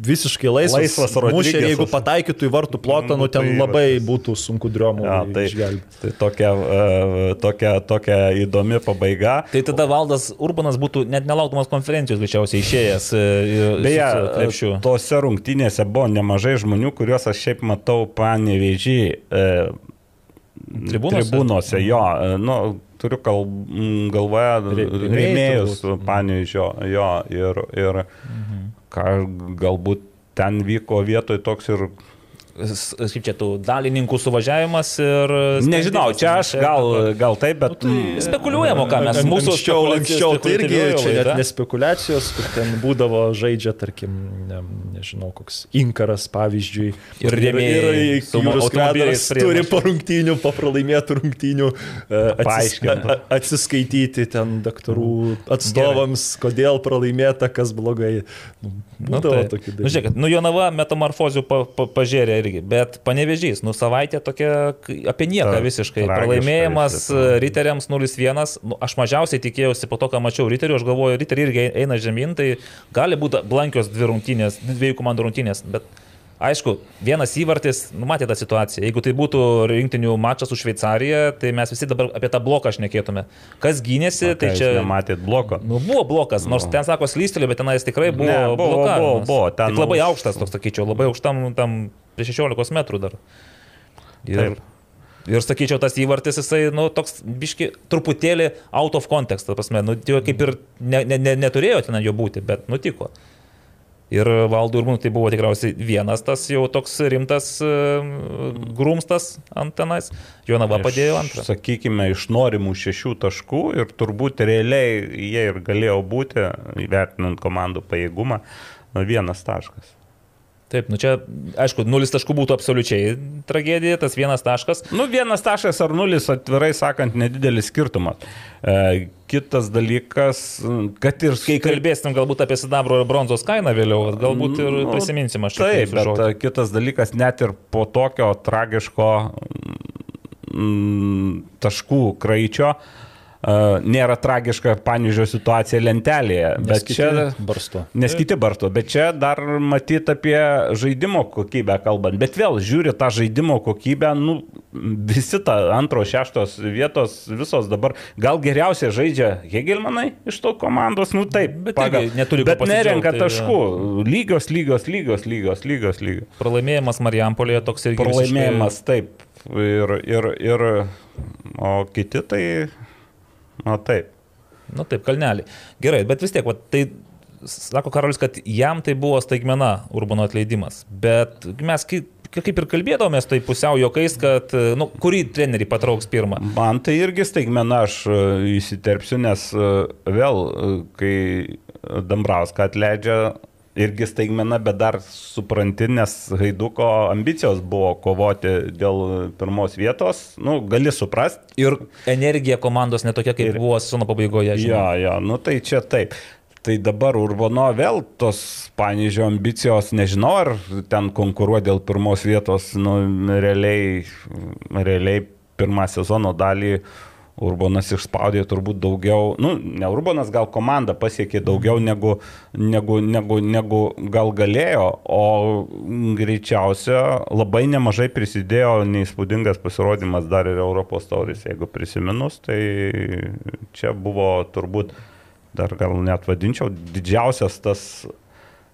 visiškai laisvas. Laisvas mušė, ir Rodrigesas. jeigu pataikytų į vartų plotą, nu ten Tai labai būtų sunku driomų Ja, tai, išgelbėti. tai tokia, uh, tokia, tokia įdomi pabaiga. Tai tada Valdas Urbanas būtų net nelaukdamas konferencijos greičiausiai išėjęs e, ir Beje, su- tose rungtynėse buvo nemažai žmonių, kuriuos aš šiaip matau panevežiai e, Tribūnose? tribūnose. Jo, e, nu, turiu kal, galvoje rėmėjus panevežio. Jo, ir, ir Mhm. Ką galbūt ten vyko vietoj toks ir Kaip čia tų dalininkų suvažiavimas ir... Nežinau, čia aš gal, gal taip, bet... Nu, Spekuliuojam, o ką mes mūsų anksčiau, anksčiau tai irgi čia net nespekulacijos, kur ten būdavo žaidžia, tarkim, ne, nežinau, koks inkaras pavyzdžiui. Ir rėmėjai Jūros prie turi po rungtynių, po pralaimėtų rungtynių e, atsis, atsiskaityti ten daktarų atstovams, kodėl pralaimėta, kas blogai. Nu, Nu, Būdavo tai, tokių nu, žiūrėkit, nu Jonava metamorfozių pa, pa, pažėrė irgi, bet panevežys, nu savaitė tokia apie nieką Ta, visiškai. Pralaimėjimas Riteriams 0-1, nu, aš mažiausiai tikėjausi po to, ką mačiau Riterių, aš galvoju, Riteriai irgi eina žemyn, tai gali būti blankios dvi rungtynės, dviejų komandų rungtynės, bet Aišku, vienas įvartis, numatė tą situaciją. Jeigu tai būtų rinktinių mačas su Šveicarija, tai mes visi dabar apie tą bloką šnekėtume. Kas gynėsi, tai čia... Nematėt bloko. Nu, buvo blokas, nors ten sako slystelė, bet tenais tikrai buvo, Ne, buvo, blokavimas. buvo, buvo, ten Tik labai aukštas, toks sakyčiau, labai aukštam tam prie 16 metrų dar. Ir, Taip. ir sakyčiau, tas įvartis, jisai, nu, toks biški, truputėlį out of context, prasme, nu, kaip ir ne, ne, ne, neturėjo ten jo būti, bet nutiko. Ir Valdų Urbūnų tai buvo tikriausiai vienas tas jau toks rimtas uh, grumstas ant tenais. Jonava padėjo antrą. Sakykime, iš norimų šešių taškų ir turbūt realiai jie ir galėjo būti, įvertinant komandų pajėgumą, vienas taškas. Taip, nu čia, aišku, nulis taškų būtų absoliučiai tragedija, tas vienas taškas. Nu, vienas taškas ar nulis, atvirai sakant, nedidelis skirtumas. E, kitas dalykas, kad ir Kai kalbėsim galbūt apie sidabro ir bronzos kainą vėliau, galbūt ir Nu, prisiminsim aš Taip, bet žodį. a, kitas dalykas, net ir po tokio tragiško taškų kraičio a, nėra tragiška panižio situacija lentelėje. Nes kiti čia barsto. Nes kiti barsto, bet čia dar matyti apie žaidimo kokybę kalbant. Bet vėl žiūri tą žaidimo kokybę, nu, visi ta antro, šeštos vietos, visos dabar gal geriausiai žaidžia Hegelmanai iš to komandos, nu taip, Bet irgi neturi bet nerenka tai taškų. Lygios, lygios, lygios, lygios, lygios, lygios. Pralaimėjimas Marijampolėje toks irgi. Pralaimėjimas, taip. Ir, ir, ir, o kiti tai, na taip. Nu taip, kalnelį. Gerai, bet vis tiek, va, tai sako Karolis, kad jam tai buvo staigmena Urbano atleidimas. Bet mes kai kaip ir kalbėdavomės, tai pusiau jokais, kad, nu, kurį trenerį patrauks pirmą. Man tai irgi staigmena, aš e, įsiterpsiu, nes e, vėl, e, kai Dambrauską atleidžia, irgi staigmena, bet dar supranti, nes Haiduko ambicijos buvo kovoti dėl pirmos vietos, nu, gali suprasti. Ir energija komandos netokia, kaip ir... buvo sezono pabaigoje. Jo, jo, nu tai čia taip. Tai dabar Urbono vėl tos Panežio ambicijos, nežinau, ar ten konkuruoja dėl pirmos vietos, nu, realiai, realiai pirmą sezono dalį Urbanas išspaudė turbūt daugiau, nu, ne Urbanas, gal komanda pasiekė daugiau negu, negu, negu, negu gal galėjo, o greičiausia labai nemažai prisidėjo neįspūdingas pasirodymas dar ir Europos taurės, jeigu prisiminus, tai čia buvo turbūt dar gal net vadinčiau, didžiausias tas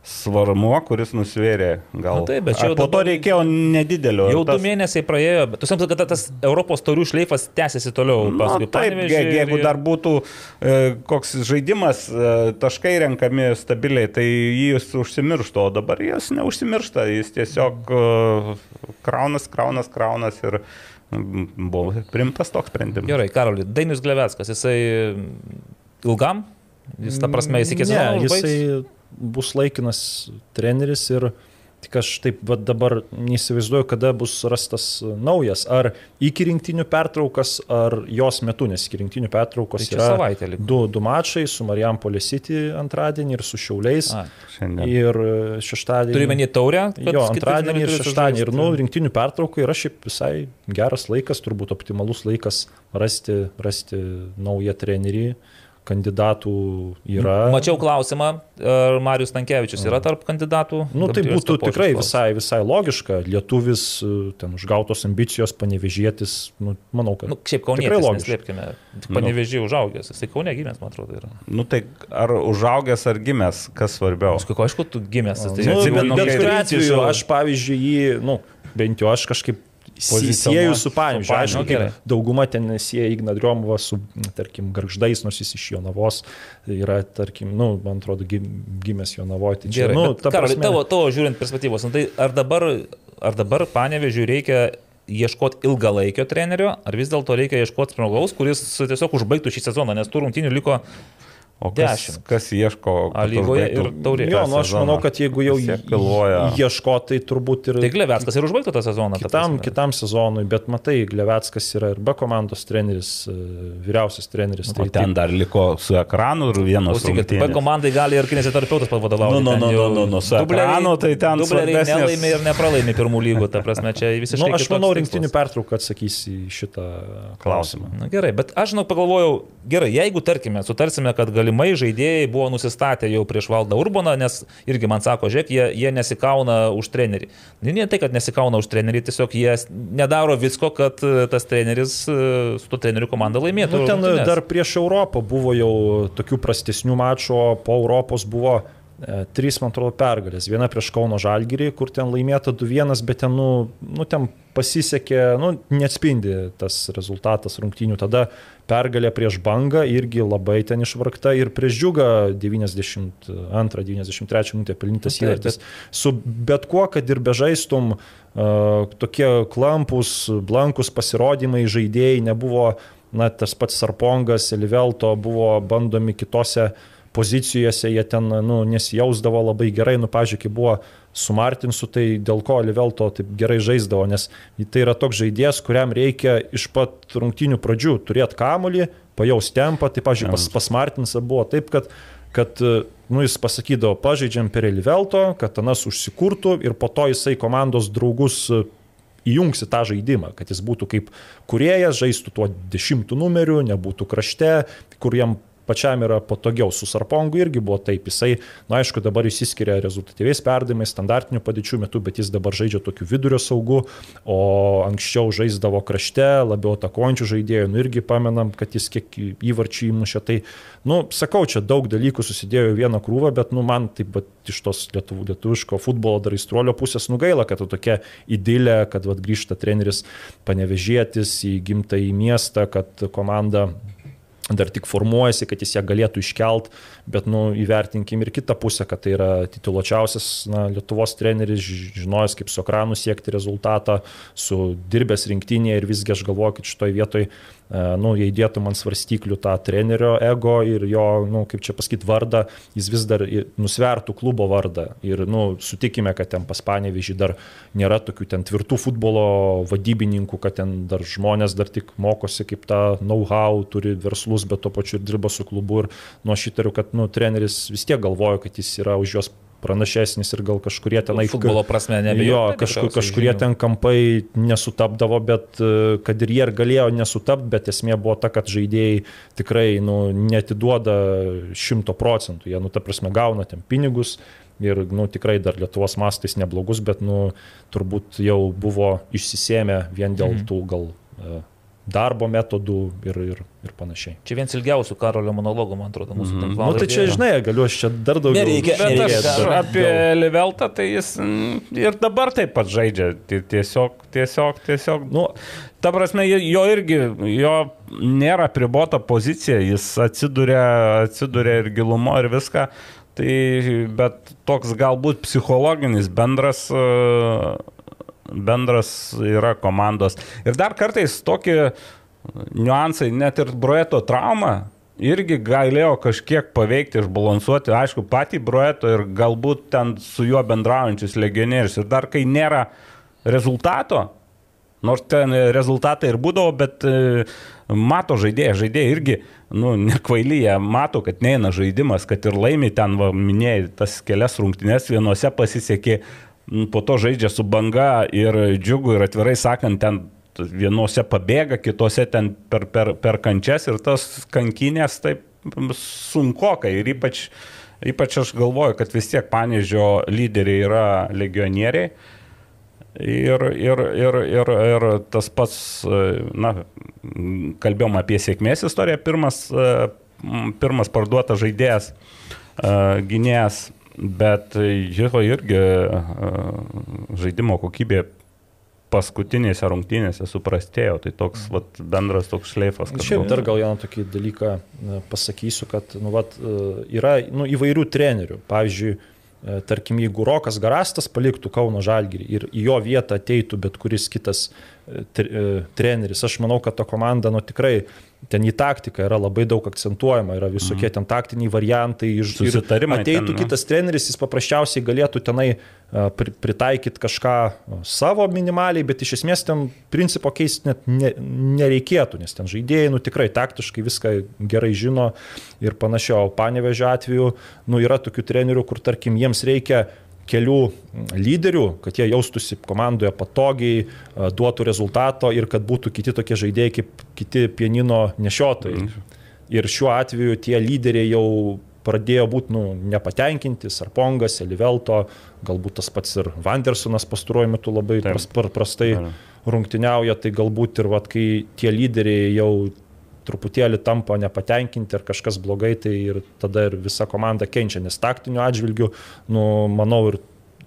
svarmuo, kuris nusvėrė gal. Na, taip, bet čia jau po to reikėjo nedidelio. Jau tas... du mėnesiai praėjo, bet tu supranti, kad tas Europos taurių šleifas tęsiasi toliau. Na, taip, je, jeigu ir... dar būtų e, koks žaidimas, e, taškai renkami stabiliai, tai jis užsimirštų, o dabar jis neužsimiršta, jis tiesiog e, kraunas, kraunas, kraunas ir buvo primtas toks sprendimas. Gerai, Karoli, Dainis Glevetskas, jisai ilgam Jis ta prasme įsikės. Ne, jisai bus laikinas treneris ir tik aš taip va, dabar neįsivaizduoju, kada bus rastas naujas. Ar iki rinktinių pertraukas, ar jos metu, nes iki rinktinių pertraukos tai yra savaitė. Du, du mačai su Marijam Polisity antradienį ir su Šiauliais. A, šiandien. ir šeštadienį. Turime į taurę? Jo, antradienį ir šeštadienį. Ir, nu, rinktinių pertraukų yra šiaip visai geras laikas, turbūt optimalus laikas rasti, rasti naują trenerį kandidatų yra. Mačiau klausimą, ar Marius Tankievičius yra tarp kandidatų? Nu, tai būtų tikrai visai, visai logiška. Lietuvis, ten užgautos ambicijos, panevežėtis, nu, manau, kad. Nu, šiaip Kaunė, slėpkime, panevežė nu. užaugęs, jisai Kaunė gimęs, man atrodo, yra. Nu, tai ar užaugęs, ar gimęs, kas svarbiau? Aišku, aišku, tu gimęs. Tai nu, atsimenu, bet kuriuo atveju aš, pavyzdžiui, jį, nu, bent jau aš kažkaip Sieju su Panevižiu, aišku, okay. dauguma ten sieja Ignadriomovą su, tarkim, Garždais, nors jis iš Jonavos yra, tarkim, nu, man atrodo, gimęs Jonavoje. Tai Gerai, nu, ta Karoli, prasme... tavo, tavo žiūrint perspektyvos, nu, tai ar dabar, ar dabar Panevižiu reikia ieškoti ilgalaikio trenerio, ar vis dėlto reikia ieškoti žmogaus, kuris tiesiog užbaigtų šį sezoną, nes tų rungtynių liko O kas, Dešimt. kas ieško? Lygoje ir taurė. Jo, nu aš manau, kad jeigu jau ieško, tai turbūt ir... Tai Glevetskas ir užbaigtų tą sezoną. Kitam, kitam sezonui, bet matai, Glevetskas yra ir be komandos treneris, e, vyriausias treneris. Tai ten dar liko su ekranu ir vienas. Klausykit, be komandai gali ir kineziterapeutas pavadovauti. Nu, nu, nu, nu, nu, nu, su ekranu tai ten... Dubleriai nelaimė ir nepralaimė pirmų lygų, ta prasme, čia *laughs* visiškai... Nu, aš manau, rinktinių pertrauką atsakys į šitą klausimą. Na, gerai, bet aš žinau, pagalvojau, gerai, jeigu tarkime, sutarsime, kad gali galimai žaidėjai buvo nusistatę jau prieš valdą Urbaną, nes irgi man sako, žiūrėk, jie, jie nesikauna už trenerį. Ne tai, kad nesikauna už trenerį, tiesiog jie nedaro visko, kad e, tas treneris e, su to treneriu komanda laimėtų. Nu, ten rungtynes. dar prieš Europą buvo jau tokių prastesnių mačų, po Europos buvo e, Trys, man atrodo, pergalės. Viena prieš Kauno Žalgirį, kur ten laimėta 2-1, bet ten, nu, nu, ten pasisekė, nu, neatspindi tas rezultatas rungtynių. Tada pergalė prieš bangą irgi labai ten išvargta ir prieš džiugą 92-93 minutę pelnytas įvartis. Su bet kuo, kad ir bežaistum, uh, tokie klampus, blankus pasirodymai žaidėjai nebuvo, na, tas pats Sarpongas, Elivelto buvo bandomi kitose pozicijose, jie ten, nu, nesijausdavo labai gerai, nu, pažiūrėk, buvo su Martinsu, tai dėl ko Livelto taip gerai žaisdavo, nes tai yra toks žaidėjas, kuriam reikia iš pat rungtinių pradžių turėti kamolį, pajaus tempą, tai, pažiūrėjau, pas, pas Martinsą buvo taip, kad, kad nu, jis pasakydavo, pažaidžiam per Livelto, kad Anas užsikurtų ir po to jisai komandos draugus įjungsi tą žaidimą, kad jis būtų kaip kuriejas, žaistų tuo dešimtų numeriu, nebūtų krašte, kur jam pačiam yra patogiau. Su Sarpongu irgi buvo taip. Jisai, na aišku, dabar įsiskiria rezultatyviais perdavimais, standartinių padėčių metu, bet jis dabar žaidžia tokiu vidurio saugu, o anksčiau žaisdavo krašte, labiau atakuojančių žaidėjų. Nu irgi pamenam, kad jis kiek įvarčių įmušė. Tai, nu, sakau, čia daug dalykų susidėjo į vieną krūvą, bet, nu, man taip pat iš tos lietuvų, lietuviško futbolo dar įstruolio pusės nugaila, kad tokia idilė, kad vat, grįžta treneris panevežėtis į gimtąjį miestą, kad komanda dar tik formuojasi, kad jis ją galėtų iškelt, bet nu, įvertinkim ir kitą pusę, kad tai yra tituluočiausias na, Lietuvos treneris, ži- žinojęs kaip su ekranu siekti rezultatą, su dirbęs rinktinėje ir visgi aš galvoju, kad šitoje vietoje, nu, jei dėtum ant svarstyklių tą trenerio ego ir jo, nu, kaip čia pasakyti, vardą, jis vis dar nusvertų klubo vardą. Ir, nu, sutikime, kad ten pas Panevižį dar nėra tokių ten tvirtų futbolo vadybininkų, kad ten dar žmonės dar tik mokosi kaip tą know-how, turi verslus, bet tuo pačiu ir dirba su klubu. Ir nu, aš įtariu, kad nu, treneris vis tiek galvoja, kad jis yra už juos pranašesnis ir gal kažkurie tenai Futbolo prasme nebejoju. Jo, kažkur, kažkurie žinių. ten kampai nesutapdavo, bet e, kad ir jie ir galėjo nesutapti, bet esmė buvo ta, kad žaidėjai tikrai nu, netiduoda šimto procentų. Jie, nu, ta prasme, gauna ten pinigus ir, nu, tikrai dar Lietuvos mastais neblogus, bet, nu, turbūt jau buvo išsisėmę vien dėl Mhm. tų gal e, darbo metodų ir, ir, ir panašiai. Čia vienas ilgiausių Karolio monologų, man atrodo, mūsų Na, tinklalaidėje. nu, tai čia, žinai, galiu aš čia dar daugiau. Nereikia, Bet nereikia. aš dar- apie Liveltą, tai jis mm, ir dabar taip pat žaidžia. Ti- Tiesiog, tiesiog, tiesiog. Nu, Ta prasme, jo- irgi, jo nėra pribota pozicija, jis atsiduria, atsiduria ir gilumo ir viską. Tai, bet toks galbūt psichologinis bendras, e, bendras yra komandos. Ir dar kartais tokie niuansai, net ir broeto trauma irgi galėjo kažkiek paveikti, išbalansuoti, aišku, patį broeto ir galbūt ten su juo bendraujančius legionierius. Ir dar kai nėra rezultato, Nors ten rezultatai ir būdavo, bet e, mato žaidėjai, žaidėjai irgi, nu, nekvailyje, mato, kad neina žaidimas, kad ir laimi ten, va, minėjai, tas kelias rungtynes, vienose pasisekė, po to žaidžia su banga ir džiugu ir atvirai sakant, ten vienose pabėga, kitose ten per, per, per kančias ir tas kankinės taip sunkokai ir ypač, ypač aš galvoju, kad vis tiek Panežio lyderiai yra legionieriai. Ir, ir, ir, ir, ir tas pats, na, kalbėjom apie sėkmės istoriją, pirmas, pirmas parduotas žaidėjas, gynėjas, bet jo irgi e, žaidimo kokybė paskutinėse rungtynėse suprastėjo, tai toks vat, bendras toks šleifas. kad Šiaip buvo. dar gal vieną tokį dalyką e, pasakysiu, kad nu, vat, e, yra nu, įvairių trenerių. Pavyzdžiui, tarkim, jeigu Rokas Garastas paliktų Kauno Žalgirį ir į jo vietą ateitų bet kuris kitas tre- treneris, aš manau, kad ta komanda nu, tikrai ten į taktiką yra labai daug akcentuojama, yra visokie ten taktiniai variantai. iš- Susitarimai Ateitų ten, nu. kitas treneris, jis paprasčiausiai galėtų tenai pritaikyti kažką savo minimaliai, bet iš esmės ten principo keisti net ne, nereikėtų, nes ten žaidėjai nu, tikrai taktiškai viską gerai žino ir panašiai. O panevežio atveju nu, yra tokių trenerių, kur tarkim jiems reikia kelių lyderių, kad jie jaustųsi komandoje patogiai, a, duotų rezultato ir kad būtų kiti tokie žaidėjai kaip kiti pienino nešiotojai. Ir šiuo atveju tie lyderiai jau pradėjo būti nu, nepatenkinti, Sarpongas, Elivelto, galbūt tas pats ir Vandersonas pastaruoju metu labai Taip. pras, par, prastai Taip. rungtyniauja, tai galbūt ir vat, kai tie lyderiai jau truputėlį tampa nepatenkinti ar kažkas blogai, tai ir tada ir visa komanda kenčia, nes taktiniu atžvilgiu, nu, manau, ir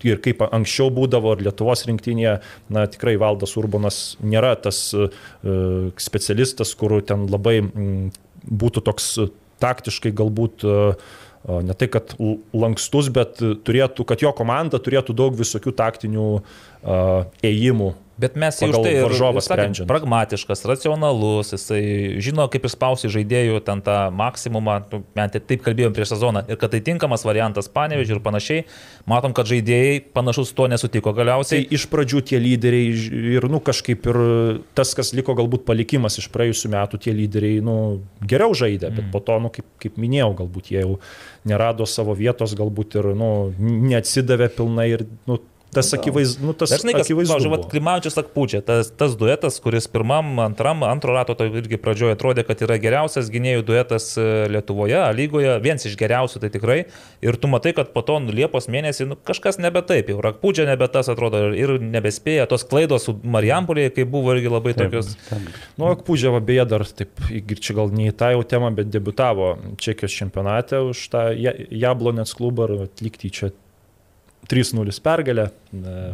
ir kaip anksčiau būdavo ir Lietuvos rinktinėje, na tikrai Valdas Urbanas nėra tas uh, specialistas, kur ten labai mm, būtų toks uh, taktiškai galbūt uh, ne tai, kad lankstus, bet turėtų, kad jo komanda turėtų daug visokių taktinių uh, ėjimų. Bet mes jau tai sakėm, sprendžiant. pragmatiškas, racionalus, jisai žino, kaip išspausti žaidėjų ten tą maksimumą, nu, tai taip kalbėjom prieš sezoną, ir kad tai tinkamas variantas panevežiui ir panašiai. Matom, kad žaidėjai panašus to nesutiko Tai galiausiai. iš pradžių tie lyderiai ir, nu, kažkaip ir tas, kas liko galbūt palikimas iš praėjusių metų, tie lyderiai, nu, geriau žaidė, bet po to, nu, kaip, kaip minėjau, galbūt jie jau nerado savo vietos, galbūt ir, nu, neatsidavė pilnai ir, nu, tas akivaizdu, nu, tas Dažnai, kas, akivaizdu. pavyzdžiui. Klimavičius Akpučia, tas, tas duetas, kuris pirmam, antram, antro rato to irgi pradžioje atrodė, kad yra geriausias gynėjų duetas e, Lietuvoje, lygoje, vienas iš geriausių tai tikrai. Ir tu matai, kad po to nu, Liepos mėnesį nu, kažkas nebe taip, jau Akpučia nebe tas atrodo ir, nebespėja. Tos klaidos su Marijampolėje, kai buvo irgi labai tokios. Nu, Akpužėva beje dar taip, ir čia gal ne į tą jau temą, bet debutavo Čekijos čempionate už tą Ja- Jablonės klubą ir atlikti čia 3-0 pergalę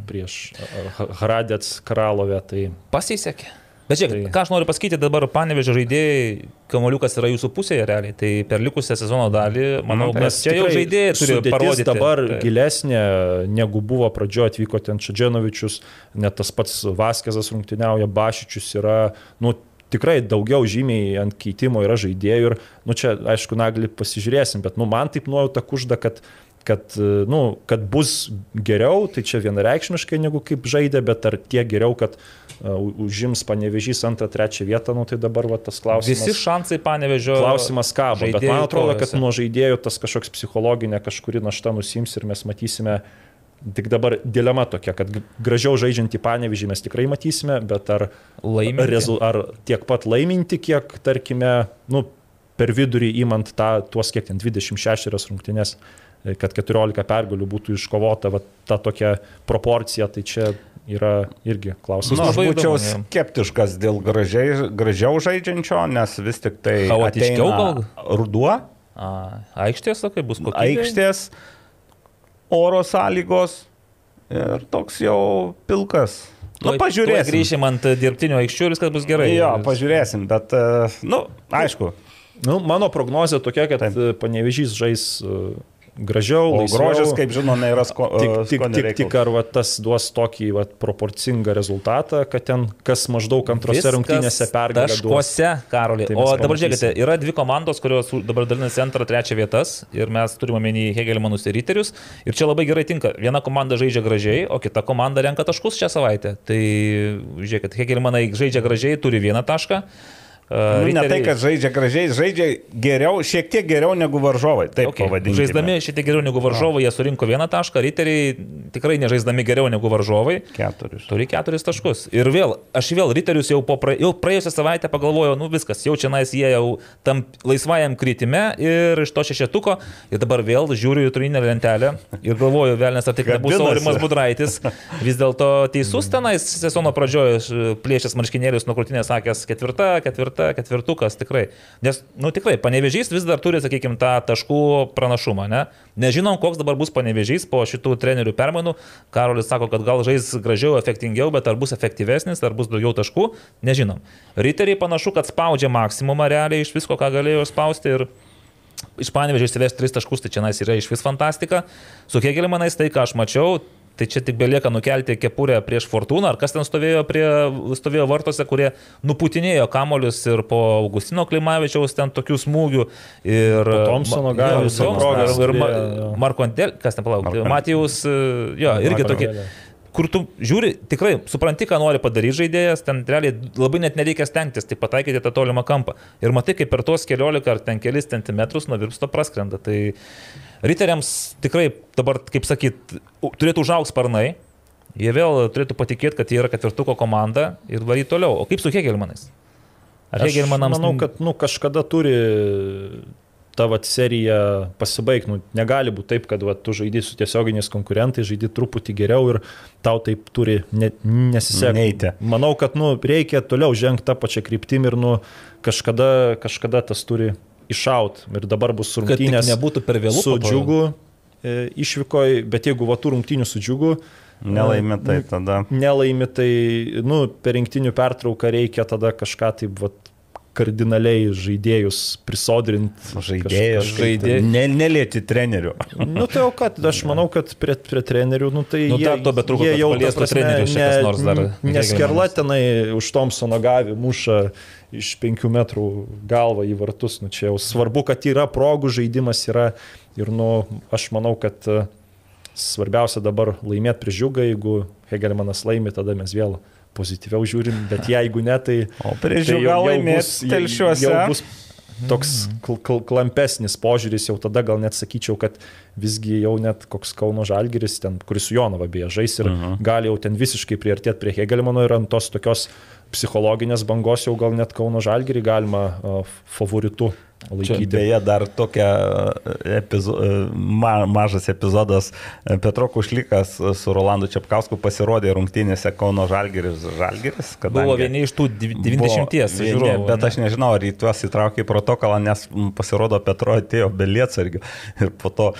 prieš H- Hradec Karalovę. Tai Pasisekė. Bet žiūrėk, Tai- ką aš noriu pasakyti, dabar panevežė žaidėjai, kamoliukas yra jūsų pusėje realiai, tai per likusią sezono dalį, manau, Nu, mes čia jau žaidėjai turi sudėtis parodyti. dabar Tai- gilesnė negu buvo pradžioje atvyko ten Čadženovičius, net tas pats Vaskezas rungtyniauja, Bašičius yra, nu, tikrai daugiau žymiai ant keitimo yra žaidėjų ir, nu, čia, aišku, naglį pasižiūrėsim, bet, nu, man taip nuojauta kužda, kad kad, nu, kad bus geriau, tai čia vienareikšmiškai negu kaip žaidė, bet ar tiek geriau, kad uh, užims panevežys antrą, trečią vietą, nu, tai dabar va, tas klausimas. Visi šansai panevežio. Klausimas kabo, bet man atrodo, kad nuo žaidėjų tas kažkoks psichologinė kažkuri našta nusims ir mes matysime, tik dabar dilema tokia, kad gražiau žaidžiantį panevežį mes tikrai matysime, bet ar, Laiminti. rezu, ar tiek pat laiminti, kiek, tarkime, nu, per vidurį įmant tą, tuos kiek ten 26 rungtynės, e, kad 14 pergalių būtų iškovota, va, ta tokia proporcija, tai čia yra irgi klausimas. Nu, aš būčiau įdomu, skeptiškas dėl gražiai, gražiau žaidžiančio, nes vis tik tai Chaotiškiau ateina ruduo, A, aikštės, sakai, bus kokie. aikštės, oro sąlygos ir toks jau pilkas. Nu, pažiūrėsim. Grįšim ant dirbtinio aikščių ir viskas bus gerai. Jo, pažiūrėsim, bet, e, nu, aišku, Nu, mano prognozija tokia, kad Taip. panevežys žais e, gražiau, o laisviau. grožis, kaip žinome, yra sko, Tik, tik, tik, tik ar va, tas duos tokį va, proporcingą rezultatą, kad ten kas maždaug antrose rungtynėse pergalę duos. Taškuose, Karolį. Tai o mes dabar pamatysim. žiūrėkite, yra dvi komandos, kurios dabar dalinasi antrą, trečią vietas ir mes turime omeny Hegelmanus ir Riterius. Ir čia labai gerai tinka. Viena komanda žaidžia gražiai, o kita komanda renka taškus šią savaitę. Tai žiūrėkit, Hegelmanai žaidžia gražiai, turi vieną tašką. Nu, ne tai, kad žaidžia gražiai, žaidžia geriau, šiek tiek geriau negu varžovai. Taip, Okay. pavadinkime. Žaisdami šiek tiek geriau negu varžovai, jie surinko vieną tašką, riteriai tikrai nežaisdami geriau negu varžovai. keturis. Turi keturis taškus. Ir vėl, aš vėl riterius jau, pra, jau praėjusią savaitę pagalvojau, nu viskas, jau čia nais jie jau tam laisvajam kritime ir iš to šešetuko. Ir dabar vėl žiūriu į turinę lentelę ir galvoju, vėl nes ar tik nebus. Aurimas Budraitis. Vis dėlto teisus tenais sezono pradžioje plėšęs marškinėlius nuo krūtinės sakęs ketvirta, ketvirta, ketvirtukas tikrai. Nes, nu tikrai, panevežys vis dar turi, sakykime, tą taškų pranašumą. Ne? Nežinom, koks dabar bus panevežys po šitų trenerių permainų. Karolis sako, kad gal žais gražiau, efektingiau, bet ar bus efektyvesnis, ar bus daugiau taškų, nežinom. Riteriai panašu, kad spaudžia maksimumą realiai iš visko, ką galėjo spausti. Ir iš panevežio įsivesti tris taškus, tai čia yra iš vis fantastika. Su Hegelmanais tai, ką aš mačiau, tai čia tik belieka nukelti kepurę prieš Fortūną, ar kas ten stovėjo, prie, stovėjo vartose, kurie nuputinėjo kamolius ir po Augustino Klimavičiaus ten tokių smūgių. Ir Thompsono progą, ir, Ma- jo, jo. Marko Antel, kas ten palauk, Marko- Matijus, jo, irgi tokie kur tu žiūri, tikrai supranti, ką nori padaryti žaidėjas, ten realiai labai net nereikia stengtis, tik pataikyti tą tolimą kampą. Ir matai, kaip per tuos keliolika ar ten kelis centimetrus nuo virpsto praskrenda. Tai riteriams tikrai dabar, kaip sakyt, turėtų užaugti sparnai. Jie vėl turėtų patikėti, kad jie yra ketvirtuko komanda ir varyti toliau. O kaip su Hegelmanais? Ar Aš Hegelmanams manau, kad nu, kažkada turi ta vat, serija pasibaigti. Nu, negali būti taip, kad vat, tu žaidži su tiesioginiais konkurentais, žaidži truputį geriau ir tau taip turi ne, nesisekti. Manau, kad nu, reikia toliau žengti tą pačią kryptimį ir nu, kažkada, kažkada tas turi iššaut. Ir dabar bus rungtynės nebūtų per vėlų su džiugu e, išvykoje, bet jeigu va tų rungtynių su džiugu, Nelaimė tai Nu, tada. nelaimi, tai nu, per rinktinių pertrauką reikia tada kažką taip vat, kardinaliai žaidėjus prisodrinti. Žaidėjas, žaidė- Ne, nelėti trenerių. *laughs* Nu tai o kad, aš manau, kad prie, prie trenerių, nu tai Nu, jie, dar to betrūko, jie jau trenerius čia kas nors dar. Neskerla tenai už Tomsono gavį muša iš penkių metrų galvą į vartus, nu čia jau svarbu, kad yra progų, žaidimas yra ir nu, aš manau, kad e, svarbiausia dabar laimėti prieš žiūgą, jeigu Hegelmanas laimi, tada mes vėl pozityviau žiūrim, bet jeigu ne, tai... O prieš tai žiūgą jau- telšiuose. Bus toks kl kl klampesnis požiūris, jau tada gal net sakyčiau, kad visgi jau net koks Kauno Žalgiris, ten, kuris su Jonava beje žais ir uh -huh. gali jau ten visiškai priartėti prie Hegelmano ir ant tos tokios psichologinės bangos jau gal net Kauno Žalgirį galima favoritu laikyti. Beje, dar tokia epizo, ma, mažas epizodas. Petro Kušlikas su Rolandu Čiapkausku pasirodė rungtynėse Kauno Žalgiris. Žalgiris, Buvo vieni iš tų dvi- 90 Buvo vieni, žiūrovų. Bet ne? aš nežinau, ar į tuos įtraukė į protokolą, nes pasirodo Petro atėjo be lietsargių ir po to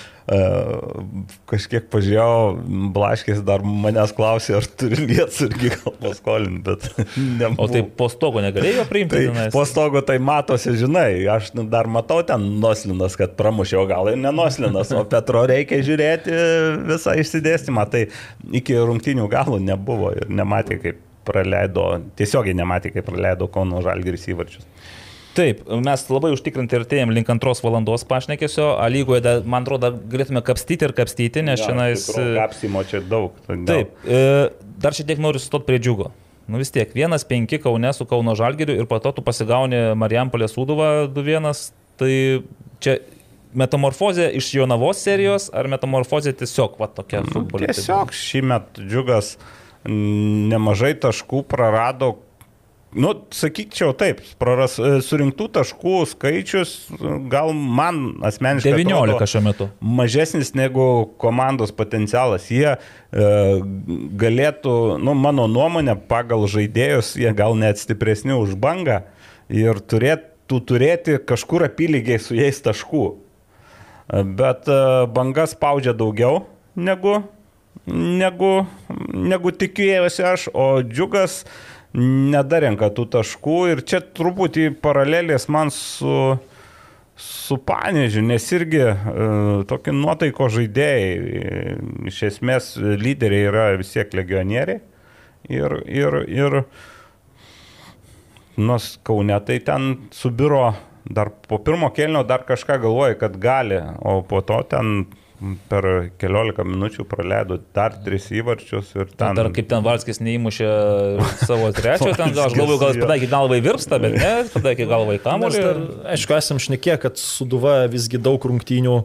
kažkiek pažiūrėjau, Blaškis dar manęs klausė, ar turi lietsargį gal paskolinti, bet *laughs* nemanau. O tai po stogo negalėjo priimti? Tai tenais? po stogo tai matosi, žinai, aš nu, dar matau ten noslinas, kad pramušė, o gal ir nenoslinas, o Petro reikia žiūrėti visą išsidėstymą. Tai iki rungtinių galų nebuvo ir nematė, kaip praleido, tiesiogiai nematė, kaip praleido Kauno Žalgiris įvarčius. Taip, mes labai užtikrinti ir tėjom link antros valandos pašnekėsio, a lygoje, da, man atrodo, galėtume kapstyti ir kapstyti, nes šiandien... Kapsimo čia daug. todėl- Taip, e, dar šiek tiek noriu sustot prie džiugo. Nu vis tiek, vienas penki Kaune su Kauno Žalgiriu ir po to tu pasigauni Marijampolės Sūduvą 2-1, tai čia metamorfozė iš Jonavos serijos ar metamorfozė tiesiog va tokia futbolė? Tiesiog šį metą džiugas mm, nemažai taškų prarado. Nu, sakyčiau taip, praras, e, surinktų taškų skaičius e, gal man asmeniškai 19 atrodo šiuo metu. mažesnis negu komandos potencialas. Jie e, galėtų, nu, mano nuomonė, pagal žaidėjus, jie gal net stipresni už bangą ir turėtų turėti kažkur apylygiai su jais taškų. Bet e, banga spaudžia daugiau negu, negu, negu tikėjosi aš, o džiugas nedarenka tų taškų ir čia truputį paralelės man su, su Panežiu, nes irgi e, tokie nuotaiko žaidėjai, e, iš esmės lyderiai yra vis tiek legionieriai. Ir, ir, ir nors Kaune tai ten subiro dar po pirmo kelnio dar kažką galvoja, kad gali, o po to ten per keliolika minučių praleido dar tris įvarčius ir ten... Dar kaip ten Valskis neįmušė savo trečio, ten aš galvoju, gal jis pataikė galvą į virpstą, bet ne, pataikė galvą į Mes kamuolį. aišku, esam šnekėję, kad Suduva visgi daug rungtynių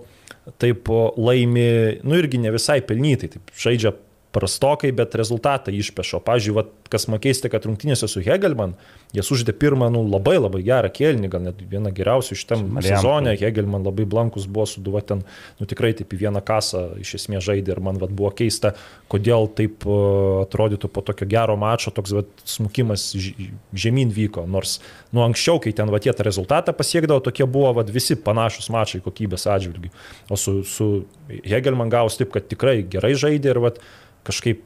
taip laimi, nu irgi ne visai pelnytai, taip žaidžia prastokai, bet rezultatą išpešo. Pavyzdžiui, vat, kas man keista, kad rungtynėse su Hegelman, jie sužaidė pirmą, nu, labai labai gerą kėlinį, gal net vieną geriausių šitam Marijampolė. sezone. Hegelman labai blankus buvo suduva ten, nu tikrai taip į vieną kasą iš esmės žaidė ir man vat, buvo keista, kodėl taip o, atrodytų po tokio gero mačo toks vat, smukimas žemyn vyko. Nors, nu, anksčiau, kai ten vat, jie tą rezultatą pasiekdavo, tokie buvo vat, visi panašus mačai kokybės atžvilgių. O su, su Hegelman gavus taip, kad tikrai gerai žaidė ir vat, kažkaip,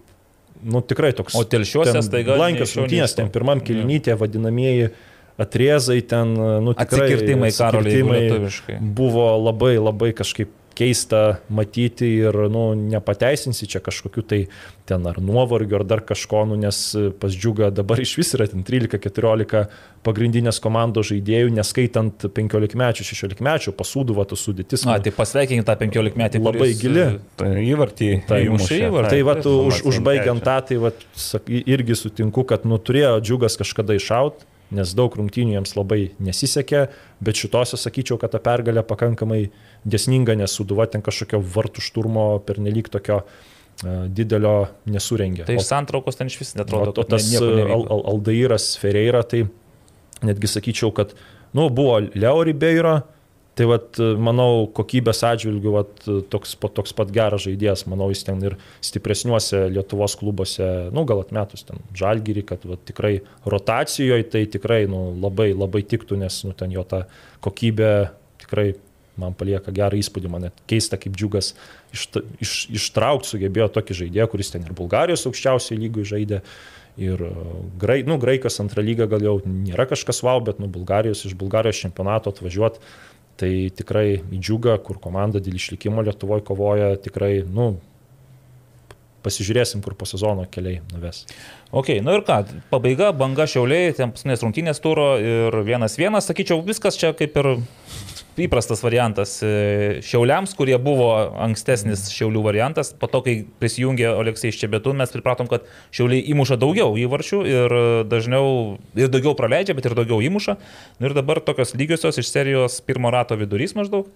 nu tikrai toks. O Telšiuose staiga nei rungtynės, ten pirmam kilinytė vadinamieji atrezai, ten, nu tikrai. Atsikirtimai, Karoli, jeigu atsikirtimai lietuviškai. Buvo labai labai kažkaip keista matyti ir, nu, nepateisinsi čia kažkokiu tai ten ar nuovargio, ar dar kažko, nu, nes pas džiugą dabar iš vis yra ten 13-14 pagrindinės komandos žaidėjų, neskaitant 15 mečių, 16 mečių, pasūduva tų sudėtis. Na, nu, tai pasveikinkime tą 15 metį. Labai gili. Tai įvartį Tai įmušė įvartį. Tai va, tu už, užbaigiant tą, tai va, irgi sutinku, kad nu, turėjo džiugas kažkada iššaut, nes daug rungtynių jiems labai nesisekė, bet šitose sakyčiau, kad ta pergalė pakankamai desninga, nes suduva ten kažkokio vartų šturmo per nelik tokio uh, didelio nesurengė. Tai O- iš santraukos ten iš vis O netrodo, to kad tas nieko Al. Al, Aldairas Ferreira, tai netgi sakyčiau, kad, nu, buvo Leo Ribeiro, tai vat, manau, kokybės atžvilgių vat, toks, toks pat geras žaidėjas, manau, jis ten ir stipresniuose Lietuvos klubuose, nu, gal atmetus ten žalgyrį, kad vat, tikrai rotacijoje tai tikrai nu, labai, labai tiktų, nes nu, ten jo ta kokybė tikrai man palieka gerą įspūdį, man net keista, kaip džiugas iš, iš, ištraukti sugebėjo tokį žaidėją, kuris ten ir Bulgarijos aukščiausiai lygui žaidė. Ir grai, nu, Graikas antrą lygą gal jau nėra kažkas wow, bet nu, Bulgarijos, iš Bulgarijos čempionato atvažiuoti, tai tikrai į džiugą, kur komanda dėl išlikimo Lietuvoje kovoja, tikrai, nu, pasižiūrėsim, kur po sezono keliai nuves. Ok, nu ir ką, pabaiga, banga šiauliai, ten paskutinės rungtynės turo ir vienas vienas, sakyčiau, viskas čia kaip ir įprastas variantas e, šiauliams, kurie buvo ankstesnis šiaulių variantas. Po to, kai prisijungė Oleksijai Ščebetų, mes pripratom, kad šiauliai įmuša daugiau įvarčių ir dažniau, ir daugiau praleidžia, bet ir daugiau įmuša. Nu ir dabar tokios lygiosios iš serijos pirmo rato vidurys maždaug.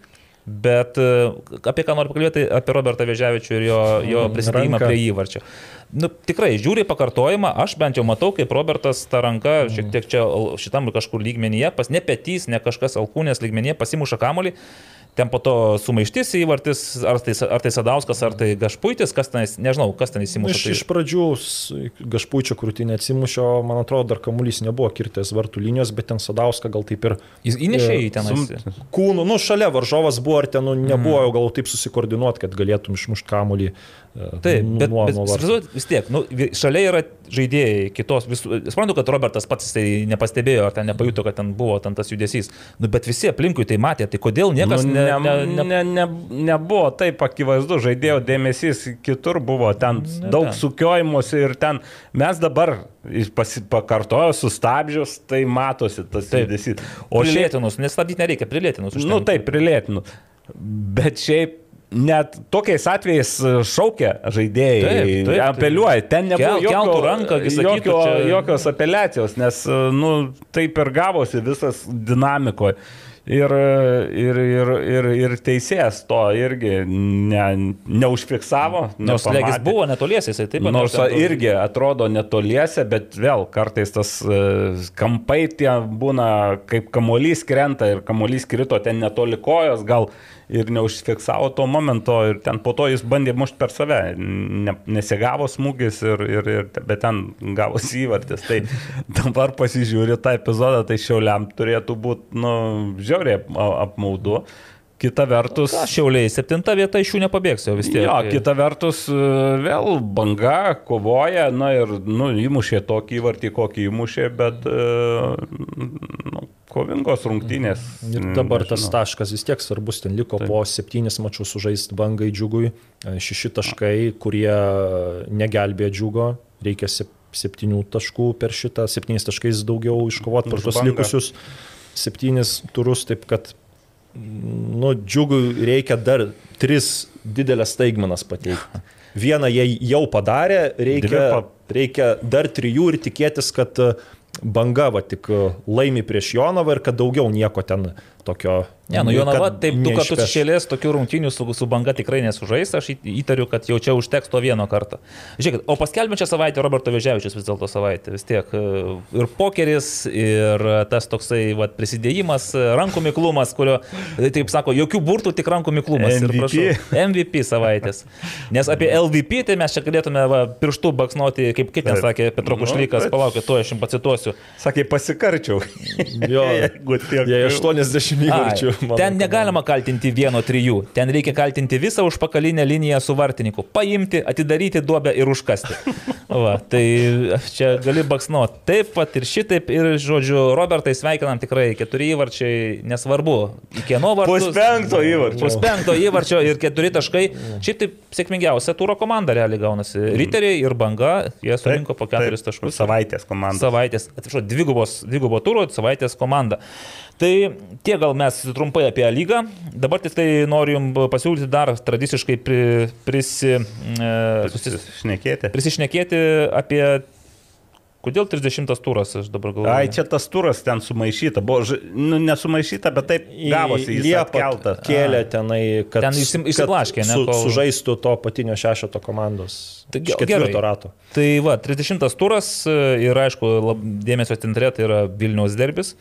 Bet e, apie ką noriu pakalbėti, apie Robertą Vežiavičių ir jo, jo prisidėjimą Ranka. prie įvarčio. Nu, tikrai, žiūri pakartojimą, aš bent jau matau, kaip Robertas tą ranką šiek tiek čia šitam kažkur lygmenyje, pas ne petys, ne kažkas alkūnės lygmenyje pasimuša kamolį. Ten po to sumaištis įvartis, ar tai, ar tai Sadauskas, ar tai Gašpuitis, kas ten, nežinau, kas ten Nu, įsimušė. Iš, tai- iš pradžių Gašpuičio krūtinė atsimušė, man atrodo, dar kamuolys nebuvo kirtęs vartų linijos, bet ten Sadauska gal taip ir Jis įnešė į ten. Sum- kūnų, nu šalia varžovas buvo, ar ten nu, nebuvo jau gal taip susikoordinuoti, kad galėtum išmušti kamuolį. Taip, nu, bet, nuo- bet nuo vis tiek, nu, šalia yra žaidėjai kitos visų. Suprantu, kad Robertas pats tai nepastebėjo, ar ten nepajuto, kad ten buvo ten tas judesys. Nu, bet visi aplinkui tai matė, tai kodėl niekas Nu, ne, ne, ne, ne, ne, ne, nebuvo taip akivaizdu, žaidėjo dėmesys kitur buvo, ten Ne, daug ten. sukiojimuose ir ten mes dabar pakartojo sustabdžius, tai matosi tas Taip. judesys. O O šiaip, Prilėtinus, nestabdyti nereikia, prilėtinus. nu taip, prilėtinu. Bet šiaip net tokiais atvejais šaukia žaidėjai, Taip, taip, apeliuoja, ten nebuvo Kel- jokio, ranką, jokio, čia- jokios apeliacijos, nes nu, taip ir gavosi visas dinamikoje. Ir, ir, ir, ir, ir teisėjas to irgi ne, neužfiksavo. Nors legis buvo netoliesi, jisai taip pat. Nors ten- irgi atrodo netoliese, bet vėl kartais tas e, kampai tie būna, kaip kamuolys krenta ir kamuolys krito ten netoli kojos, gal ir neužfiksavo to momento ir ten po to jis bandė mušti per save. Ne, nesigavo smūgis, ir, ir, ir, bet ten gavosi įvartis. Tai *laughs* dabar pasižiūri tą epizodą, tai šiauliam turėtų būti, nu, žiauriai ap- apmaudu. Kita vertus... Ką, Šiauliai, septinta vieta iš jų nepabėgs jau vis tiek. Jo, kita vertus, e, vėl banga kovoja, na ir nu, įmušė tokį įvartį, kokį įmušė, bet e, nu, kovingos rungtynės. Ir Mm, dabar tas nežinau. taškas vis tiek svarbus, ten liko po septynis mačius sužaisti bangai džiugui, E, šeši taškai, kurie negelbė džiugo, reikia sep- septynių taškų per šitą, septynis taškais daugiau iškovoti per Bangą. likusius septynis turus, taip kad nu, džiugui reikia dar tris didelės staigmenas pateikti. Vieną jie jau padarė, reikia, reikia dar trijų ir tikėtis, kad banga va tik laimi prieš Jonavą ir kad daugiau nieko ten tokio. Ne, nu Jonava taip du kartus išėlės tokių rungtynių su, su banga tikrai nesužais, aš įtariu, kad jau čia užteks to vieno karto. Žiūrėkit, o paskelbėčią savaitę Roberto Veževičius vis dėlto savaitę, vis tiek e, ir pokeris, ir tas toksai vat, prisidėjimas, e, rankų miklumas, kurio, e, taip sako, jokių burtų, tik rankų miklumas. Ir MVP. prašau, MVP savaitės. Nes apie LVP tai mes čia galėtume va, pirštų baksnuoti, kaip, Taip. sakė Petro Nu, Kušlykas, bet- palaukit, to aš jums pacituosiu. Sakė, pasikarčiau. Jo, *laughs* Jeigu tiek- jie 80 įvarčių. Ai, ten negalima kaltinti vieno trijų, ten reikia kaltinti visą užpakalinę liniją su vartininku. Paimti, atidaryti duobę ir užkasti. *laughs* Va, tai čia gali baksnuoti. Taip pat ir šitaip, ir žodžiu, Robertai sveikinam tikrai, keturi įvarčiai, nesvarbu, kieno vartus. Puspenkto įvarčio. Puspenkto įvarčio ir keturi taškai. Šiaip taip sėkmingiausia tūro komanda realiai gaunasi. Riteriai ir banga, jie surinko po keturis taškus. Savaitės komanda. Savaitės, atsiprašau, dvigubos, dvigubo turo, savaitės komanda. Tai tiek gal mes trumpai apie lygą. Dabar tik tai noriu jums pasiūlyti dar tradiciškai pri, prisi, e, susis, Šnekėti. prisišnekėti apie... Kodėl 30 turas, aš dabar galvoju. Ai, čia tas turas ten sumaišyta. Buvo, ž- nu, nesumaišyta, bet taip gavosi. Jis Liepą atkeltas. Kėlė tenai, kad, Ten išsim- kad išsiblaškė, ne, su, kol- sužaistų to patinio šešeto komandos. Tai Iš ge- ketvirto rato. Tai va, 30 turas e, ir aišku, lab, dėmesio centre tai yra Vilniaus derbis.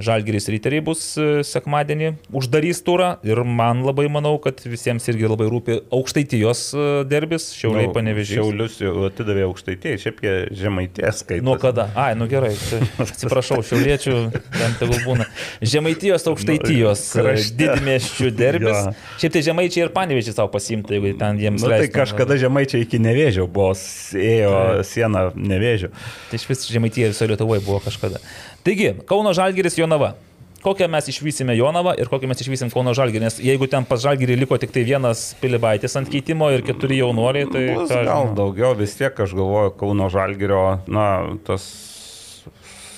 Žalgiris ryteriai bus e, sekmadienį, uždarys turą ir man labai manau, kad visiems irgi labai rūpi aukštaitijos e, derbis, šiauliai Nu, panevežys. Šiaulius jau atidavė aukštaitėjai, šiaip jie žemaitės skaitų. Nuo kada? Ai, nu gerai, tai *laughs* atsiprašau, šiauliečių, ten tegul būna. Žemaitijos, aukštaitijos, Nu, krašte. didmėščių derbis. Jo. Šiaip tai žemaičiai ir panevežys savo pasimta, jeigu ten jiems Nu, tai leistų. kažkada žemaičiai iki nevėžio buvo, ėjo sieną nevėžio. Tai iš vis žemaitėje visoje Lietuvoje buvo kažkada. Taigi, Kauno Žalgiris Jonava. Kokią mes išvysime Jonavą ir kokią mes išvysim Kauno Žalgirį, nes jeigu ten pas Žalgirį liko tik tai vienas pilibaitis ant keitimo ir keturi jaunuoliai, tai... Bus ką gal žinau. daugiau, vis tiek aš galvoju, Kauno Žalgirio, na, tas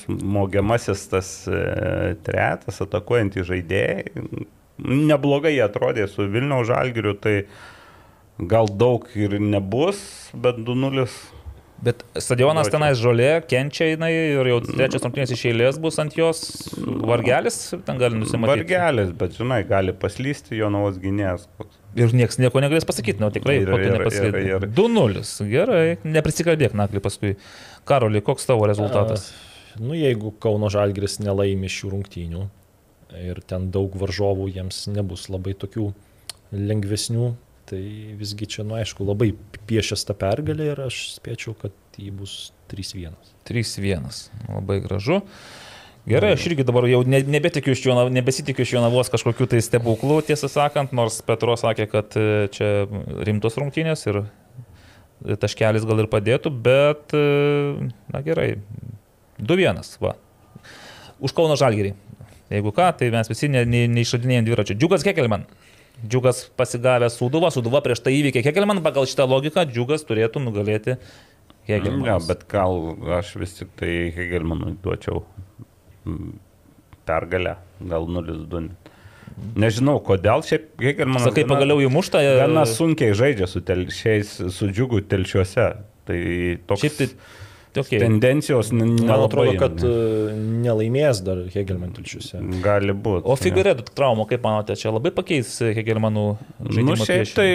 smogiamasis tas e, tretas, atakuojantys žaidėjai, neblogai jie atrodė su Vilniaus Žalgiriu, tai gal daug ir nebus, bet 2-0. Bet stadionas tenais žolė, kenčia jinai ir jau trečias rungtynės iš eilės bus ant jos vargelis, ten gali nusimatyti. Vargelis, bet žinai, gali paslysti jo naujas gynėjas. Ir niekas nieko negalės pasakyti, na tikrai, Ir- ir- ir- ir- 2-0, gerai, neprisikalbėk naklį paskui. Karoli, koks tavo rezultatas? Nu, jeigu Kauno Žalgiris nelaimi šių rungtynių, ir ten daug varžovų jiems nebus labai tokių lengvesnių. Tai visgi čia, nu aišku, labai piešęs tą pergalę ir aš spėčiau, kad jį bus 3-1. 3-1. Labai gražu. Gerai, aš irgi dabar jau ne, nebetikiu iš Jonavos, nebesitikiu iš Jonavos kažkokių tai stebuklų, tiesą sakant, nors Petro sakė, kad e, čia rimtos rungtynės ir taškelis gal ir padėtų, bet, e, na gerai, 2-1, va. Už Kauno Žalgirį. Jeigu ką, tai mes visi ne, ne, neišradinėjom dviračio. Džiugas Kekelman. Džiugas pasigavęs Sūduvą, Sūduva prieš tai įveikė Kekelman, pagal šitą logiką Džiugas turėtų nugalėti Kekelman. Ja, bet gal aš vis tik tai Hegelmanui duočiau mm, pergalę, gal 0-2. Nežinau, kodėl šiaip Hegelmanas... Sakai, gana- pagaliau įmušta. e, Gana sunkiai žaidžia su telšiais, su džiugu telšiuose. Tai toks Šiaip tai Okay. tendencijos Man atrodo, kad e, nelaimės dar Hegelman tilčiuose. gali būti. O Figueredo traumų, kaip manote, čia labai pakeis Hegelmanų žaidimą? Nu, šiaip tai...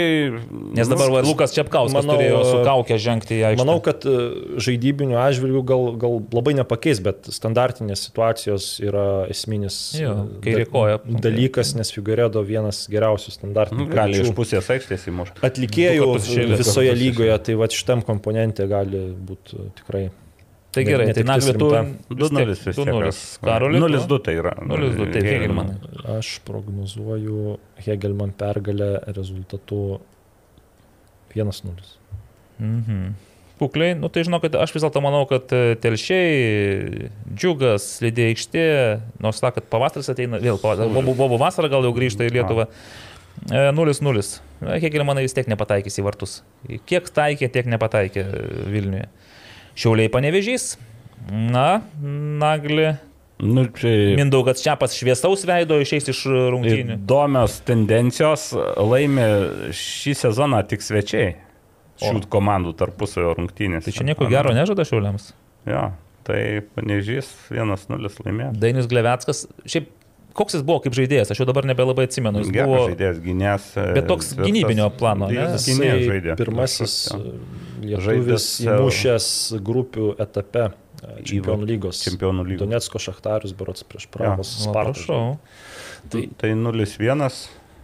Nes dabar va, Lukas Čiapkauskas Manau, turėjo su e, kaukė žengti į aikštę. Manau, kad e, žaidybinių atžvilgių gal, gal labai nepakeis, bet standartinės situacijos yra esminis Jo, e, kairė da- koja. dalykas, nes Figueredo vienas geriausių standartinių Nu, Gali iš pusės aikštės įmušti. atlikėjų visoje lygoje, tai va šitam komponente gali būti tikrai. Tai ne- gerai, tai Nagli tu... rimta. 2-0 vis tiek. 2-0. Karoli. 0-2 tai yra. 0-2, tai Hegelmanai. Aš prognozuoju Hegelman pergalę rezultatu 1-0. Mhm. Pukliai, nu tai žinokit, aš vis dėlto manau, kad e, telšiai, džiugas, slidė aikštė, nors sakot, pavasaris ateina, vėl bobų vasara gal jau grįžta į Lietuvą. E, 0-0. Hegelmanai vis tiek nepataikys į vartus. Kiek taikė, tiek nepataikė e, Vilniuje. Šiauliai panevežys. Na, Nagli. Nu, čia Mindaugas Čiapas šviesaus veido išeis iš rungtynių. įdomios tendencijos laimė šį sezoną tik svečiai. Šių komandų tarpusavio rungtynės. Tai čia nieko gero nežada šiauliams. Jo, tai panežys 1-0 laimėjo. Dainis Glevetskas, šiaip koks jis buvo kaip žaidėjas, aš jau dabar nebelabai atsimenu. Jis Geras buvo žaidėjas, gynės. Bet toks gynybinio plano, ne? Jis gynėjas žaidė. Pirmasis Jo. Lietuvis Žaidęs, įmušęs grupių etape e, Čempionų lygos. Čempionų lygos. Donetsko Šachtarius, berots prieš Prahos Va, Spartą. Tai, tai 0-1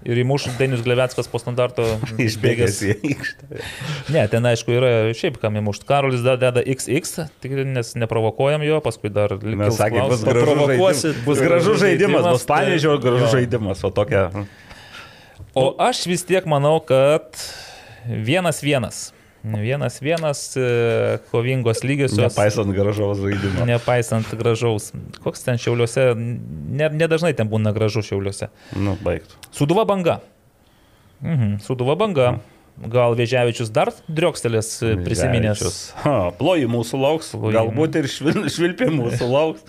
Ir įmuš Dainis Glevetskas po standarto *laughs* išbėgęs į aikštę. Ne, ten aišku yra šiaip kam įmušti. Karolis dar deda XX, tik nes neprovokuojam jo, paskui dar Mes sakėme, bus gražus žaidimas. Bus gražus žaidimas, žaidimas, bus panežio tai- gražus jo. žaidimas, o tokia. O aš vis tiek manau, kad vienas vienas. Vienas vienas, e, kovingos lygiosios. Nepaisant gražaus žaidimo. Nepaisant gražaus. Koks ten šiauliuose, ne- nedažnai ten būna gražu šiauliuose. Nu, baigtų. Suduva banga. Mhm, Suduva banga. Gal Vėžiavičius dar driokstelės e, prisiminęs. Ploji mūsų lauks, Plojimai. galbūt ir švil- švilpimų mūsų lauks.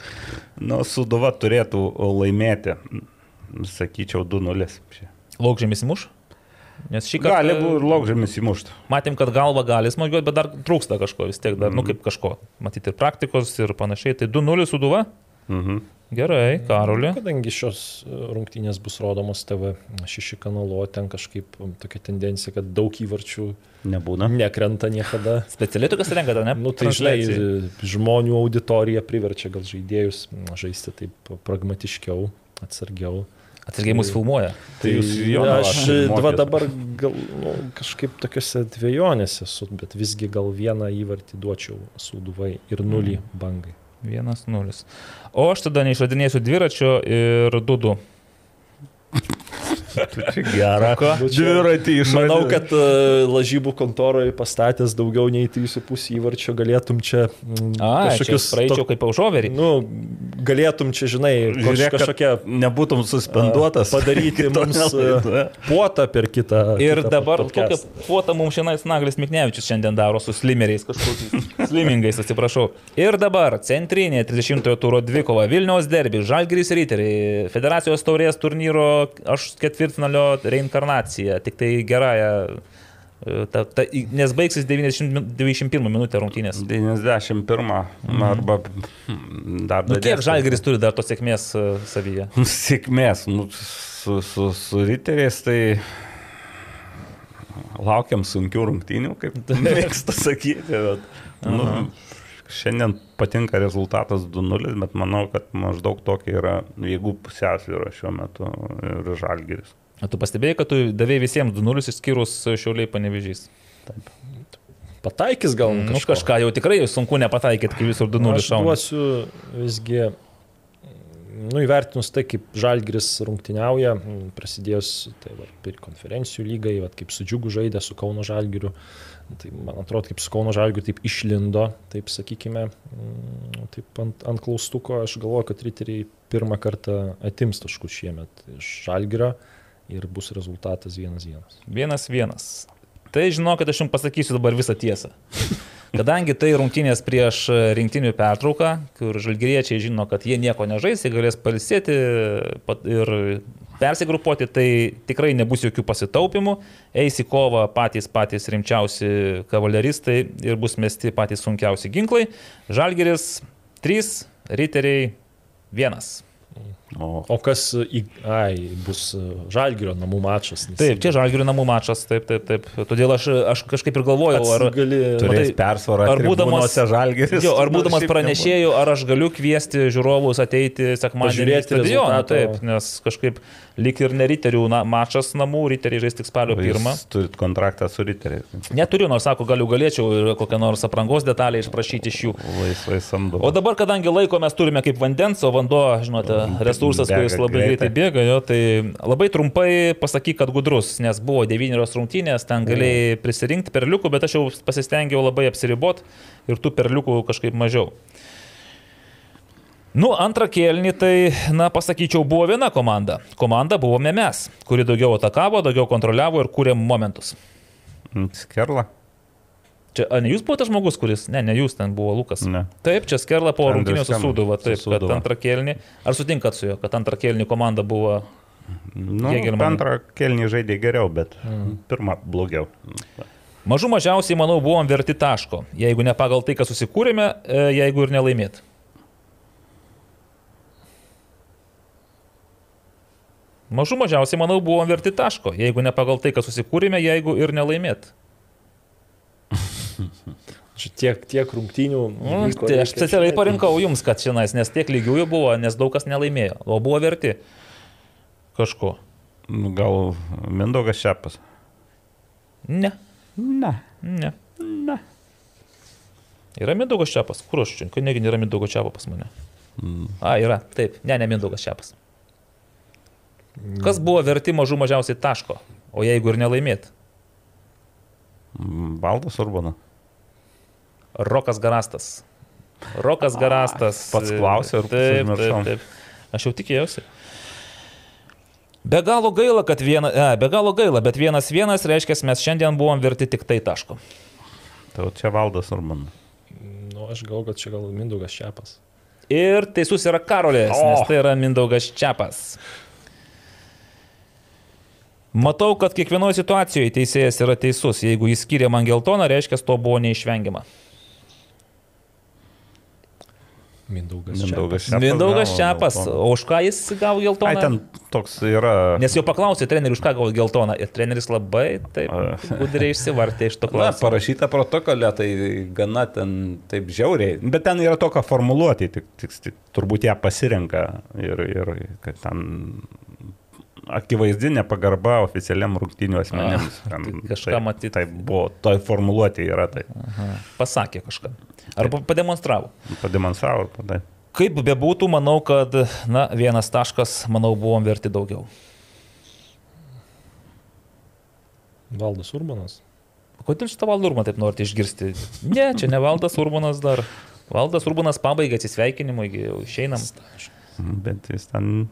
Nu, Suduva turėtų laimėti, sakyčiau, 2-0. čia. Laukžėmis įmuš? Nes šį kartą Gali būti ir laukžėmis įmušti. matėm, kad galva gali smagiuoti, bet dar trūksta kažko vis tiek, dar, Mhm. nu kaip kažko. Matyti ir praktikos ir panašiai. Tai 2-0 Suduva? Mhm. Gerai, Karoli. Kadangi šios e, rungtynės bus rodomos TV 6 kanalu, ten kažkaip tokia tendencija, kad daug įvarčių Nebūna. nekrenta niekada. Specialiai tokias renkate, ne? Nu, tai žinai, žmonių auditorija priverčia gal žaidėjus žaisti taip pragmatiškiau, atsargiau. Atsargiai mus filmuoja. Tai jūs Joną aš Lašą dva mokėt. dabar gal, nu, kažkaip tokiuose dviejonėse esu, bet visgi gal vieną įvartį duočiau sūduvai ir nulį Mm. bangai. 1-0. O aš tada neišradinėsiu dviračio ir dudu. Gera. Ką? Dviratį iš Manau, kad uh, lažybų kontoroje pastatęs daugiau nei 3,5 įvarčio galėtum čia mm, A, kažkokius praeičiau kaip aužoverį. Nu, galėtum čia, žinai, Žiūrėk, kad kažkokią nebūtum suspenduotas. padaryti *laughs* mums nelaidoje. uh, puotą per kitą. Ir kitą dabar kokią puotą mums šiandien Naglis Miknevičius šiandien daro su slimeriais kažkokiais. *laughs* Slimingais, atsiprašau. Ir dabar centrinė 30-ojo turo dvikova Vilniaus derbi, Žalgiris Riteriai, Federacijos taurės turnyro aš ketvirtfinalio reinkarnacija, tik tai gerąją. e, Ta, ta, nes baigsis 90, 91 minutę rungtynės. 91 arba hmm, dar Nu, kiek. Žalgiris turi dar tos sėkmės e, savyje? Sėkmės, nu, su, su, su riteriais tai laukiam sunkių rungtynių, kaip *laughs* mėgsta sakyti. Bet, nu, šiandien patinka rezultatas 2-0, bet manau, kad maždaug tokia yra jėgų pusiausvyrą šiuo metu ir žalgeris. O tu pastebėjai, kad tu davėjai visiems 2-0 išskyrus šiauliai panevežys. Pataikys gal Nu, kažką jau tikrai sunku nepataikyti, kai visur 2-0 Aš šauna. duosiu visgi, nu, įvertinus tai, kaip Žalgris rungtyniauja, prasidėjus tai, va, ir konferencijų lygai, va, kaip su džiugu žaidė su Kauno Žalgiriu, tai man atrodo, kaip su Kauno Žalgiriu taip išlindo, taip sakykime, m, taip ant, ant klaustuko, aš galvoju, kad riteriai pirmą kartą atims taškus šiemet iš Žalgirio ir bus rezultatas 1-1. Vienas vienas. Tai žinokit, aš jums pasakysiu dabar visą tiesą. Kadangi tai rungtynės prieš rinktinių pertrauką, kur žalgyriečiai žino, kad jie nieko nežais, jie galės palisėti ir persigrupuoti, tai tikrai nebus jokių pasitaupimų. Eis į kovą patys patys rimčiausi kavaleristai ir bus mesti patys sunkiausi ginklai. Žalgiris 3, riteriai 1. O O kas į... Ai, bus Žalgirio namų mačas. nes- Taip, čia žalgirio namų mačas, taip, taip, taip. Todėl aš, aš kažkaip ir galvojau, ar... Gali... turės matai, persvarą, ar būdamas-. Jo, ar būdamas pranešėjų, ar aš galiu kviesti žiūrovus ateiti sekmadienį į Pažiūrėti stadioną, taip, nes kažkaip lyg ir ne riterių na, mačas namų, riteriai žais tik spalio pirmą. Turit kontraktą su riteriais. Neturiu, nors sako, galiu galėčiau ir kokią nors aprangos detalę išprašyti iš jų. Laisvai samdo. O dabar, kadangi laiko mes turime kaip vandens, o vanduo, žinote, resursas, Bėga kuris labai greitai. bėga, jo, tai labai trumpai pasakyk, kad gudrus, nes buvo devynios rungtynės, ten galėjai prisirinkti perliukų, bet aš jau pasistengiau labai apsiriboti ir tų perliukų kažkaip mažiau. Nu, antrą kėlinį tai, na, pasakyčiau, buvo viena komanda. Komanda buvome mes, kuri daugiau atakavo, daugiau kontroliavo ir kūrė momentus. Mm, Skerla? Čia, ne jūs buvote žmogus, kuris, ne, ne jūs, ten buvo Lukas. Ne. Taip, čia Skerla po Andrius rungtynės su Skerla, Sūduva, su taip, kad Sūduva. antrą kėlinį, ar sutinkat su juo, kad antrą kėlinį komanda buvo, Nu, antrą kelnį žaidė geriau, bet pirmą blogiau. mažų mažiausiai, manau, buvom verti taško, jeigu ne pagal tai, ką susikūrėme, e, jeigu ir nelaimėt. Mažų mažiausiai, manau, buvom verti taško, jeigu ne pagal tai, ką susikūrėme, jeigu ir nelaimėt. Čia tiek, tiek rungtynių. Nu, vyko, tai aš specialiai parinkau jums, kad šiandien, nes tiek lygiųjų buvo, nes daug kas nelaimėjo, o buvo verti kažko. Nu, Gal Mindaugas Šepas? Ne, Ne. ne. Ne. Yra Mindaugas Čiapas, kur aš čia, kad negi nėra Mindaugo Čiapo pas mane. A, yra, taip, ne, ne Mindaugas Čiapas. Kas buvo verti mažų mažiausiai taško, o jeigu ir nelaimėt? Valdas Urbana. Rokas Garastas. Rokas Garastas. pats klausė ir taip, taip, taip. Aš jau tikėjausi. Be galo gaila, kad viena, e, be galo gaila, bet vienas vienas reiškia, mes šiandien buvom verti tik tai taško. Tai čia Valdas Urbana. Nu, aš galvoju, kad čia gal Mindaugas Čiapas. Ir teisus yra Karolės, O! nes tai yra Mindaugas Čiapas. Matau, kad kiekvienoje situacijoje teisėjas yra teisus. Jeigu jis skiria man geltoną, reiškia, to buvo neišvengiama. Mindaugas. Mindaugas Čiapas. Mindaugas Čiapas, o už ką jis gavo Ai, geltoną? ten toks yra. Nes jau paklausė trenerių, už ką gavo geltoną. Ir treneris labai taip gudriai išsivartė iš to *laughs* Na, klausimo. parašyta protokole, tai gana ten taip žiauriai. Bet ten yra tokia formuluotė, tik, tik, tik turbūt ją pasirenka ir, ir kad ten akivaizdi nepagarba oficialiam rungtinių asmenėms. Tai kažką taip- matyt. Taip buvo, toj formuluotė yra tai. Pasakė kažką. Arba pademonstravo. Pademonstravo ir padai. Kaip bebūtų, manau, kad, na, vienas taškas, manau, buvom verti daugiau. Valdas Urbanas. Kodėl šitą valdą Urbaną taip norite išgirsti? Ne, čia ne valdas Urbanas dar. Valdas Urbanas pabaigia atsisveikinimą, jau išeinam. Bet jis ten.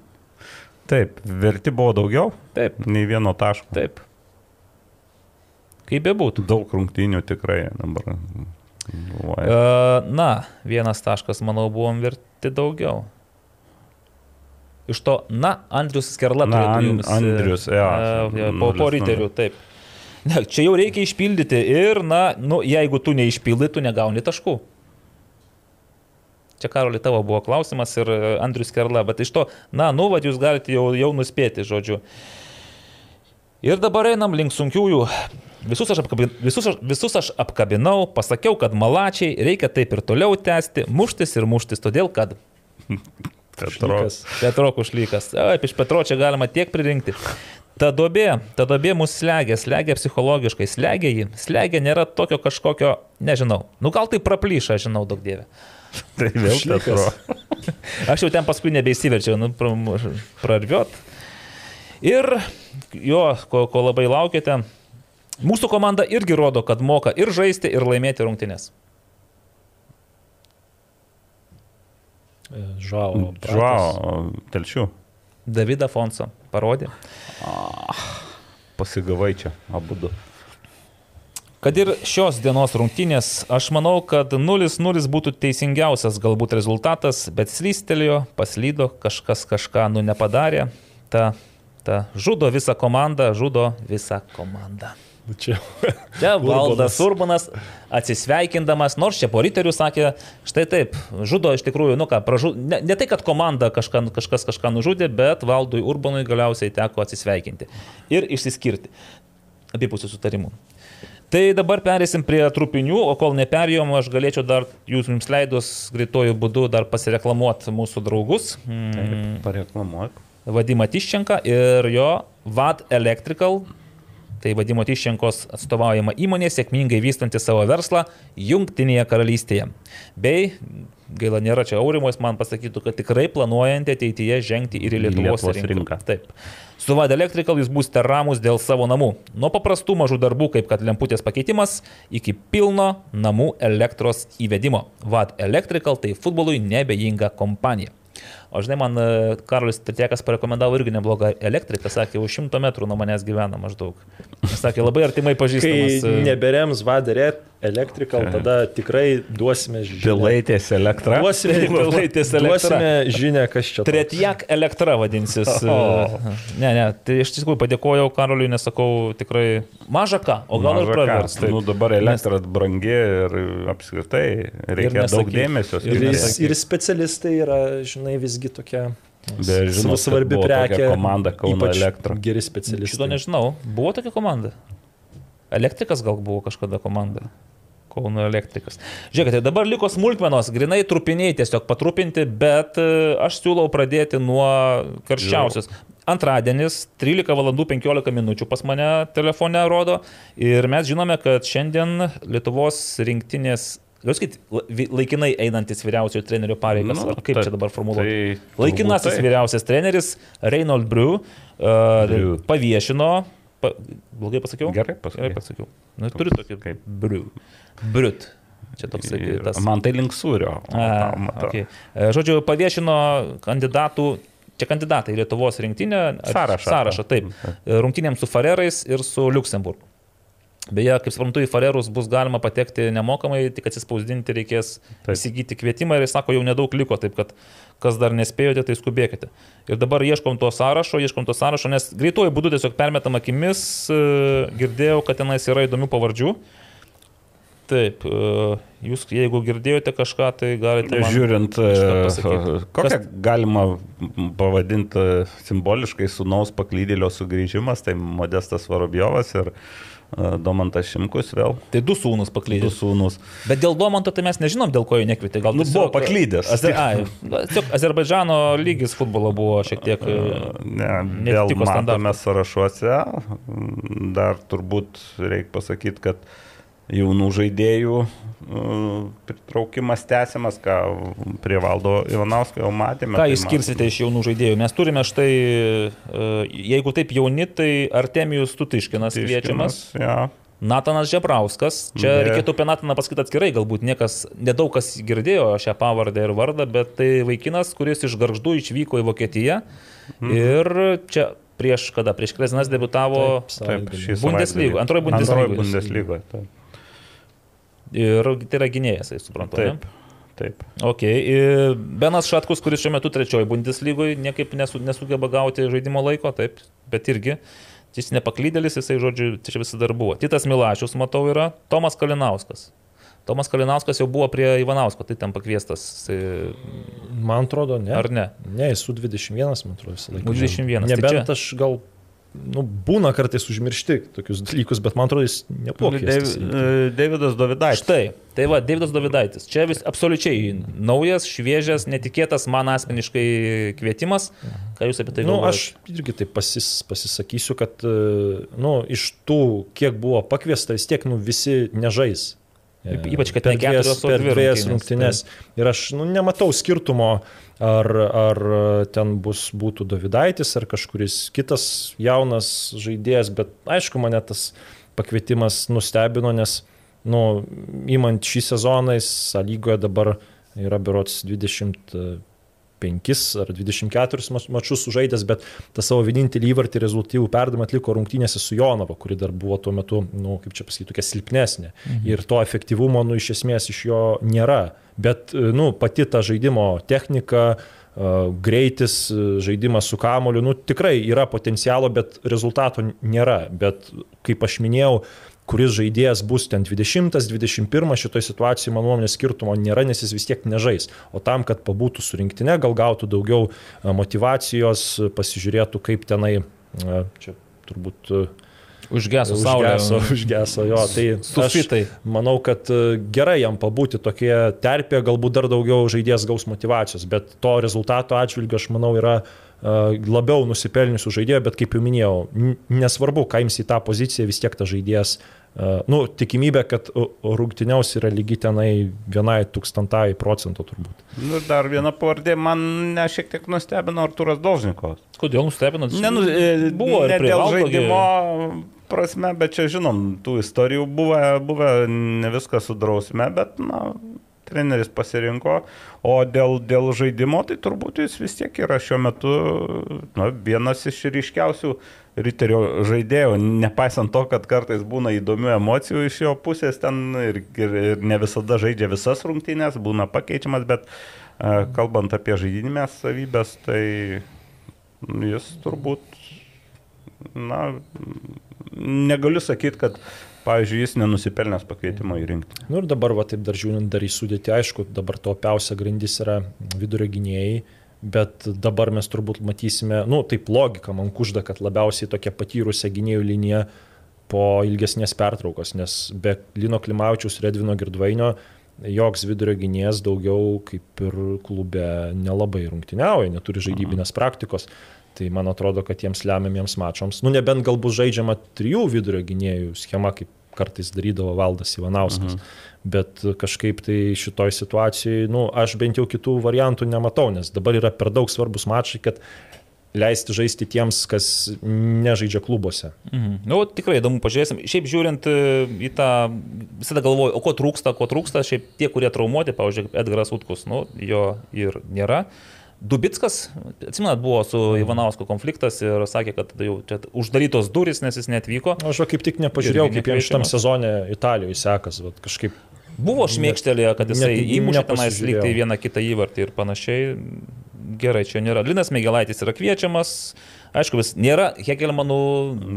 Taip, verti buvo daugiau, Taip, nei vieno taško. taip. Kaip bebūtų. Daug rungtinių tikrai dabar. galvoju. E, Na, vienas taškas, manau, buvom verti daugiau. Iš to, na, Andrius Skerla Na, turėtų An- jums, e, Andrius, jo, e, po, po nulis riterių, taip. Ne, čia jau reikia išpildyti ir, na, nu, jeigu tu neišpildai, tu negauni taškų. Čia Karoli tavo buvo klausimas ir e, Andrius Kerla, bet iš to, na, nu, vad jūs galite jau, jau nuspėti, žodžiu. Ir dabar einam link sunkiųjų Visus aš, apkabin, visus, aš, visus aš apkabinau, pasakiau, kad malačiai reikia taip ir toliau tęsti, muštis ir muštis, todėl kad Petro. Petro kušlykas. Taip, iš Petro čia galima tiek pririnkti. Ta dobė, ta dobė mus slegia, slegia psichologiškai, slegia jį. Slegia nėra tokio kažkokio, nežinau. Nu gal tai praplyša, žinau, daug dievė. *laughs* Tai vėl Petro. Aš jau ten paskui nebeįsiverčiau, nu, pra- prarviot. Ir jo, ko, ko labai laukite, mūsų komanda irgi rodo, kad moka ir žaisti, ir laimėti rungtynės. Žao. Žuo, telšių. Davidą Fonso parodė. Pasigavai čia, abu du. Kad ir šios dienos rungtynės, aš manau, kad 0-0 būtų teisingiausias galbūt rezultatas, bet slystelėjo, paslydo, kažkas kažką nu nepadarė. Ta, ta žudo visą komandą, žudo visą komandą. Čia. *laughs* Čia valdas Urbanas atsisveikindamas, nors čia po riterių sakė, štai taip, žudo iš tikrųjų, nu ką, pražu, ne, ne tai, kad komanda kažką, kažkas kažką nužudė, bet valdui Urbanui galiausiai teko atsisveikinti ir išsiskirti abipusių sutarimų. Tai dabar perėsim prie trupinių, o kol neperėjom, aš galėčiau dar jūs jums leidus greitojų būdų dar pasireklamuoti mūsų draugus. Mm, Pareklamuok. Vadimą Tiščenką ir jo VAD Electrical. Tai Vadimo Tiščenkos atstovaujama įmonė, sėkmingai vystanti savo verslą Junktinėje karalystėje. Bei, gaila nėra čia aurimos, man pasakytų, kad tikrai planuojanti ateityje žengti ir į Lietuvos, Lietuvos rinką. rinką. Taip. Su VAD Electrical jūs būsite ramus dėl savo namų. Nuo paprastų mažų darbų, kaip kad lemputės pakeitimas, iki pilno namų elektros įvedimo. VAD Electrical tai futbolui nebejinga kompanija. O žinai, man e, Karolis Tretiekas parekomendavo irgi neblogą elektriką, sakė, už šimto metrų nuo manęs gyvena maždaug. Jis Sakė, labai artimai Kai pažįstamas. e, neberems vadarė Electrical, tada tikrai duosime žinią. Pilaitės elektra. Duosime, *laughs* Pilaitės elektra. duosime žinią, kas čia. Tretjak elektra vadinsis. O. Ne, ne, tai iš tikrųjų padėkojau Karoliui, nesakau tikrai maža ką, o gal ir Maža ką. pravers. taip. Nu, dabar elektra brangi ir apskritai reikia daug nesakyk. dėmesio. Ir, ir specialistai yra, žinai, visgi tokia Beje, žinot, svarbi prekė. komanda Kauno ypač Elektra. Geri specialistai. Šito nežinau. Buvo tokia komanda. Elektrikas gal buvo kažkada komanda. Kauno elektrikas. Žiūrėkite, dabar liko smulkmenos, grinai trupiniai tiesiog patrupinti, bet e, aš siūlau pradėti nuo karščiausios. Antradienis, 13 val. 15 min. pas mane telefone rodo ir mes žinome, kad šiandien Lietuvos rinktinės, sakyti, la- vi- laikinai einantis vyriausiojo trenerio pareigas, Nu, nu, kaip tai- čia dabar formuluoti? tai Laikinasis tai. vyriausias treneris Reynold Brew uh, Brew. paviešino, pa, blogai pasakiau? Gerai pasakai. Gerai pasakiau. Nu, turiu tokį kaip? Brew. Brut. Čia toks tas. Man tai link sūrio. o A, tau, matau. okay. E, Žodžiu, paviešino kandidatų, čia kandidatai Lietuvos rinktinę. ar- Sąrašą. Sąrašą, taip. E, Rungtynėms su Farerais ir su Luksemburgu. Beje, kaip suprantu, į Farerus bus galima patekti nemokamai, tik atsispausdinti reikės Taip. įsigyti kvietimą ir jis sako, jau nedaug liko, taip kad kas dar nespėjote, tai skubėkite. Ir dabar ieškom to sąrašo, ieškom to sąrašo, nes greituoju būdu tiesiog permetam akimis, e, girdėjau, kad tenais yra įdomių pavardžių. Taip, e, jūs jeigu girdėjote kažką, tai galite... Žiūrint, e, kokią Kas- galima pavadinti simboliškai sunaus paklydėlio sugrįžimas, tai Modestas Varobjovas ir Domantas Šimkus vėl, Tai du sūnus du paklydė. sūnus. Bet dėl Domanto tai mes nežinom, dėl ko jų nekvietė. Gal Nu, tiesiog- buvo paklydęs. Azer... Tiesiog Azerbaidžano lygis futbolo buvo šiek tiek... Ne, vėl matome sąrašuose. Dar turbūt reikia pasakyti, kad jaunų žaidėjų e, pritraukimas tęsiamas, ką prie valdo Ivanausko jau matėme. Ką tai išskirsite iš jaunų žaidėjų? Mes turime štai, e, jeigu taip jauni, tai Artemijus Tutiškinas Tiškinas, kviečiamas. Ja. Natanas Žebrauskas. Čia Be- reikėtų apie Nataną pasakyti atskirai, galbūt niekas, nedaug kas girdėjo šią pavardę ir vardą, bet tai vaikinas, kuris iš garždų išvyko į Vokietiją Mhm. ir čia prieš kada, prieš kelias dienas debutavo Taip, šį Bundeslygo, savaitgalį. antroji Bundeslygo. Antroji Bundeslygoje. Taip. ir tai yra gynėjas, tai suprantu. ne? Taip. taip. Ok, Benas Šatkus, kuris šiuo metu trečioji Bundeslygoje, niekaip nesu, nesugeba gauti žaidimo laiko, taip, bet irgi. Jis nepaklydėlis, jisai, žodžiu, čia visi dar buvo. Titas Milašius, matau, yra Tomas Kalinauskas. Tomas Kalinauskas jau buvo prie Ivanausko, tai ten pakviestas, jisai- Man atrodo, ne. ar ne? Ne, esu 21, man atrodo, visą laiką. Nu, 21, tai Nebent čia- aš gal nu, būna kartais užmiršti tokius dalykus, bet man atrodo, jis nebuvo. Deiv- Deividas Dovidaitis. Štai, tai va, Davidas Davidaitis. Čia vis absoliučiai naujas, šviežias, netikėtas man asmeniškai kvietimas. Ką jūs apie tai Nu, galvojate? aš irgi taip pasis, pasisakysiu, kad e, nu, iš tų, kiek buvo pakviesta, vis tiek nu, visi nežais. E, Ypač, kad per o per dvi dviejas rungtynės, rungtynės. Ir aš nu, nematau skirtumo, ar, ar ten bus būtų Davidaitis, ar kažkuris kitas jaunas žaidėjas, bet aišku, mane tas pakvietimas nustebino, nes, nu, įmant šį sezoną, jis lygoje dabar yra berots 25 ar 24 ma- mačus sužaidęs, bet tą savo vienintelį įvartį rezultatyvų perdavimą atliko rungtynėse su Jonava, kuri dar buvo tuo metu, nu, kaip čia pasakyti, tokia silpnesnė. Mhm. Ir to efektyvumo, nu, iš esmės iš jo nėra. Bet, nu, pati ta žaidimo technika, greitis, žaidimas su kamoliu, nu, tikrai yra potencialo, bet rezultato nėra. Bet, kaip aš minėjau, kuris žaidėjas bus ten 20-21 šitoje situacijoje, mano nuomonė, skirtumo nėra, nes jis vis tiek nežais. O tam, kad pabūtų surinktinė, gal gautų daugiau a, motivacijos, pasižiūrėtų, kaip tenai, a, čia turbūt a, Užgeso saulė. užgeso, užgeso jo. Tai Susitai. aš manau, kad gerai jam pabūti tokie terpė, galbūt dar daugiau žaidėjas gaus motivacijos, bet to rezultato atžvilgiu aš manau yra labiau nusipelniusių žaidėjų, bet kaip jau minėjau, nesvarbu, ką jums į tą poziciją, vis tiek tas žaidėjas, a, nu, tikimybė, kad a, rungtyniaus yra lygi tenai vienai tūkstantai procentų turbūt. Nu, ir dar viena pavardė, man ne, šiek tiek nustebino Arturas Dolžnikovas. Kodėl nustebinat? Nenu, e, buvo ne dėl žaidimo prasme, bet čia žinom, tų istorijų buvo, buvo ne viskas su drausme, bet, na, treneris pasirinko, o dėl, dėl žaidimo, tai turbūt jis vis tiek yra šiuo metu na, vienas iš ryškiausių Riterio žaidėjų, nepaisant to, kad kartais būna įdomių emocijų iš jo pusės ten ir, ir, ir ne visada žaidžia visas rungtynės, būna pakeičiamas, bet e, kalbant apie žaidinimės savybės, tai jis turbūt, na, negaliu sakyti, kad, pavyzdžiui, jis nenusipelnęs pakvietimo į rinktinę. Nu ir dabar, va taip dar žiūrint, dar į sudėtį, aišku, dabar to opiausia grandis yra vidurio gynėjai, bet dabar mes turbūt matysime, nu taip logika man kužda, kad labiausiai tokia patyrusią gynėjų liniją po ilgesnės pertraukos, nes be Lino Klimavičius ir Edvino Girdvainio joks vidurio gynėjas daugiau kaip ir klube nelabai rungtyniauja, neturi žaidybinės praktikos. Tai man atrodo, kad tiems lemiamiems mačams, nu nebent galbūt žaidžiama trijų vidurio gynėjų schema, kaip kartais darydavo Valdas Ivanauskas. Mhm. Bet kažkaip tai šitoj situacijai, nu, aš bent jau kitų variantų nematau, nes dabar yra per daug svarbus mačai, kad leisti žaisti tiems, kas nežaidžia klubuose. Mhm. Nu, tikrai įdomu, pažiūrėsim. Šiaip žiūrint e, į tą, visada galvoju, o ko trūksta, ko trūksta, šiaip tie, kurie traumuoti, pavyzdžiui, Edgaras Utkus, nu, jo ir nėra. Dubitskas, atsimenat, buvo su Ivanausko konfliktas ir sakė, kad jau čia uždarytos duris, nes jis netvyko. Aš va kaip tik nepažiūrėjau, kaip jam šitam sezone Italijoje sekas, bet kažkaip Buvo šmėkštelėje, kad jisai įmušė tenais lygtai vieną kitą įvartį ir panašiai. Gerai, čia nėra. Linas Megelaitis yra kviečiamas. Aišku, vis nėra Hegelmanų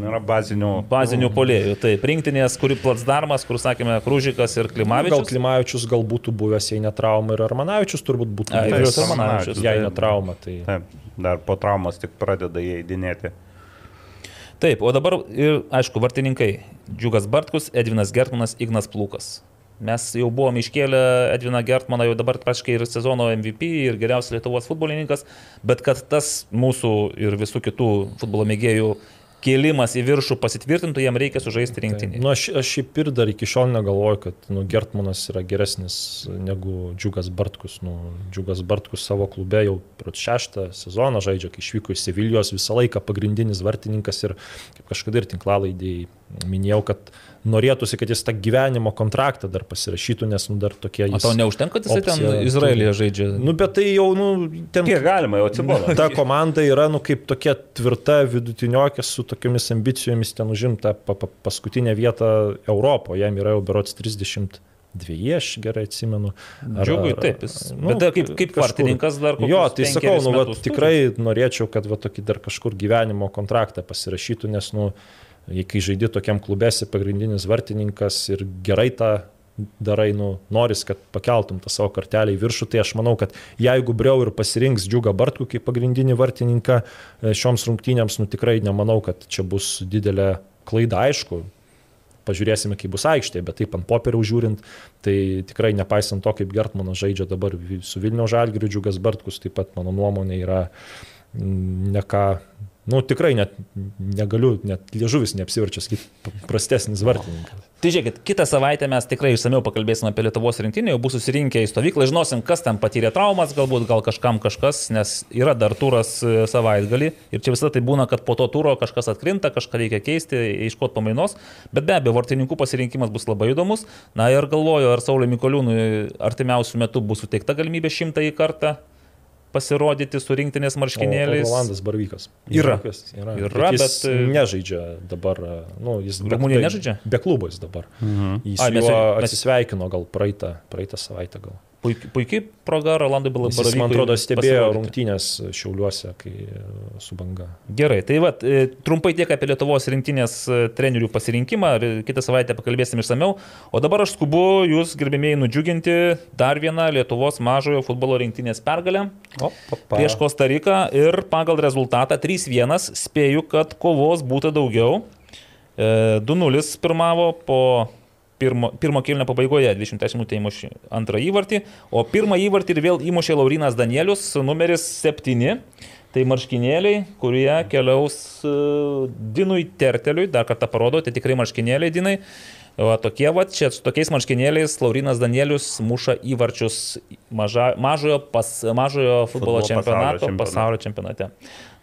Yra bazinių. bazinių polėjų. Tai rinktinės, kuri platsdarmas, kur sakėme, Krūžikas ir gal Klimavičius. Klimavičius gal būtų buvęs, jei ne trauma, ir Armanavičius turbūt būtų buvęs, ir Armanavičius, jei ne trauma. Tai... Taip, dar po traumos tik pradeda įeidinėti. Taip, o dabar ir, aišku, vartininkai. Džiugas Bartkus, Edvinas Gertmanas, Ignas Plūkas. Mes jau buvome iškėlę Edviną Gertmaną, jau dabar praktiškai ir sezono MVP, ir geriausias Lietuvos futbolininkas, bet kad tas mūsų ir visų kitų futbolo mėgėjų kėlimas į viršų pasitvirtintų, jam reikia sužaisti rinktinį. Nu, aš, aš šiaip ir dar iki šiol negalvoju, kad nu, Gertmanas yra geresnis negu Džiugas Bartkus. Nu, Džiugas Bartkus savo klube jau šeštą sezoną žaidžia, kai išvyko į Sevilijos visą laiką pagrindinis vartininkas ir kaip kažkada ir tinklalaidėjai minėjau, kad norėtųsi, kad jis tą gyvenimo kontraktą dar pasirašytų, nes nu, dar tokie O jis... tau neužtenka, kad jisai ten Izraelyje žaidžia? Nu, bet tai jau, nu, ten... Kiek galima, jau atsibodo. *laughs* Ta komanda yra, nu, kaip tokia tvirta vidutiniokė su tokiamis ambicijomis ten užimta pa, pa, paskutinę vietą Europoje, jam yra jau berots 32, aš gerai atsimenu. Džiugui taip, jis- bet dar kaip- kaip kažkur. vartininkas dar kokius Jo, tai sakau, nu, va, metus turi. tikrai norėčiau, kad va, tokį dar kažkur gyvenimo kontraktą pasirašytų, nes, nu, kai žaidži tokiam klubėsi pagrindinis vartininkas ir gerai tą darai, nu, noris, kad pakeltum tą savo kartelę į viršų, tai aš manau, kad jeigu Breu ir pasirinks Džiugą Bartkų kaip pagrindinį vartininką e, šioms rungtynėms, nu tikrai nemanau, kad čia bus didelė klaida, aišku. Pažiūrėsime, kaip bus aikštė, bet taip ant popieriaus žiūrint, tai tikrai nepaisant to, kaip Gertmanas žaidžia dabar su Vilnių Žalgiriu, Džiugas Bartkus taip pat, mano nuomonė, yra mm, ne ką Nu, tikrai net negaliu, net liežuvis neapsiverčia, sakyti, prastesnis vartininkas. Tai žiūrėkit, kitą savaitę mes tikrai išsameu pakalbėsime apie Lietuvos rinktinį, jau bus susirinkę į stovyklą, žinosim, kas ten patyrė traumas, galbūt gal kažkam kažkas, nes yra dar turas e, savaitgalį ir čia visada tai būna, kad po to turo kažkas atkrinta, kažką reikia keisti, iškot pamainos, bet be abejo, vartininkų pasirinkimas bus labai įdomus. Na ir galvoju, ar Saulė Mikoliūnui artimiausių metų bus suteikta galimybė šimtąjį kartą pasirodyti su rinktinės marškinėliais. Rolandas Barvykas. Yra. Yra, yra bet, bet e, nežaidžia dabar. Nu, jis Rumunijoj nežaidžia? Be klubo jis dabar. Mhm. Jis Ai, mes- mes- atsisveikino gal praeitą, praeitą savaitę gal. Puikiai, puikiai proga Rolandui Jis, Balavykui. man atrodo, stebėjo rungtynės Šiauliuose, kai e, su banga. Gerai, tai va, trumpai tiek apie Lietuvos rinktinės e, trenerių pasirinkimą, ir kitą savaitę pakalbėsim išsameu. O dabar aš skubu jūs, gerbėmiai, nudžiuginti dar vieną Lietuvos mažojo futbolo rinktinės pergalę O, papa. prieš Kostariką ir pagal rezultatą 3-1 spėju, kad kovos būtų daugiau. E, 2-0 pirmavo po pirmo, pirmo kilnio pabaigoje, 20 minutė įmušė antrą įvartį, o pirmą įvartį ir vėl įmušė Laurinas Danielius, numeris 7. Tai marškinėliai, kurie keliaus e, Dinui Terteliui, dar kartą parodo, tai tikrai marškinėliai Dinai. O tokie va, čia su tokiais marškinėliais Laurinas Danielius muša įvarčius maža, mažojo, pas, mažojo futbolo, Futbolo čempionato, pasaulio pasaulio čempionate.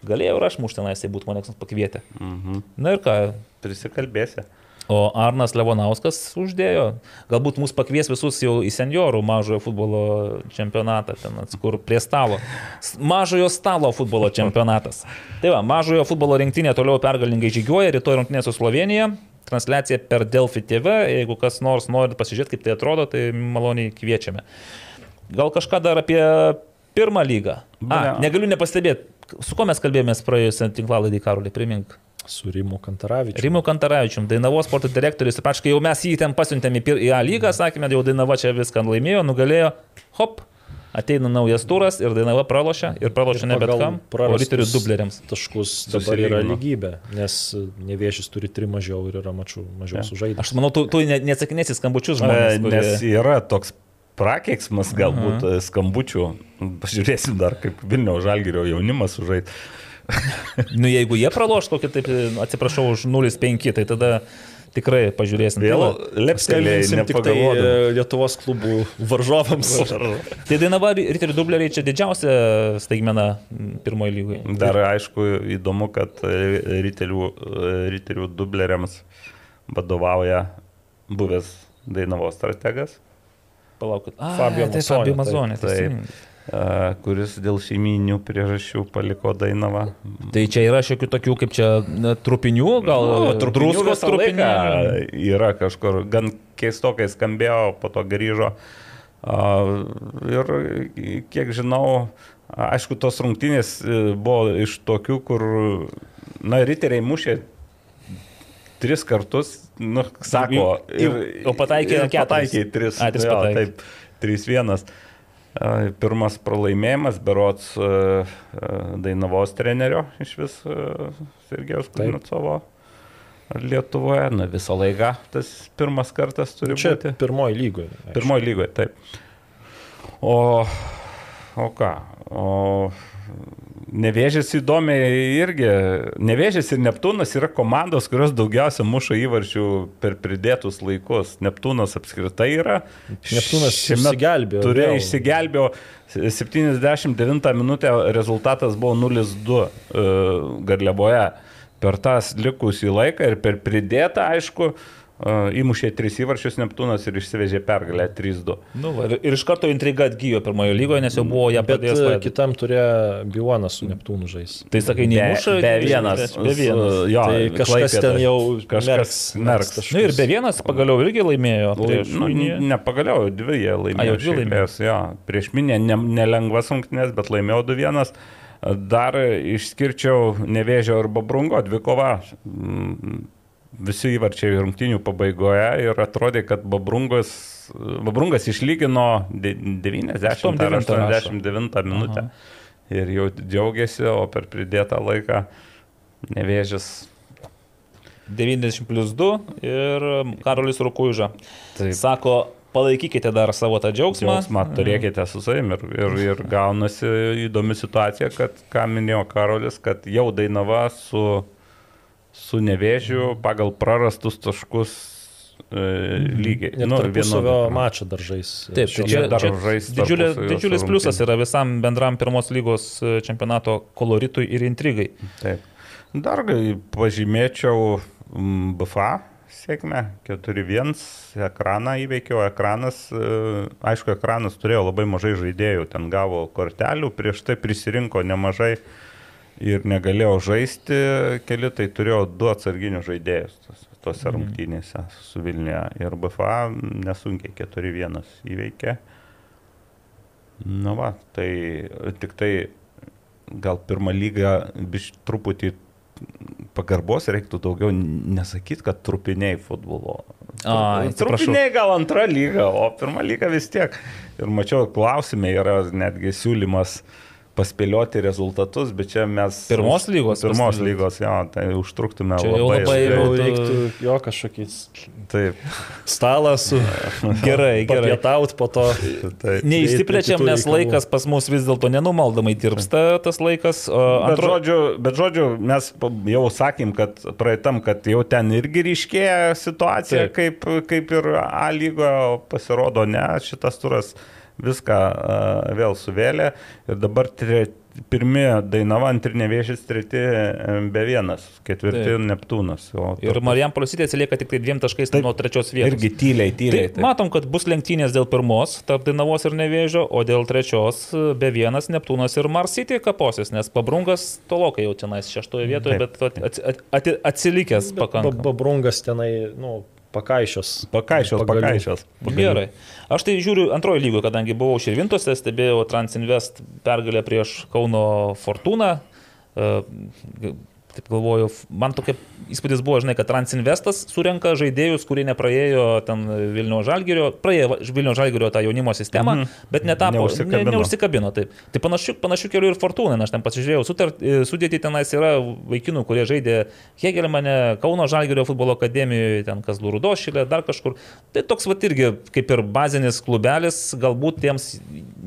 Galėjau ir aš mušti tenais, tai būtų mane pakvietę. Mhm. Na ir ką, Prisikalbėsi. O Arnas Levonauskas uždėjo. Galbūt mus pakvies visus jau į seniorų mažojo futbolo čempionatą, ten kur prie stalo. Mažojo stalo futbolo čempionatas. Tai va, mažojo futbolo rinktinė toliau pergalingai žygiuoja, rytoj rinktinė su Slovenija. Transliacija per Delfi TV, jeigu kas nors nori pasižiūrėti, kaip tai atrodo, tai maloniai kviečiame. Gal kažką dar apie pirmą lygą. A, Ne. negaliu nepastebėti, su kuo mes kalbėjomės praėjusią tinklalaidį Karolį, primink. Su Rimu Kantaravičiu. Rimu Kantaravičium, Dainavos sporto direktorius, ir praškai jau mes jį ten pasiuntėme į A lygą, sakėme, jau Dainava čia viską laimėjo, nugalėjo, hop, ateina naujas turas ir Dainava pralošia ir pralošia ne bet kam, o riterių dubleriams. Taškus dabar yra lygybė, nes nevėžys turi trim mažiau ir yra mačiau mažiau Ja. sužaidę. Aš manau, tu, tu ne- neatsakinėsi skambučius E, žmonės. kurie- Nes yra toks prakeiksmas galbūt uh -huh. skambučių. Pažiūrėsim dar, kaip Vilniaus žalgerio jaunimas sužaidė. *laughs* Nu, jeigu jie praloš kokį, taip, atsiprašau, už 0,5, tai tada tikrai pažiūrėsim. Tai Vėl lepstelėjai, Skambinsim tik tai e, Lietuvos klubų varžovams. *laughs* Tai Dainava riterių dubleriai čia didžiausia staigmena pirmoji lygoje. Dar aišku įdomu, kad e, riterių, e, riterių dubleriams vadovauja buvęs Dainavos strategas, Palaukit. A, Fabio tai Mazzoni, Fabio taip, Mazonė. taip. e, kuris dėl šeiminių priežasčių paliko Dainavą. Tai čia yra šiokių tokių, kaip čia, trupinių, gal Nu, druskos visą trupinių. Yra kažkur, gan keistokai skambėjo, po to grįžo. Ir kiek žinau, aišku, tos rungtynės e, buvo iš tokių, kur, na, riteriai mušė tris kartus, nu, sako, Jau- o pataikė ir keturis. pataikė tris. A, tris pataikė. Taip, 3-1. A, Pirmas pralaimėjimas, berots e, e, Dainavos trenerio iš vis e, Sergejus Kuznetsovo Lietuvoje. Na visą laiką tas pirmas kartas turi Čia būti. pirmoji lygoje. Pirmoji lygoje, taip. O, o ką? O Nevėžės įdomiai irgi. Nevėžės ir Neptūnas yra komandos, kurios daugiausia muša įvarčių per pridėtus laikus. Neptūnas apskritai yra. Neptūnas išsigelbėjo Turėjo išsigelbėjo. 79 minutę rezultatas buvo 0-2 e, Garliavoje. Per tas likusį laiką ir per pridėtą, aišku, e, įmušė 3 įvarčius Neptūnas ir išsivežė pergalę 3-2. Nu, va, ir, ir iš karto intriga atgyjo pirmojo lygoje, nes jau buvo ją Bet pradėjęs. e, kitam turė Biuanas su Neptūnu žais. Tai sakai, neįmuša. be vienas. Be vienas. su- Jo, Tai kažkas ten Klaipėdoj. jau kažkas merks- Na nu, ir be vienas pagaliau irgi laimėjo. Prieš, Nu, Miniją. nepagaliau, dvi jie A, jau laimėjo. dvi laimėjo. Jo, prieš minę ne, nelengvas rungtynės, bet laimėjo 2-1. Dar išskirčiau Nevėžio ir Babrungo dvikova. Visi įvarčiai rungtinių pabaigoje ir atrodė, kad Babrungas, Babrungas išlygino de- 90 ar 89 89 minutę. Ir jau džiaugiasi, o per pridėtą laiką nevėžis 90 plus 2 ir Karolis Rukuiža. Taip. Sako, palaikykite dar savo tą džiaugsmą. Jausmą turėkite su savimi ir, ir, ir gaunasi įdomi situacija, kad, ką minėjo Karolis, kad jau Dainava su, su nevėžiu pagal prarastus taškus e, lygiai. Ir nu, tarpusavio mačą daržais. Taip, tai čia, dar čia žais didžiulė, didžiulis pliusas yra visam bendram pirmos lygos e, čempionato koloritui ir intrigai. Taip. Dar gai pažymėčiau BFA sėkmę 4-1 ekraną įveikiau. Ekranas, e, aišku, ekranas turėjo labai mažai žaidėjų, ten gavo kortelių, prieš tai prisirinko nemažai ir negalėjo žaisti keli, tai turėjo du atsarginius žaidėjus tos- tose rungtynėse su Vilniuje. Ir BFA nesunkiai 4-1 įveikė. Nu va, tai tik tai gal pirmą lygą biš truputį pagarbos reiktų daugiau nesakyti, kad trupiniai futbolo. A, trupiniai gal antra lyga, o pirmą lygą vis tiek. Ir mačiau, klausime yra netgi siūlymas paspėlioti rezultatus, bet čia mes... Pirmos lygos Pirmos paspėlioti. lygos, jo, tai užtruktume Čia labai. labai ilgai. Jau reiktų jo kažkokį Taip, stalą su *laughs* Gerai, gerai. papietaut po to. taip. Neįsiplečiam, nes reikalų. laikas pas mus vis dėlto nenumaldomai tirpsta tas laikas. o Bet, Antro... žodžiu, bet žodžiu, mes jau sakėm, kad praeitam, kad jau ten irgi ryškėja situacija, kaip, kaip ir A lygoje, pasirodo ne, šitas turas viską vėl suvėlė ir dabar tre, pirmi Dainava, antri nevėžys, treti e, be vienas, ketvirti Taip. Neptūnas. O Ir Marijam Polisytė atsilieka tik tai dviem taškais Taip. nuo trečios vietos. irgi tyliai, tyliai. Tai matom, kad bus lenktynės dėl pirmos, tarp Dainavos ir Nevėžio, o dėl trečios e, be vienas Neptūnas ir Marsitė kaposis, nes Pabrungas tolokai jau tenais šeštoje vietoje, Taip, bet at, at, at, atsilikęs pakankamai. Babrungas tenai, nu, pakaišios. Pakaišios, Pagalių. pakaišios. Gerai. Aš tai žiūriu antrojo lygoje, kadangi buvau Širvintose, stebėjau Transinvest pergalę prieš Kauno Fortūną. Taip galvoju, man tokia įspūdis buvo, žinai, kad Transinvestas surenka žaidėjus, kurie nepraėjo ten Vilnių Žalgirio, praėjo Vilnių Žalgirio tą jaunimo sistemą, mhm. bet netapo, Neužsikabino. ne, neužsikabino. Taip. Tai panašių, panašių kelių ir Fortūna, aš ten pasižiūrėjau, sutart, e, sudėti tenais yra vaikinų, kurie žaidė Hegelmane, Kauno Žalgirio futbolo akademijoje, ten Kazlų Rudošilė, dar kažkur. Tai toks va irgi kaip ir bazinis klubelis, galbūt tiems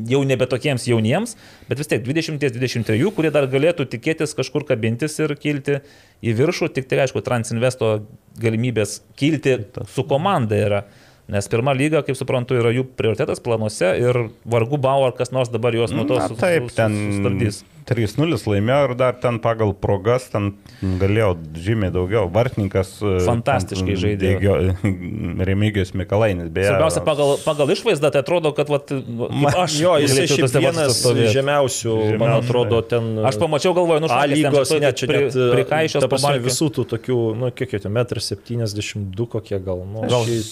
jau nebe tokiems jauniems, bet vis tiek 20-23, kurie dar galėtų tikėtis kažkur kabintis ir kilti į viršų, tik tai aišku, Transinvesto galimybės kilti su komanda yra. Nes pirma lyga, kaip suprantu, yra jų prioritetas planuose ir vargu bau, ar kas nors dabar juos nuo to Na, sus- taip, ten sustabdys. 3-0 laimėjo ir dar ten pagal progas ten galėjo žymiai daugiau. Vartininkas. e, Fantastiškai ten žaidė. Dėgio- *laughs* Remigijus Mikalainis, beje. Svarbiausia, pagal, pagal išvaizdą tai atrodo, kad vat, kaip aš Jo, šiaip tose vienas stovėt. žemiausių, man Žemiausių, atrodo, ten. Aš pamačiau, galvoju, nu, ten lygos, ne, čia pri- net prikaišios ta prasme, pabalkė. visų tų tokių, nu, kiek jau, metr 72 kokie gal. Nu, Gal aš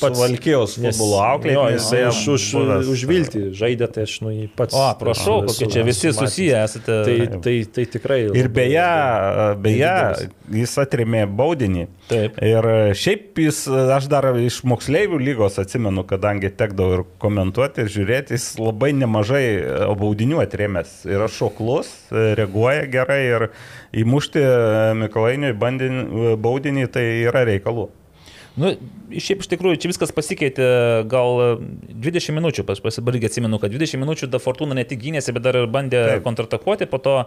Valkijos futbolo auklėtinis, Jo, jisai už, už, buvęs, už viltį žaidė, tai aš nu jį pats. O, prašau, esu- kokie čia visi susiję esate. Tai, tai, tai tikrai. Ir beje, beje, jis atrėmė baudinį. Taip. Ir šiaip jis, aš dar iš moksleivių lygos atsimenu, kadangi tekdavo ir komentuoti, ir žiūrėti, jis labai nemažai e, baudinių atrėmęs. Yra šoklus, e, reaguoja gerai ir įmušti Mikolainiui bandinį- baudinį tai yra reikalų. Nu, šiaip iš tikrųjų, čia viskas pasikeitė gal 20 minučių, aš pasibaigė atsimenu, kad 20 minučių da Fortuna ne tik gynėsi, bet dar ir bandė Taip. Taip. kontratakuoti, po to e,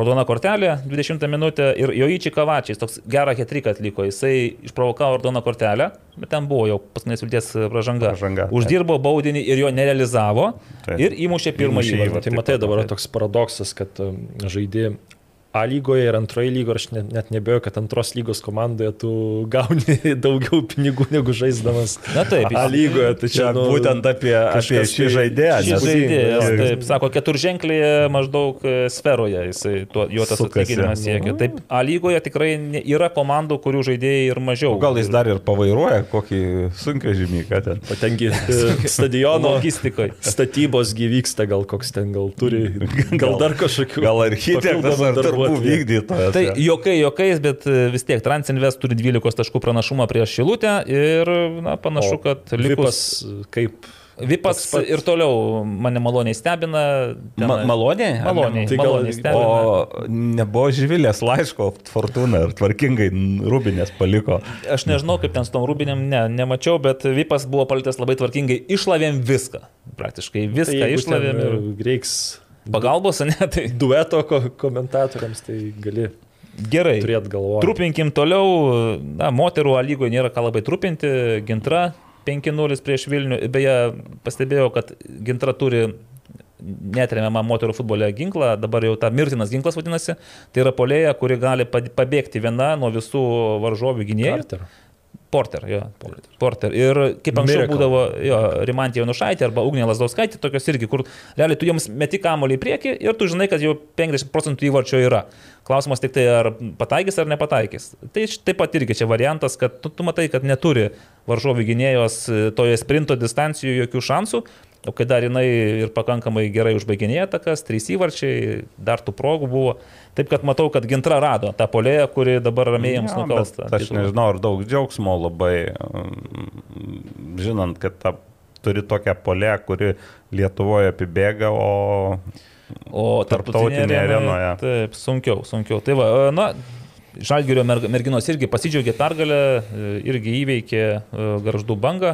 raudona kortelė 20 minutę ir jo įčiai kavačiais, toks gerą hetriką atliko, jisai išprovokavo raudoną kortelę, bet ten buvo jau paskutinės vilties pražanga. Pražanga, taip. Uždirbo baudinį ir jo nerealizavo Taip. ir įmušė pirmą Įmušė įvartį. Tai matai, dabar toks paradoksas, kad žaidži A lygoje ir antroje lygoje, aš net, net nebejoju, kad antros lygos komandoje tu gauni *laughs* daugiau pinigų negu žaisdamas Na taip, A lygoje. Tai čia nu, būtent apie, apie šį tai- žaidėją. Žaidėjas, Jo, taip, sako, keturženklėje maždaug e, sferoje jisai, tuo, jo tas atlyginimas siekia. Taip, A lygoje tikrai yra komandų, kurių žaidėjai ir mažiau. O Gal jis dar ir pavairuoja kokį sunkia žymyką ten. O tengi e, *laughs* stadiono logistikoje. statybos gyvyksta, gal koks ten gal turi, *laughs* gal dar kažkokių. Gal architektas ar papildomų darbų. vykdytojas. Tai jo. jokai, jokais, bet e, vis tiek Transinvest turi 12 taškų pranašumą prieš Šilutę ir na, panašu, O kad likus... kaip Vipas toks pat- ir toliau mane maloniai stebina. tenai- Ma maloniai? Maloniai, Tai gal- maloniai stebina. O nebuvo žvilės laiško Fortuna ir tvarkingai Rubinės paliko. Aš nežinau, kaip ten su tom rūbinėm, ne, nemačiau, bet Vipas buvo paliktas labai tvarkingai, išlavėm viską. Praktiškai tai viską jeigu išlavėm ir ten reiks pagalbos, ne, *laughs* tai dueto ko komentatoriams, tai gali gerai. Trupinkim toliau, na, moterų lygoje nėra ką labai trupinti, Gintra 5-0 prieš Vilnių, beje, pastebėjau, kad Gintra turi netremiamą moterų futbole ginklą, dabar jau ta mirtinas ginklas vadinasi, tai yra polėja, kuri gali pabėgti viena nuo visų varžovių gynėjų. Carter. Porter, jo. Porter. Porter. Ir kaip anksčiau Miracle. būdavo jo, Rimantė Janušaitė arba Ugnė Lasdauskaitė, tokios irgi, kur realiai tu jiems meti kamolį į priekį ir tu žinai, kad jau 50 procentų įvarčio yra. Klausimas tik tai, ar pataikys ar nepataikys. Tai taip pat irgi čia variantas, kad tu, tu matai, kad neturi varžovų gynėjos e, toje sprinto distancijoje jokių šansų. O kai dar jinai ir pakankamai gerai užbaiginėja takas, trys įvarčiai, dar tų progų buvo. Taip kad matau, kad Gintra rado tą polėją, kuri dabar ramiai jiems Jo, nukalsta. Aš nežinau, ar daug džiaugsmo labai, mm, žinant, kad ta, turi tokią polę, kuri Lietuvoje apibėga, o O Tarptautinėje arenoje. Taip, sunkiau, sunkiau. Tai va, e, na, Žalgirio merg- merginos irgi pasidžiaugė pergalę, e, irgi įveikė e, garždų bangą.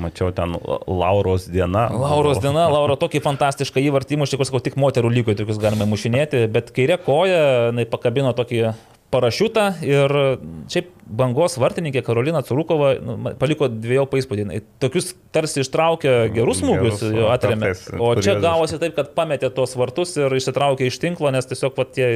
Mačiau ten Lauros diena. Lauros diena, *laughs* Laura tokį fantastišką įvartį mušė, kur sakau, tik moterų lygoje tokius galime mušinėti, bet kairė koja, jinai pakabino tokį parašiutą ir šiaip bangos vartininkė Karolina Curukova nu, paliko dviejų įspūdį. Jinai Tokius tarsi ištraukė gerus smūgius, jo atremė. O čia gavosi taip, kad pametė tuos vartus ir išsitraukė iš tinklo, nes tiesiog va tie...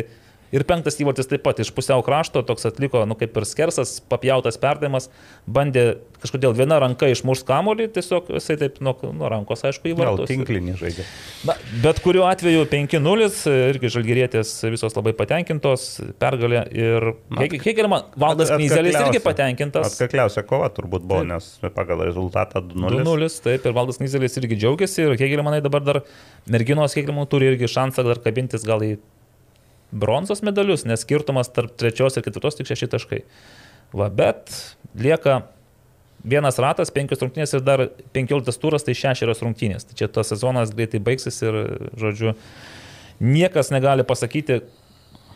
Ir penktas įvartis taip pat iš pusiau krašto toks atliko, nu kaip ir skersas, papjautas perdavimas, bandė kažkodėl viena ranka išmušti kamolį, tiesiog jisai taip nuo, nuo rankos, aišku, Gal įvartus. tinklinį žaidė. Na, bet kuriuo atveju 5-0, irgi žalgyrėtės visos labai patenkintos, pergalė ir Hegelman, Valdas Knyzelis irgi patenkintas. Atkakliausia kova turbūt buvo, nes pagal rezultatą 2-0. 2-0, taip, ir Valdas Knyzelis irgi džiaugiasi ir Hegelmanai dabar dar merginos Hegelmanų turi irgi šansą dar kabintis gal į bronzos medalius, nes skirtumas tarp trečios ir ketvirtos tik šeši taškai. Va, bet lieka vienas ratas, penkios rungtynės ir dar penkioliktas turas, tai šešios rungtynės. Tai čia tas sezonas greitai baigsis ir, žodžiu, niekas negali pasakyti,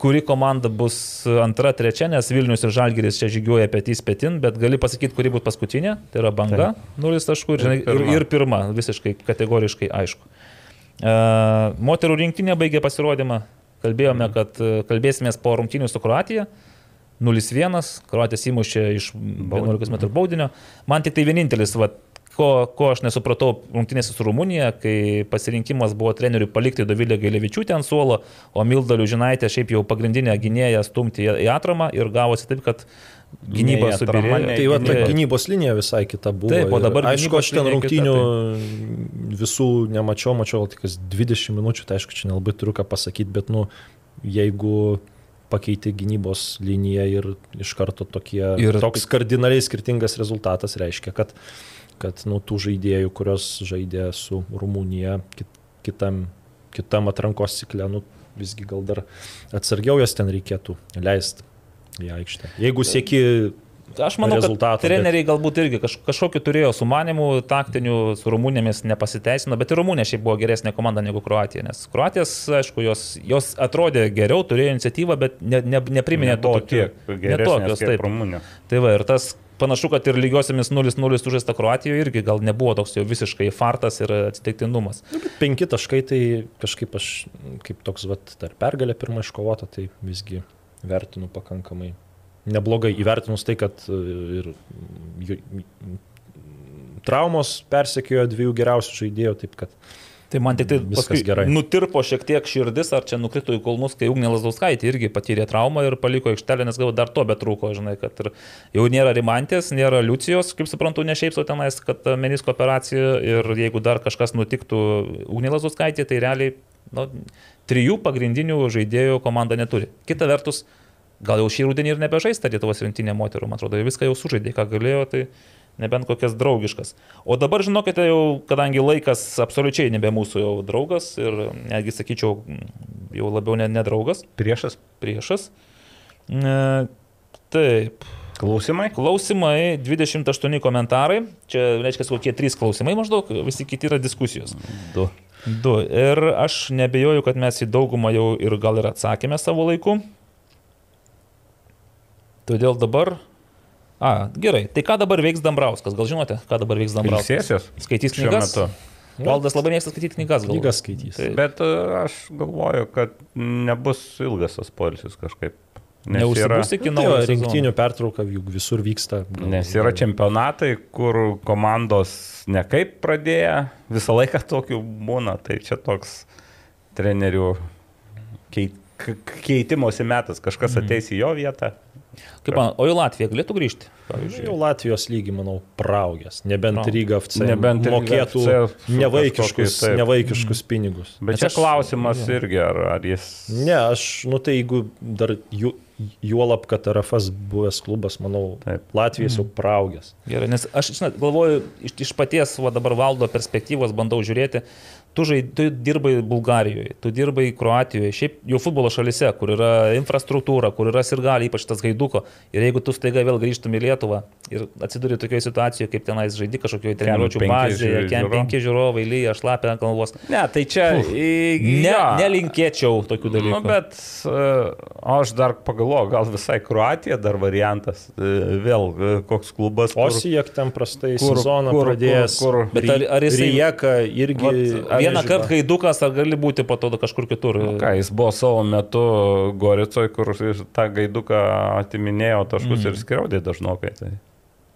kuri komanda bus antra, trečia, nes Vilnius ir Žalgiris čia žygiuoja petys petin, bet gali pasakyti, kuri bus paskutinė, tai yra banga, nulis taškų ir, ir, pirma. ir pirma, visiškai kategoriškai aišku. E, moterų rinktinė baigė pasirodymą, kalbėjome, kad e, kalbėsimės po rungtynių su Kroatija. 0-1, Kroatijas įmušė iš 11 m baudinio. Man tik tai vienintelis, va, ko, ko aš nesupratau rungtynėse su Rumunija, kai pasirinkimas buvo treneriui palikti Dovilę Gailevičiūtę ant suolo, o Milda Liužinaitė šiaip jau pagrindinę gynėją stumti į atramą ir gavosi taip, kad gynyba subirėjo. Tai va, ta gynybos linija visai kita buvo. Taip, o Ir dabar Aišku, gynybos aš ten rungtynių visų nemačiau, mačiau gal tik kas 20 minučių, tai aišku, čia nelabai turiu ką pasakyti, bet, nu, jeigu pakeiti gynybos liniją ir iš karto tokie, Ir- ir toks kardinaliai skirtingas rezultatas reiškia, kad, kad nu, tų žaidėjų, kurios žaidė su Rumunija kit, kitam, kitam atrankos cikle, nu, visgi gal dar atsargiau jas ten reikėtų leisti į aikštę. Jeigu sieki Aš manau, kad rezultato, bet- treneriai galbūt irgi kaž, kažkokiu turėjo sumanimų, taktinių, su Rumunėmis nepasiteisino, bet ir Rumunė šiaip buvo geresnė komanda negu Kroatija, nes Kroatijas, aišku, jos, jos atrodė geriau, turėjo iniciatyvą, bet ne, ne, nepriminė to tiek geresnės netokios, kaip taip. Rumunija. Tai va, ir tas panašu, kad ir lygiosiamis 0-0 sužaista Kroatijoje irgi gal nebuvo toks jau visiškai fartas ir atsitiktinumas. penki taškai, tai kažkaip aš, kaip toks, vat, dar pergalė pirmą iškovota, tai visgi vertinu pakankamai neblogai įvertinus tai, kad e, ir traumos persekiojo dviejų geriausių žaidėjų, taip kad Tai man tik tai paskui gerai. nutirpo šiek tiek širdis, ar čia nukrito į kulnus, kai Ugnė Lasdauskaitė irgi patyrė traumą ir paliko aikštelę, nes gal dar to betrūko, žinai, kad ir jau nėra Rimantės, nėra Liucijos, kaip suprantu, ne šiaip sau tenais, kad menisko operacija ir jeigu dar kažkas nutiktų Ugnė Lasdauskaitė, tai realiai nu, trijų pagrindinių žaidėjų komanda neturi. Kita vertus, gal jau šį rudenį ir nebežaista Lietuvos rinktinė moterų, man atrodo, viską jau sužaidė, ką galėjo, tai nebent kokias draugiškas. O dabar, žinokite, jau, kadangi laikas absoliučiai nebe mūsų jau draugas ir netgi sakyčiau, jau labiau ne, ne draugas, Priešas. priešas. E, taip. Klausimai? Klausimai, 28 komentarai, čia reiškia kokie 3 klausimai maždaug, visi kiti yra diskusijos. Du. Du. Ir aš nebejoju, kad mes į daugumą jau ir gal ir atsakėme savo laiku. Todėl dabar... A, gerai. Tai ką dabar veiks Dambrauskas? Gal žinote, ką dabar veiks Dambrauskas? Ilsėsies Skaitys šiuo knygas? metu. Valdas labai mėgsta skaityti knygas, gal. Knygas skaitys. Tai Bet e, aš galvoju, kad nebus ilgas tas polisis kažkaip. Neužsibus iki Tai va, naujo rinktinių pertrauka juk visur vyksta. Gal- nes yra čempionatai, kur komandos nekaip pradėję, visą laiką tokių būna. Tai čia toks trenerių keit, keitimosi metas, kažkas ateis į jo vietą. Kaip man, o į Latviją galėtų grįžti? Pavyzdžiui, jau Latvijos lygį, manau, praugęs. Nebent No. no. Ryga FC Nebent mokėtų FC nevaikiškus, taip. nevaikiškus pinigus. Bet Nes čia aš- klausimas irgi, ar, ar jis... Ne, aš, nu tai jeigu dar ju, juolap, kad RFS buvęs klubas, manau, Taip. Latvijas jau praugęs. Gerai, nes aš, žinot, galvoju, iš, iš paties, va dabar valdo perspektyvos bandau žiūrėti, tu, žai, tu dirbai Bulgarijoje, tu dirbai Kroatijoje, šiaip jau futbolo šalise, kur yra infrastruktūra, kur yra ir gali, ypač tas gaiduko. Ir jeigu tu staiga vėl grįžtum į Lietuvą ir atsiduri tokioje situacijoje, kaip tenais žaidži kažkokioje treniruočio bazėje, kem penki žiūrovai, lyja, šlapia ant galvos. Ne, tai čia... Ne, nelinkėčiau tokių dalykų. Nu, bet uh, aš dar pagalvoju, gal visai Kroatija dar variantas. Uh, vėl uh, koks klubas. kur- Osijek ten prastai kur- sezoną kur- pradėjęs. kur- kur- Bet ar- ar jisai- Rijeka irgi... Vat, Vieną kartą gaidukas, ar gali būti po to kažkur kitur. Nu Ką, jis buvo savo metu Goricoje, kur jis tą gaiduką atiminėjo taškus mm. ir skriaudė dažnokai. Tai.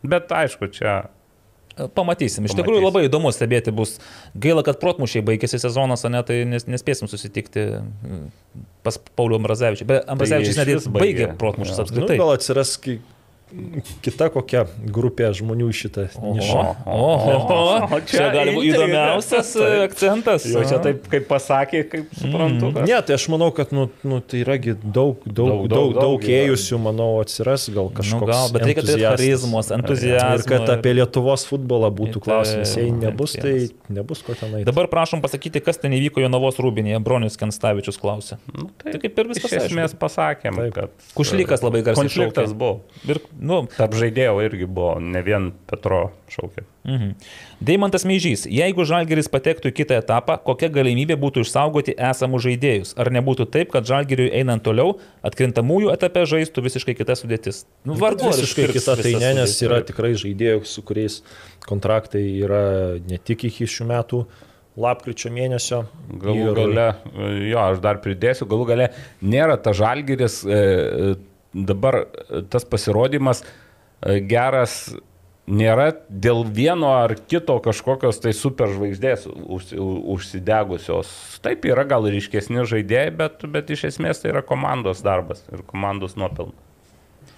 Bet aišku, čia Pamatysim. Iš Pamatysim. tikrųjų labai įdomu stebėti bus. Gaila, kad protmušiai baigėsi sezonas, o ne tai nes, nespėsim susitikti mm, pas Paulių Ambrazevičių. Bet Ambrazevičius Tai net ir baigė baigė. protmušius Jo. Nu, apskritai. gal atsiras ki- kita kokia grupė žmonių šitą nišą. O, o, o, čia gali būti įdomiausias e, akcentas. jau čia taip, kaip pasakė, kaip suprantu. kad- Ne, tai aš manau, kad nu, nu, tai yragi daug, daug, daug, daug, daug ėjusių, manau, atsiras gal kažkoks. Nu, gal, bet reikia turėti entuziastas. charizmos, entuziazmo Ir kad apie Lietuvos futbolą būtų Tai- klausimas. Jei nebus, tai nebus ko tenai. Dabar prašom pasakyti, kas ten įvyko Jonavos rūbinėje. Bronius Kenstavičius klausė. Nu, Tai tai, kaip ir viskas. iš esmės pasakėm, Taip. kad Kušlykas labai garsiai konfliktas buvo. Ir, nu, Tarp žaidėjų irgi buvo, ne vien Petro šaukė. Mhm. Deimantas Meižys, jeigu Žalgeris patektų į kitą etapą, kokia galimybė būtų išsaugoti esamus žaidėjus? Ar nebūtų taip, kad Žalgeriui einant toliau, atkrintamųjų etape žaistų visiškai kita sudėtis? Nu, vargu, ar Visiškai kita tai ne, nes yra tikrai žaidėjų, su kuriais kontraktai yra ne tik iki šių metų lapkričio mėnesio. Galų gale, jo, aš dar pridėsiu, galų gale nėra ta žalgeris, e, dabar e, tas pasirodymas e, geras nėra dėl vieno ar kito kažkokios tai superžvaigždės užsi- užsidegusios. Taip yra gal ryškesni žaidėjai, bet, bet iš esmės tai yra komandos darbas ir komandos nuopelnas.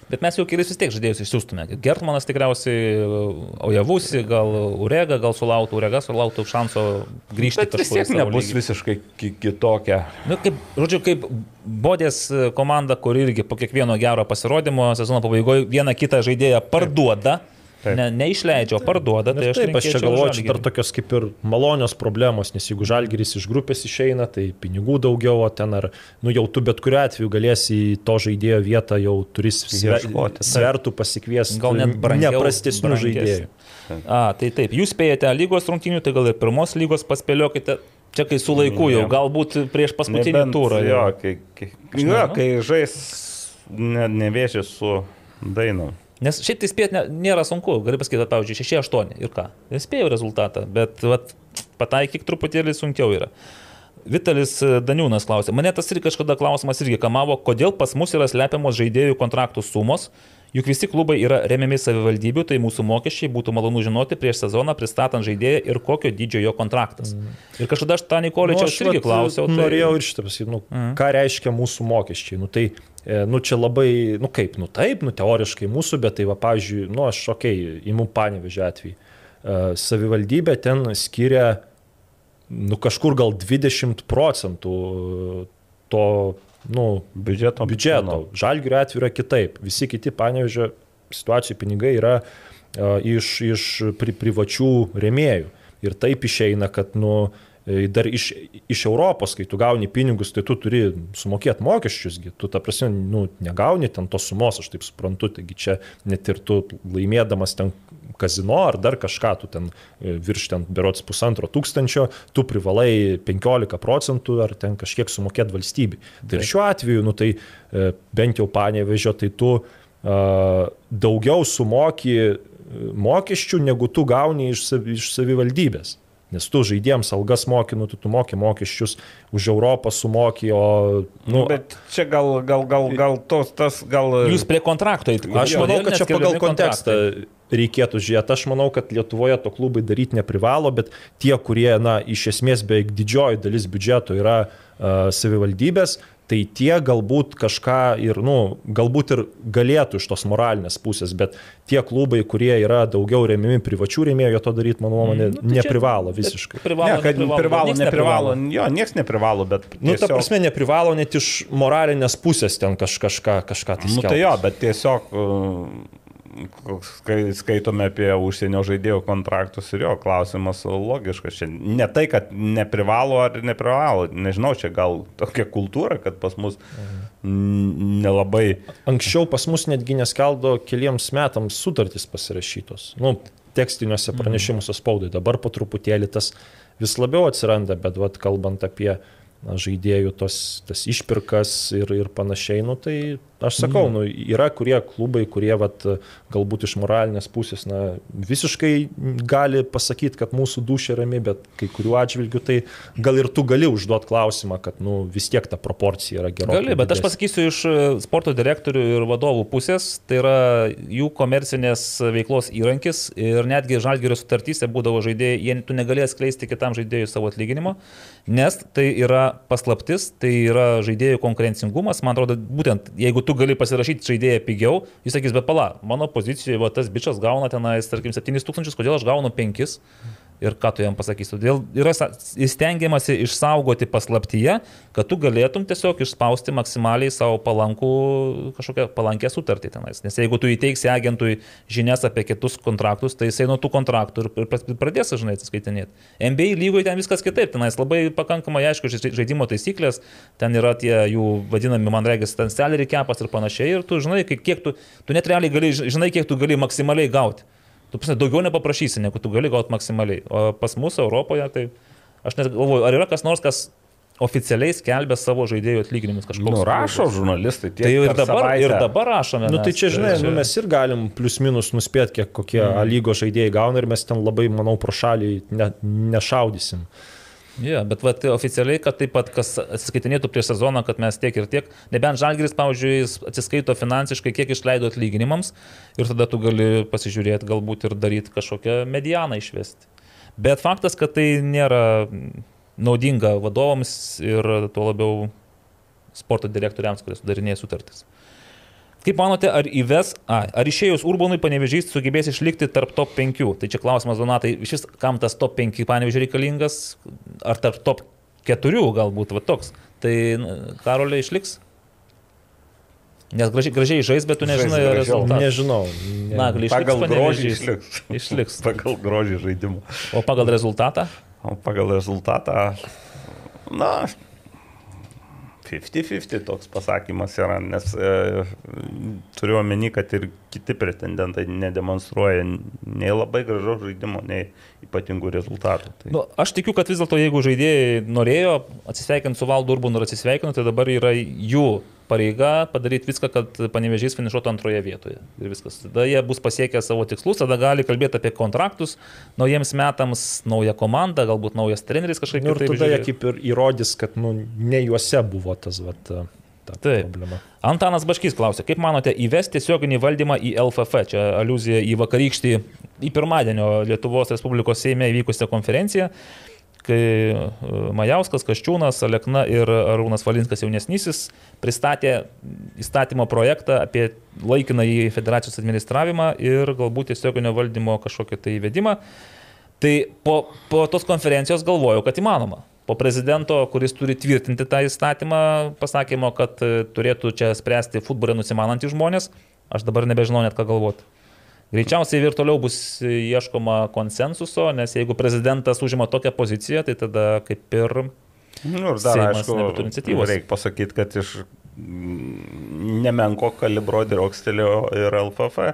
Bet mes jau kelis vis tiek žaidėjus išsiųstume. Gertmanas tikriausiai, Ojavusi, gal Urega, gal sulauktų, Urega sulauktų šanso grįžti Bet vis tiek nebus lygį. visiškai ki- kitokia. Nu, kaip, žodžiu, kaip Bodės komanda, kur irgi po kiekvieno gero pasirodymo sezono pabaigoje vieną kitą žaidėją parduoda, Taip. Ne, neišleidžia, o parduoda. Tai aš, taip, aš čia galvoju, čia dar tokios kaip ir malonios problemos, nes jeigu žalgeris iš grupės išeina, tai pinigų daugiau, o ten ar, nu jau tu bet kuriu atveju galėsi į to žaidėjo vietą jau turis taip. svertų pasikviesti. Gal net brangiau, neprastesnių žaidėjų. A, tai taip, jūs spėjate lygos rungtynių, tai gal ir pirmos lygos paspėliokite. Čia kai su laiku jau, galbūt prieš paskutinį Nebent, turą. Jo, kai, kai, jo, nežinau. kai žais ne, nevėžė su dainu. Nes šiaip tai spėti ne, nėra sunku, gali pasakyti, pavyzdžiui, 6-8 ir ką. Spėjau rezultatą, bet vat, pataikyk truputėlį sunkiau yra. Vitalis e, Daniūnas klausė, mane tas ir kažkada klausimas irgi kamavo, kodėl pas mus yra slepiamos žaidėjų kontraktų sumos, juk visi klubai yra remiami savivaldybių, tai mūsų mokesčiai būtų malonu žinoti prieš sezoną pristatant žaidėją ir kokio dydžio jo kontraktas. Mm. Ir kažkada aš tą Nikoličią aš irgi klausiau. Tai... Norėjau ir šitą pasakyti, nu, Mhm. ką reiškia mūsų mokesčiai. Nu, tai, nu, čia labai, nu kaip, nu taip, nu teoriškai mūsų, bet tai va, pavyzdžiui, nu aš, okei, okay, įimu panevežę atvejį. E, Savivaldybė ten skiria, nu kažkur gal 20 procentų to, nu, Biudžeto. biudžeto. Žalgirio atveju yra kitaip. Visi kiti panevežė situacijų pinigai yra iš, iš pri, privačių rėmėjų. Ir taip išeina, kad, nu, e, dar iš, iš Europos, kai tu gauni pinigus, tai tu turi sumokėti mokesčiusgi. Tu, ta prasme, nu, negauni ten tos sumos, aš taip suprantu. Taigi čia net ir tu laimėdamas ten kazino ar dar kažką, tu ten e, virš ten berots pusantro tūkstančio, tu privalai 15 procentų ar ten kažkiek sumokėti valstybei. Tai ir šiuo atveju, nu, tai e, bent jau panėvežio, tai tu uh, daugiau sumoki mokesčių, negu tu gauni iš, savi, iš savivaldybės. Nes tu žaidėjams algas moki, nu, tu, tu moki mokesčius, už Europą sumoki, o... Nu, Bet čia gal, gal, gal, gal tos, tas, gal... Jūs prie kontrakto įtikite. Aš manau, kad čia pagal kontekstą reikėtų žiūrėti. Aš manau, kad Lietuvoje to klubai daryti neprivalo, bet tie, kurie, na, iš esmės beveik didžioji dalis biudžeto yra uh, savivaldybės, tai tie galbūt kažką ir, nu, galbūt ir galėtų iš tos moralinės pusės, bet tie klubai, kurie yra daugiau remiami privačių rėmėjų, jie to daryti, mano nuomonė, mm, neprivalo visiškai. Privalo, Ne, kad neprivalo, privalo, nieks neprivalo. Jo, niekas neprivalo, bet... Nu, ta tiesiog- prasme, neprivalo net iš moralinės pusės ten kaž, kažką, kažką tai Nu, tai jo, bet tiesiog uh, skaitome apie užsienio žaidėjų kontraktus ir jo klausimas logiškas. Čia ne tai, kad neprivalo ar neprivalo, nežinau, čia gal tokia kultūra, kad pas mus nelabai. Anksčiau pas mus netgi neskeldo keliems metams sutartys pasirašytos. Nu, tekstiniuose pranešimuose spaudai. Dabar po truputėlį tas vis labiau atsiranda, bet vat, kalbant apie žaidėjų tos, tas išpirkas ir, ir panašiai, nu, tai aš sakau, nu, yra kurie klubai, kurie vat, galbūt iš moralinės pusės na, visiškai gali pasakyti, kad mūsų dušė rami, bet kai kuriuo atžvilgiu tai gal ir tu gali užduoti klausimą, kad nu, vis tiek ta proporcija yra gera. Gali, bet aš pasakysiu iš e, sporto direktorių ir vadovų pusės, tai yra jų komercinės veiklos įrankis ir netgi žalgerio sutartyse būdavo žaidėjai, jie tu negalėjai skleisti kitam žaidėjui savo atlyginimo, nes tai yra paslaptis, tai yra žaidėjų konkurencingumas, man atrodo, būtent jeigu tu gali pasirašyti žaidėją pigiau, jis sakys, bet pala, mano pozicijoje va, tas bičias gauna tenais, tarkim, 7000, kodėl aš gaunu 5? Ir ką tu jam pasakysi. Todėl yra įstengiamasi išsaugoti paslaptyje, kad tu galėtum tiesiog išspausti maksimaliai savo palankų, kažkokią palankę sutartį tenais. Nes jeigu tu įteiksi agentui žinias apie kitus kontraktus, tai jisai nuo tų kontraktų ir, pradės, žinai, atsiskaitinėti. NBA lygoje ten viskas kitaip, tenais labai pakankamai aišku žai- žaidimo taisyklės, ten yra tie jų vadinami, man regis, ten salary kepas ir panašiai. Ir tu žinai, kiek tu, tu net realiai gali, žinai, kiek tu gali maksimaliai gauti. Tu prasme, daugiau nepaprašysi, negu tu gali gauti maksimaliai. O pas mus Europoje, tai aš net galvoju, ar yra kas nors, kas oficialiai skelbia savo žaidėjų atlyginimus kažkokius. Nu, rašo žurnalistai. tiek Tai jau ir dabar, savaitę. ir dabar rašome. Nu, tai čia, žinai, nu, mes ir galim plius minus nuspėti, kiek kokie mm. lygo žaidėjai gauna ir mes ten labai, manau, pro šalį ne, nešaudysim. Ja, bet vat, oficialiai, kad taip pat kas atsiskaitinėtų prieš sezoną, kad mes tiek ir tiek, nebent Žalgiris, pavyzdžiui, atsiskaito finansiškai, kiek išleido atlyginimams ir tada tu gali pasižiūrėti, galbūt ir daryti kažkokią medianą išvesti. Bet faktas, kad tai nėra naudinga vadovams ir tuo labiau sporto direktoriams, kurie sudarinėja sutartis. Kaip manote, ar įves, a, ar išėjus Urbonui panevežys sugebės išlikti tarp top 5? Tai čia klausimas, Donatai, šis kam tas top 5 panevežys reikalingas, ar tarp top 4 galbūt, va toks. Tai Karolė išliks? Nes gražiai, gražiai žais, bet tu nežinai rezultatų. Nežinau. Ne. Na, gali išliks Pagal grožį išliks. Išliks. *laughs* Pagal grožį žaidimą. O pagal rezultatą? O pagal rezultatą, na, 50-50 toks pasakymas yra, nes e, turiu omeny, kad ir kiti pretendentai nedemonstruoja nei labai gražaus žaidimo, nei ypatingų rezultatų. Tai... Nu, aš tikiu, kad vis dėlto jeigu žaidėjai norėjo atsisveikinti su Valdu Urbanu ir atsisveikino, tai dabar yra jų pareiga padaryti viską, kad panevežys finišuotų antroje vietoje. Ir viskas. Tada jie bus pasiekę savo tikslus, tada gali kalbėti apie kontraktus naujiems metams, naują komandą, galbūt naujas treneris kažkaip Nu, ir tada jie žiūrės. kaip ir įrodys, kad nu, ne juose buvo tas vat, ta Taip. problema. Antanas Baškys klausė, kaip manote įvesti tiesioginį valdymą į LFF? Čia aluzija į vakarykštį, į pirmadienio Lietuvos Respublikos Seime įvykusią konferenciją, kai e, Majauskas, Kaščiūnas, Alekna ir Arūnas Valinskas jaunesnysis pristatė įstatymo projektą apie laikiną į federacijos administravimą ir galbūt tiesioginio valdymo kažkokį tai įvedimą. Tai po, po tos konferencijos galvojau, kad įmanoma. Po prezidento, kuris turi tvirtinti tą įstatymą, pasakymo, kad e, turėtų čia spręsti futbolę nusimanantys žmonės, aš dabar nebežinau net ką galvoti. Greičiausiai ir toliau bus ieškoma konsensuso, nes jeigu prezidentas užima tokią poziciją, tai tada kaip ir Nu, ir dar, Seimas aišku, reikia pasakyti, kad iš nemenko kalibro draugstelio ir LFF e,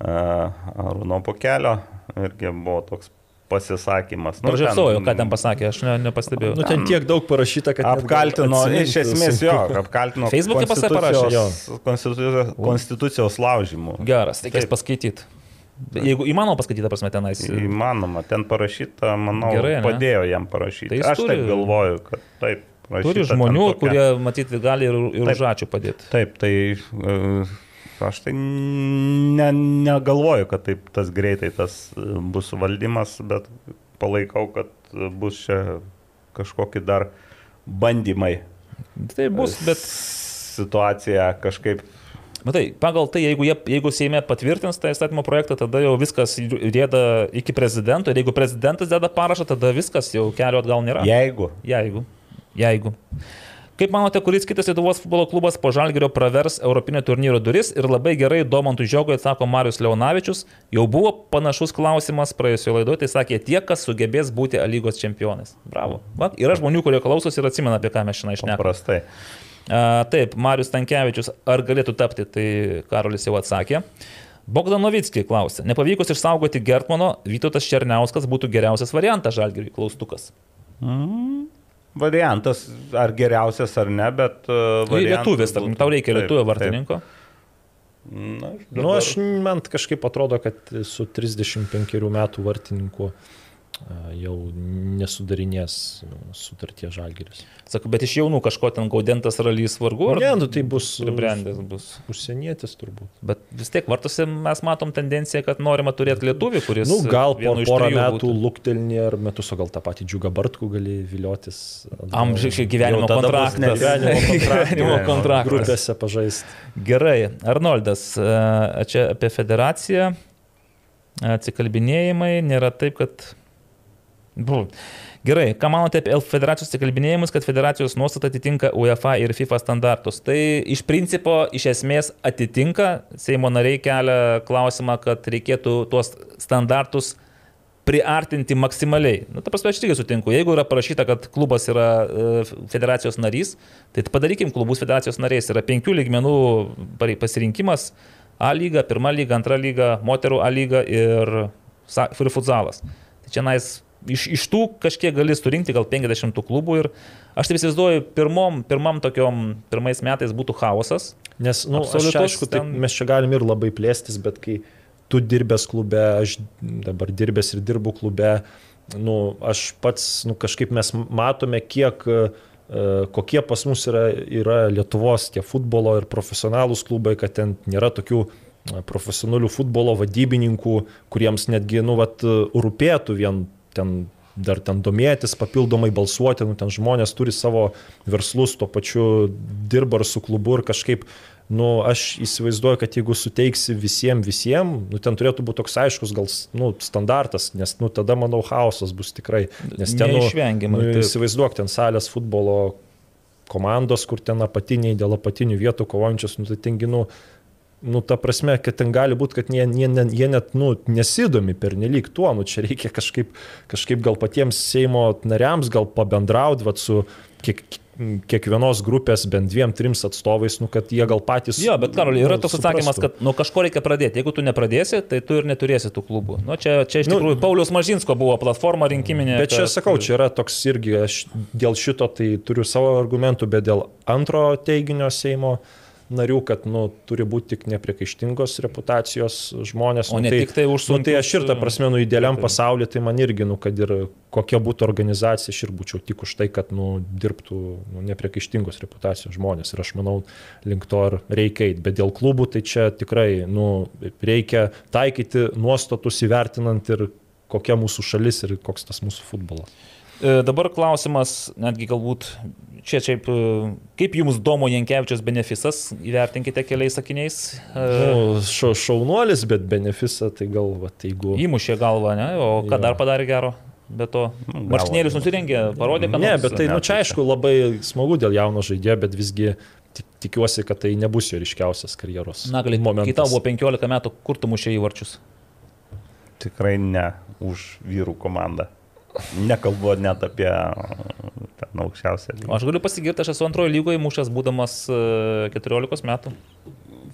Arūno Pokelio irgi buvo toks pasisakymas. Nu, žinau, ką ten pasakė, aš ne, nepastebėjau. Nu, ten tiek daug parašyta, kad... Apkaltino, atsimint iš esmės jo, apkaltino Facebook'e pas save parašė, konstitucijos- konstitucijos, konstitucijos laužimų. Geras, reikės Taip. paskaityti. Jeigu įmanoma paskaityti, prasme, tenais. Įmanoma, ten parašyta, manau, Gerai, ane? padėjo jam parašyti. Tai Aš turi- taip galvoju, kad taip. Turi žmonių, tokia- kurie, matyti, gali ir, ir ačiū padėti. Taip, tai e, aš tai ne, negalvoju, kad taip tas greitai tas e, bus valdymas, bet palaikau, kad e, bus čia kažkokie dar bandymai Tai bus, bet situaciją kažkaip Matai, pagal tai, jeigu, jie, jeigu Seime patvirtins tą įstatymo projektą, tada jau viskas rėda iki prezidento ir jeigu prezidentas deda parašą, tada viskas jau kelio atgal nėra. Jeigu. Jeigu. Jeigu. Kaip manote, kuris kitas Lietuvos futbolo klubas po Žalgirio pravers Europinio turnyro duris ir labai gerai Domantui Žiogui atsako Marius Leonavičius, jau buvo panašus klausimas praėjusioje laidoje, tai sakė tie, kas sugebės būti lygos čempionais. Bravo. Va, yra žmonių, kurie klausosi ir atsimena, apie ką mes šiandien išnekame. Paprastai. Taip, Marius Tankievičius, ar galėtų tapti, tai Karolis jau atsakė. Bogdanovickiai klausė, nepavykus išsaugoti Gertmano, Vytautas Černiauskas būtų geriausias variantas Žalgiriui, klaustukas. Variantas, ar geriausias ar ne, bet... Uh, Tai Lietuvis, tarkim, tau reikia lietuvio vartininko. Na, aš Nu, aš man kažkaip atrodo, kad su 35 metų vartininku a, jau nesudarinės sutarties žalgeris. Sakau, bet iš jaunų kažko ten gaudentas ralys vargu. ar Ne, nu tai bus Pribrendęs bus. užsienietis turbūt. Bet vis tiek vartose mes matom tendenciją, kad norima turėti lietuvį, kuris... Nu, gal po porą metų būtų. luktelni ar metus, o gal tą patį džiugą Bartkų gali viliotis. Amžiai gyvenimo kontraktas. ne *laughs* gyvenimo kontraktas. kontraktas. Grupėse pažaisti. Gerai, Arnoldas, e, čia apie federaciją, atsikalbinėjimai, nėra taip, kad... Bu. Gerai, ką manote apie federacijos atsikalbinėjimus, kad federacijos nuostata atitinka UEFA ir FIFA standartus? Tai iš principo, iš esmės atitinka, Seimo nariai kelia klausimą, kad reikėtų tuos standartus priartinti maksimaliai. Na, ta prasme, aš tik sutinku. Jeigu yra parašyta, kad klubas yra e, federacijos narys, tai padarykim klubus federacijos nariais. Yra penkių lygmenų pasirinkimas - A lyga, pirma lyga, antra lyga, moterų A lyga ir futsalas. Tai čia nais iš, iš tų kažkiek gali surinkti gal 50 tų klubų ir aš taip įsivaizduoju, pirmom, pirmam tokiom, pirmais metais būtų chaosas. Nes, na, nu, aš aišku, ten- mes čia galim ir labai plėstis, bet kai tu dirbęs klube, aš dabar dirbęs ir dirbu klube, nu, aš pats, nu, kažkaip mes matome, kiek e, kokie pas mus yra, yra Lietuvos tie futbolo ir profesionalūs klubai, kad ten nėra tokių e, profesionalių futbolo vadybininkų, kuriems netgi, nu, vat, rūpėtų vien ten dar ten domėtis, papildomai balsuoti, nu, ten žmonės turi savo verslus, tuo pačiu dirba ir su klubu ir kažkaip, nu, aš įsivaizduoju, kad jeigu suteiksi visiems, visiems, nu, ten turėtų būti toks aiškus gal, nu, standartas, nes, nu, tada, manau, chaosas bus tikrai. Nes ten, nu, nu, įsivaizduok, ten salės futbolo komandos, kur ten apatiniai dėl apatinių vietų kovojančios, nu, tai tengi, nu, nu, ta prasme, kad ten gali būti, kad jie, jie, jie net, nu, nesidomi per nelik tuo, nu, čia reikia kažkaip, kažkaip gal patiems Seimo nariams gal pabendrauti, vad, su kiek, kiekvienos grupės bent dviem, trims atstovais, nu, kad jie gal patys... Jo, bet Karoli, yra nu, toks atsakymas, kad nuo kažko reikia pradėti. Jeigu tu nepradėsi, tai tu ir neturėsi tų klubų. Nu, čia, čia iš Nu, tikrųjų Paulius Mažinsko buvo platforma rinkiminė. Bet čia kad- sakau, čia yra toks irgi, aš dėl šito tai turiu savo argumentų, bet dėl antro teiginio Seimo narių, kad nu, turi būti tik nepriekaištingos reputacijos žmonės. O nu, ne tai, tik tai už nu, tai aš ir sunkius, prasme, nu, idealiam tai- pasaulyje, tai man irgi, nu, kad ir kokia būtų organizacija, aš ir būčiau tik už tai, kad nu, dirbtų nu, nepriekaištingos reputacijos žmonės. Ir aš manau, link to ir reikia eiti. Bet dėl klubų, tai čia tikrai nu, reikia taikyti nuostatus įvertinant ir kokia mūsų šalis ir koks tas mūsų futbolas. E, Dabar klausimas, netgi galbūt čia šiaip, e, kaip jums Domo Jankievičios benefisas, įvertinkite keliais sakiniais. E, Nu, ša, šaunuolis, bet benefisą tai gal, va, tai jeigu... Įmušė galvą, ne? O ką Jo. dar padarė gero? Be to, marškinėlius nusirengė, parodė, kad Ne, bet tai, nu, čia aišku, labai smagu dėl jauno žaidėjo, bet visgi tik tikiuosi, kad tai nebus jo ryškiausias karjeros Na, gali, momentas. kai tau buvo 15 metų, kur tu mušė įvarčius? Tikrai ne už vyrų komandą. Nekalbu net apie uh, ten aukščiausią O lygį. aš galiu pasigirti, aš esu antrojo lygoje mušęs būdamas e, 14 metų.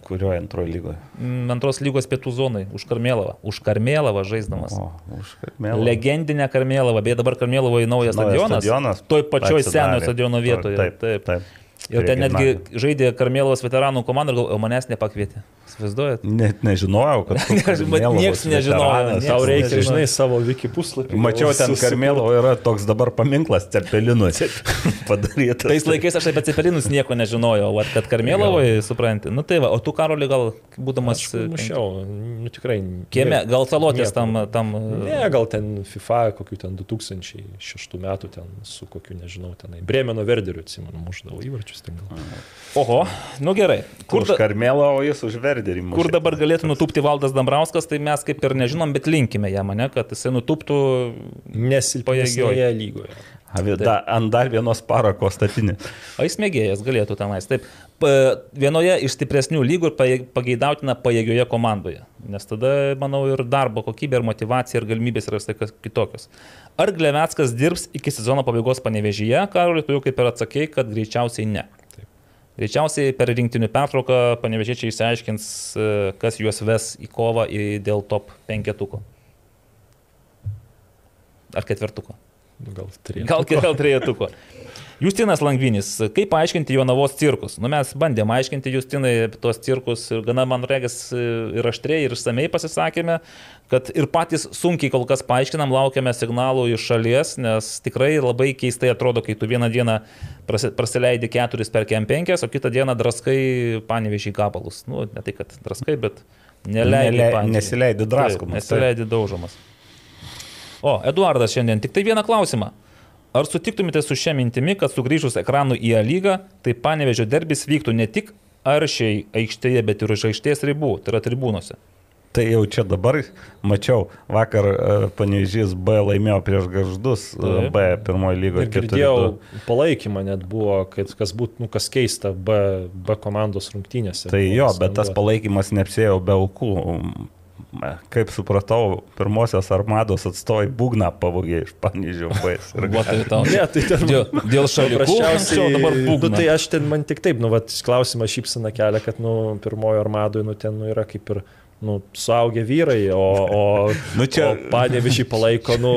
Kurioje antroje lygoje? Mm, Antros lygos pietų zonai, už Karmėlavą. Už Karmėlavą žaisdamas. O, už Karmelą. Legendinę Karmėlavą, beje dabar Karmėlavoje naujas Naujas stadionas. stadionas Toj pačioj senojo stadiono vietoje. Taip, taip. taip. Ir ten netgi žaidė Karmėlavos veteranų komanda, ir galvoju, o manęs nepakvietė. Įsivaizduojat? Net nežinojau, kad *laughs* nieks nežinojo, Tau reikia, nežino. žinai, savo wiki puslapį. Mačiau ten Karmelo yra toks dabar paminklas Cepelinui *laughs* *laughs* padarytas. Tais laikais aš apie Cepelinus nieko nežinojau, vat, kad Karmėlavoje, supranti. Nu tai va, o tu Karoli gal būdamas... Aš mušiau, nu tikrai. Kieme, gal salotės tam... tam Ne, gal ten FIFA kokiu ten 2006 metų ten su kokiu, nežinau, tenai. Bremeno Verderiu, atsimenu, muždavau įvarčius ten gal. Oho, nu gerai. Kur, Už da, Karmelą, o jis už Verderį. kur dabar galėtų nutūpti Valdas Dambrauskas, tai mes kaip ir nežinom, bet linkime jam, ne, kad jisai nutūptų... Nesilpnėjoje lygoje. Ant dar vienos parako statinį. O jis mėgėjas galėtų tenais. Taip, vienoje iš stipresnių lygų ir pageidautina pajėgioje komandoje. Nes tada, manau, ir darbo kokybė, ir motivacija, ir galimybės yra visai kitokios. Ar Glevetskas dirbs iki sezono pabaigos panevežyje, Karoli, tu jau kaip ir atsakėjai, kad greičiausiai ne. Taip. Greičiausiai per rinktinių pertrauką panevežiečiai išsiaiškins, e, kas juos ves į kovą į dėl top penketuko. Ar ketvertuko. Gal turėtų. Gal gal trejetuko. *laughs* Justinas Langvinis, kaip paaiškinti Jonavos cirkus? Nu, mes bandėme aiškinti Justinai tuos cirkus ir gana, man regis, ir aštriai, ir išsamei pasisakėme, kad ir patys sunkiai kol kas paaiškinam, laukiame signalų iš šalies, nes tikrai labai keistai atrodo, kai tu vieną dieną prasileidi keturis per kem penkias, o kitą dieną draskai panevežį gabalus. Nu, ne tai, kad draskai, bet neleidi. Nele- nesileidi draskomas, Taip, Nesileidi daužomas. O, Eduardas šiandien tik tai vieną klausimą. Ar sutiktumėte su šia mintimi, kad sugrįžus ekranų į A lygą, tai panevežio derbis vyktų ne tik aršiai aikštėje, bet ir už aikštės ribų, tai yra tribūnose? Tai jau čia dabar mačiau, vakar uh, Panežys B laimėjo prieš garždus uh, Taip. B pirmojo Ir lygoje. girdėjau, palaikymą net buvo, kad kas būtų, nu, kas keista B, B komandos rungtynėse. Tai jo, bet tas palaikymas neapsėjo be aukų. Kaip supratau, pirmosios armados atstovai būgną pavogė iš Panežio bais. Ir tai. Ne, tai ten Dėl, dėl šalių. Nu, tai aš ten man tik taip, nu, vat, klausimą šypsina kelia, kad, nu, pirmojo armadoje, nu, ten, nu, yra kaip ir, nu, suaugę vyrai, o, o, Nu, čia- o panevišį palaiko, nu,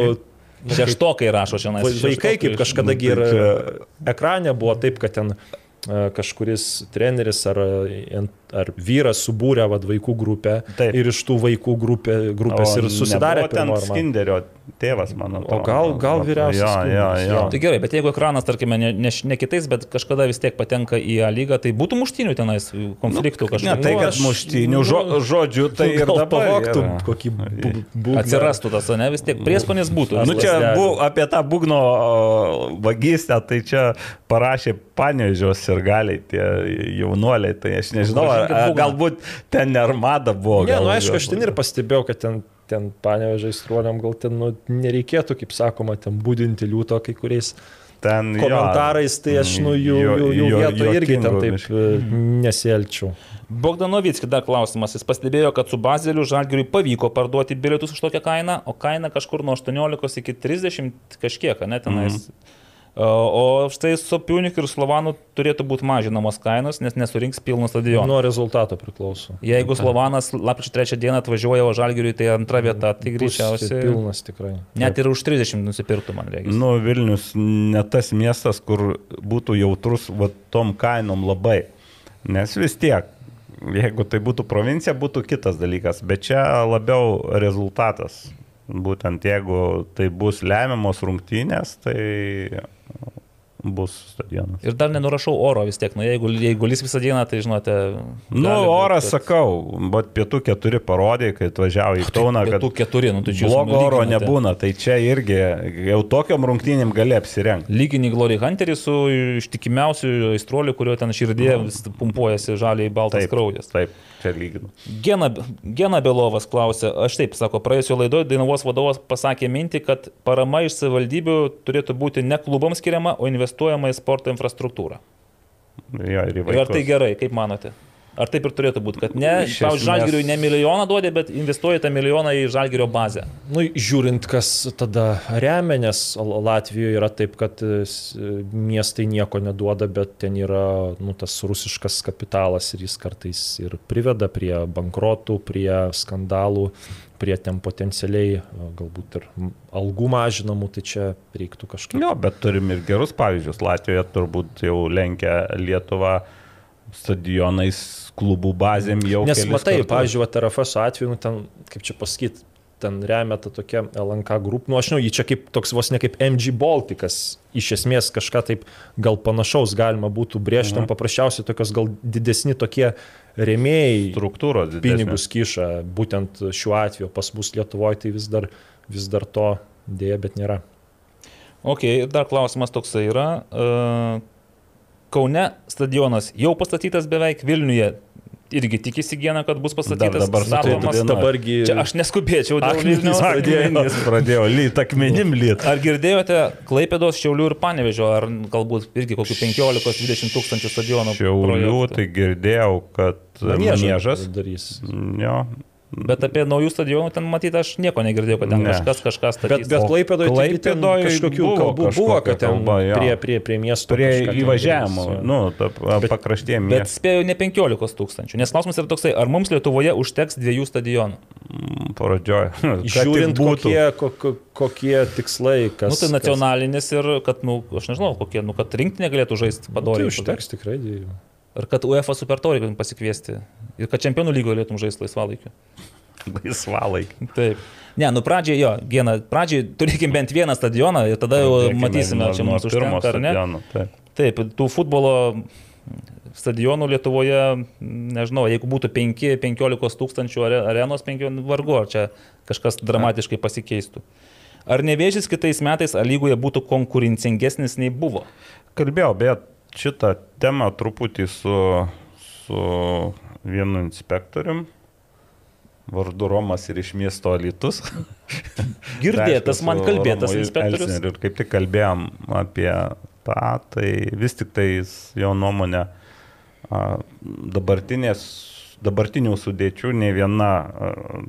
nu, Šeštokai rašo šiandien. Va- Vaikai, kaip kažkada gi ir Nu, tai ekrane buvo taip, kad ten e, kažkuris treneris ar, e, ar vyras subūrė vad, vaikų grupę Taip. ir iš tų vaikų grupė, grupės ir susidarė ten Skinderio tėvas, man atrodo. gal- gal vyriausias Skinderis, jo. jo. Tai gerai, bet jeigu ekranas, tarkime, ne, ne, ne kitais, bet kažkada vis tiek patenka į A lygą, tai būtų muštinių tenais konfliktų Ne kažkokių. tai, Nu, kad muštinių žo, žodžiu, tai ir gal dabar yra. kokį būgną. Atsirastų tas, ne, vis tiek prieskonis būtų. Nu čia bu, apie tą būgno o, vagystę, tai čia parašė panežios ir galiai tie jaunuoliai, tai aš nežinau, ar. Galbūt ten nermada buvo. Ne, gal- nu aišku, aš ten ir pastebėjau, kad ten, ten panevežai struoliam gal ten nu, nereikėtų, kaip sakoma, ten būdinti liūto kai kuriais ten, jo, komentarais, tai aš nu jų, jo- jų, jų jo- vietoje irgi ten taip biškį. e, nesielčiau. Bogdanovicki dar klausimas. Jis pastebėjo, kad su Bazeliu Žalgiriui pavyko parduoti bilietus už tokią kainą, o kaina kažkur nuo 18 iki 30 kažkiek, ne tenais. Mm -hmm. O štai su Piunik ir Slovanu turėtų būti mažinamos kainos, nes nesurinks pilno stadiono. Nuo rezultato priklauso. Jeigu Slovanas lapkričio 3 dieną atvažiuoja, o Žalgiriui tai antra vieta, tai greičiausiai Pilnas tikrai. net ir už 30 nusipirktų, man reikia. Nu, Vilnius ne tas miestas, kur būtų jautrus va, tom kainom labai. Nes vis tiek, jeigu tai būtų provincija, būtų kitas dalykas. Bet čia labiau rezultatas. Būtent jeigu tai bus lemiamos rungtynės, tai bus stadionas. Ir dar nenurašau oro vis tiek, nu jeigu, jeigu lis visą dieną, tai žinote. Nu, oras, kad- sakau, bet pietų keturi parodė, kai atvažiavo į Kauną, kad Pietų keturi, nu tai čia jūs blogo oro nebūna. Tai čia irgi jau tokiam rungtynėm gali apsirengti. Lyginį Glory Hunterį su ištikimiausiu aistruoliu, kurio ten širdė vis pumpuojasi žaliai baltas Taip, kraujas. Taip, čia lyginu. Gena, Gena Belovas klausė, aš taip sako, praėjusio laidoje Dainavos vadovas pasakė mintį, kad parama iš savivaldybių turėtų būti ne klubams skiriama, o investuojama į sporto infrastruktūrą. Jo, ir Ir ar tai gerai, kaip manote? Ar taip ir turėtų būti, kad ne, esmės- žalgiriui ne milijoną duodė, bet investuoja tą milijoną į žalgirio bazę. Nu, žiūrint, kas tada remia, nes Latvijoje yra taip, kad e, s- miestai nieko neduoda, bet ten yra nu, tas rusiškas kapitalas ir jis kartais ir priveda prie bankrotų, prie skandalų, prie ten potencialiai e, galbūt ir algų mažinamų, tai čia reiktų kažkaip. Jo, bet turim ir gerus pavyzdžius. Latvijoje turbūt jau lenkia Lietuvą stadionais, klubų bazėm jau. Nes kelis matai, pavyzdžiui, va, RFS atveju, nu, ten, kaip čia pasakyti, ten remia ta tokia LNK grupė, nu aš žinau, jį čia kaip toks vos ne kaip MG Baltikas, iš esmės kažką taip gal panašaus galima būtų brėžti, tam paprasčiausiai tokios gal didesni tokie remėjai struktūros didesnės. pinigus kiša, būtent šiuo atveju pas mus Lietuvoje tai vis dar, vis dar to dėja, bet nėra. Ok, dar klausimas toksai yra. Uh, Kaune stadionas jau pastatytas beveik, Vilniuje irgi tikisi dieną, kad bus pastatytas. dabar statomas. sutarta diena. Dabargi Čia aš neskubėčiau dėl Vilniaus. Akmenys pradėjo lyt, akmenim lyt. Ar girdėjote Klaipėdos, Šiaulių ir Panevežio, ar galbūt irgi kokių 15-20 tūkstančių stadionų? Šiaulių, projektų? tai girdėjau, kad maniežas. darys. Jo. Bet apie naujų stadionų ten matyti aš nieko negirdėjau, kad ten Ne. kažkas kažką Bet, statys. bet O Klaipėdoje Klaipėdoj kažkokių buvo kalbų buvo, kad ten kalba, jo. prie, prie, prie miesto. Prie įvažiavimo, nu, ta, Bet- pakraštė Bet spėjau ne 15 tūkstančių, nes klausimas yra toksai, ar mums Lietuvoje užteks dviejų stadionų? Pradžioje. *laughs* Žiūrint, kokie, kokie, kokie tikslai, kas. Nu, tai nacionalinis ir kad, nu, aš nežinau, kokie, nu, kad rinktinė galėtų žaisti Kas, padoriai. tai užteks tikrai. dviejų. Ir kad UEFA Super Taurį galim pasikviesti. Ir kad čempionų lygoje galėtum žaisti laisvalaikiu. Laisvalaikį. Taip. Ne, nu pradžiai jo, Gena, pradžiai turėkim bent vieną stadioną ir tada jau Pradėkime matysime, nuo- čia mums užtenka ar ne. stadiono, taip. Taip, tų futbolo stadionų Lietuvoje, nežinau, jeigu būtų 5-15 tūkstančių are- arenos, 5 vargu, ar čia kažkas dramatiškai pasikeistų. Ar nevėžys kitais metais lygoje būtų konkurencingesnis nei buvo? Kalbėjau, bet šitą temą truputį su, su vienu inspektorium. Vardu Romas ir iš miesto Alitus. *laughs* Girdėtas man kalbėtas inspektorius. Ir kaip tik kalbėjom apie tą, tai vis tik tai jo nuomonė dabartinės, dabartinių sudėčių ne viena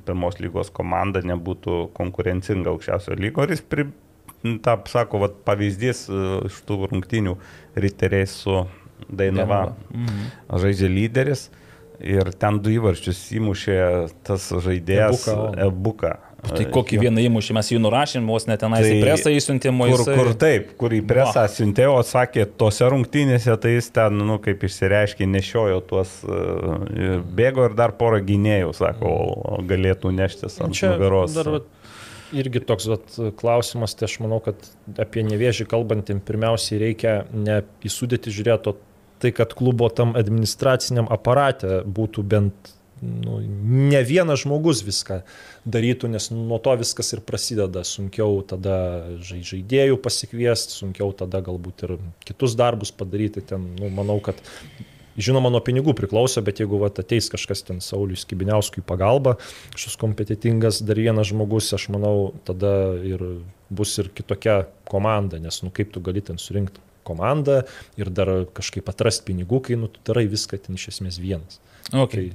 pirmos lygos komanda nebūtų konkurencinga aukščiausio lygo. Ir jis pri, tą sako, vat, pavyzdys iš tų rungtinių riteriai su Dainava. Mhm. Žaidžia lyderis. Ir ten du įvarčius įmušė tas žaidėjas Ebuka. Ebuka. Tai kokį vieną įmušį mes jų nurašėm, vos net tenais Tai į presą įsiuntėm, Kur, jisai... kur taip, kur į presą siuntėjo, o sakė, tose rungtynėse tai jis ten, nu, kaip išsireiškė, nešiojo tuos, bėgo ir dar porą gynėjų, sako, galėtų neštis ant nugaros. dar irgi toks vat, klausimas, tai aš manau, kad apie nevėžį kalbantiem pirmiausiai reikia ne į sudėtį žiūrėti, o tai, kad klubo tam administraciniam aparate būtų bent nu, ne vienas žmogus viską darytų, nes nuo to viskas ir prasideda. Sunkiau tada žai- žaidėjų pasikviesti, sunkiau tada galbūt ir kitus darbus padaryti. Ten, nu, manau, kad Žinoma, nuo pinigų priklauso, bet jeigu vat, ateis kažkas ten Saulis Kibiniauskui pagalba, kažkoks kompetitingas dar vienas žmogus, aš manau, tada ir bus ir kitokia komanda, nes nu kaip tu gali ten surinkti komandą ir dar kažkaip atrasti pinigų, kai nu, tu darai viską ten iš esmės vienas. Okay.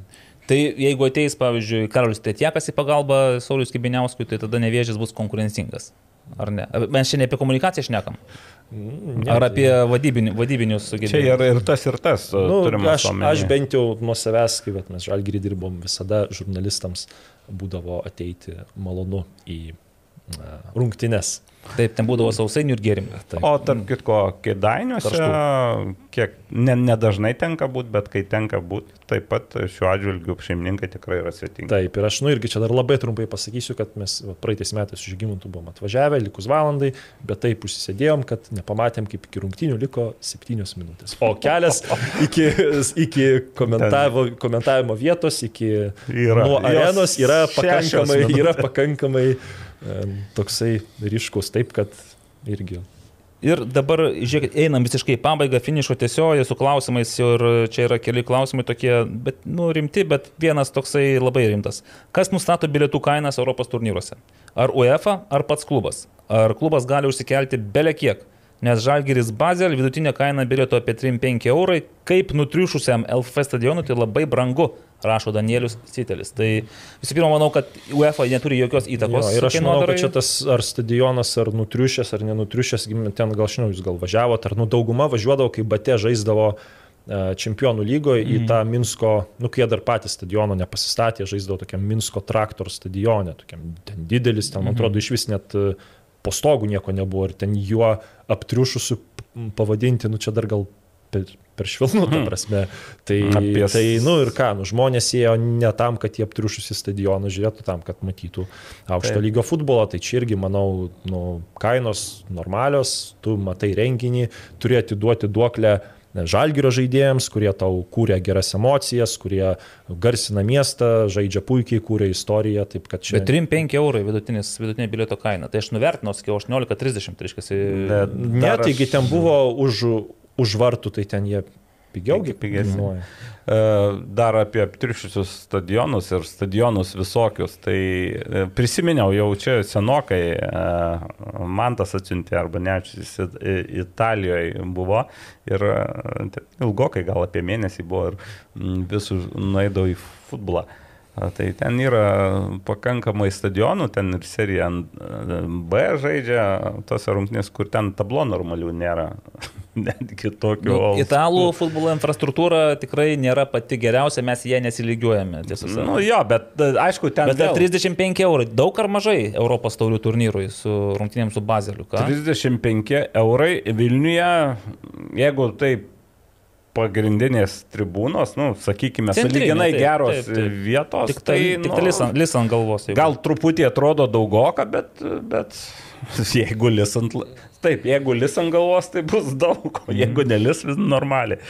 Tai jeigu ateis, pavyzdžiui, Karolis Tetiekas į pagalbą Saulis Kibiniauskui, tai tada nevėžys bus konkurencingas. Ar ne? Mes šiandien apie komunikaciją šnekam. Ne, Ar apie vadybini, vadybinius Čia sugebėjimus? ir, ir tas, ir tas. Nu, aš, omeny. aš bent jau nuo savęs, kai mes žalgirį dirbom, visada žurnalistams būdavo ateiti malonu į rungtynes. Taip, ten būdavo sausainių ir gėrimų. O tarp kitko, kėdainiuose, kiek ne, nedažnai tenka būti, bet kai tenka būti, taip pat šiuo atžvilgiu šeimininkai tikrai yra svetingi. Taip, ir aš, nu irgi čia dar labai trumpai pasakysiu, kad mes va, praeitais metais su Žygimuntu buvom atvažiavę, likus valandai, bet taip užsisėdėjom, kad nepamatėm, kaip iki rungtinių liko 7 minutės. O kelias *laughs* iki, iki komentavo, komentavimo vietos, iki Yra. nuo arenos yra pakankamai, yra pakankamai toksai ryškus, taip kad irgi. Ir dabar, žiūrėkit, einam visiškai į pabaigą, finišo tiesioji su klausimais ir čia yra keli klausimai tokie, bet, nu, rimti, bet vienas toksai labai rimtas. Kas nustato bilietų kainas Europos turnyruose? Ar UEFA, ar pats klubas? Ar klubas gali užsikelti bele kiek? Nes Žalgiris Bazel vidutinė kaina bilieto apie 3-5 eurai, kaip nutriušusiam LFF stadionui tai labai brangu rašo Danielius Citelis. Tai visų pirma, manau, kad UEFA neturi jokios įtakos. Jo, ir aš manau, kad čia tas ar stadionas, ar nutriušęs, ar nenutriušęs, ten gal žinau, jūs gal važiavote, ar nu dauguma važiuodavo, kai Bate žaisdavo e, čempionų lygoje į tą Minsko, nu kai jie dar patys stadiono nepasistatė, žaisdavo tokiam Minsko traktor stadione, tokiam ten didelis, ten man atrodo iš vis net e, po stogų nieko nebuvo ir ten juo aptriušusiu pavadinti, nu čia dar gal per, per švilnų, ta prasme. Tai, Apie tai, nu ir ką, nu, žmonės ėjo ne tam, kad jie aptriušusi stadioną žiūrėtų, tam, kad matytų aukšto Taip. lygio futbolą. Tai čia irgi, manau, nu, kainos normalios, tu matai renginį, turi atiduoti duoklę žalgyrio žaidėjams, kurie tau kūrė geras emocijas, kurie garsina miestą, žaidžia puikiai, kūrė istoriją. Taip, kad čia... Bet 3-5 eurai vidutinis, vidutinė bilieto kaina. Tai aš nuvertinau, sakiau, 18-30, tai reiškia. Ne, dar taigi ten buvo už, už vartų, tai ten jie pigiaugi Pigesni. E, Dar apie aptriušusius stadionus ir stadionus visokius. Tai e, prisiminiau jau čia senokai, e, man tas atsiuntė arba ne, jis I- Italijoje buvo ir ilgokai, gal apie mėnesį buvo ir visų nueidau į futbolą. Tai ten yra pakankamai stadionų, ten ir serija B žaidžia tose rungtynės, kur ten tablo normalių nėra. *laughs* *laughs* Netgi tokių. Nu, italų futbolo infrastruktūra tikrai nėra pati geriausia, mes ją nesilygiuojame. sakant. Nu jo, bet e, aišku, ten Bet vėl 35 eurų, daug ar mažai Europos taurių turnyrui su rungtynėms su Bazeliu. ką? 35 eurai Vilniuje, jeigu taip pagrindinės tribūnos, nu, sakykime, saliginai geros taip, taip. vietos, Tik tai, tik tai lis ant- lis ant galvos. jeigu. gal truputį atrodo daugoka, bet, bet *laughs* jeigu lis ant... Taip, jeigu lis ant galvos, tai bus daug, o jeigu nelis, vis normaliai.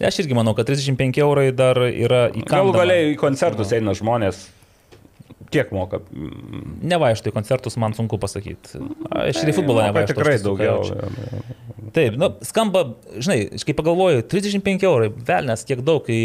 Aš irgi manau, kad 35 eurai dar yra į ką. Gal galiai į koncertus eina žmonės. Kiek moka? Nevaištų į koncertus, man sunku pasakyti. Aš ir į futbolą Moka nevaištų. Tikrai daugiau. jaučiu. Taip, nu, skamba, žinai, kai pagalvoju, 35 eurai, velnės tiek daug, kai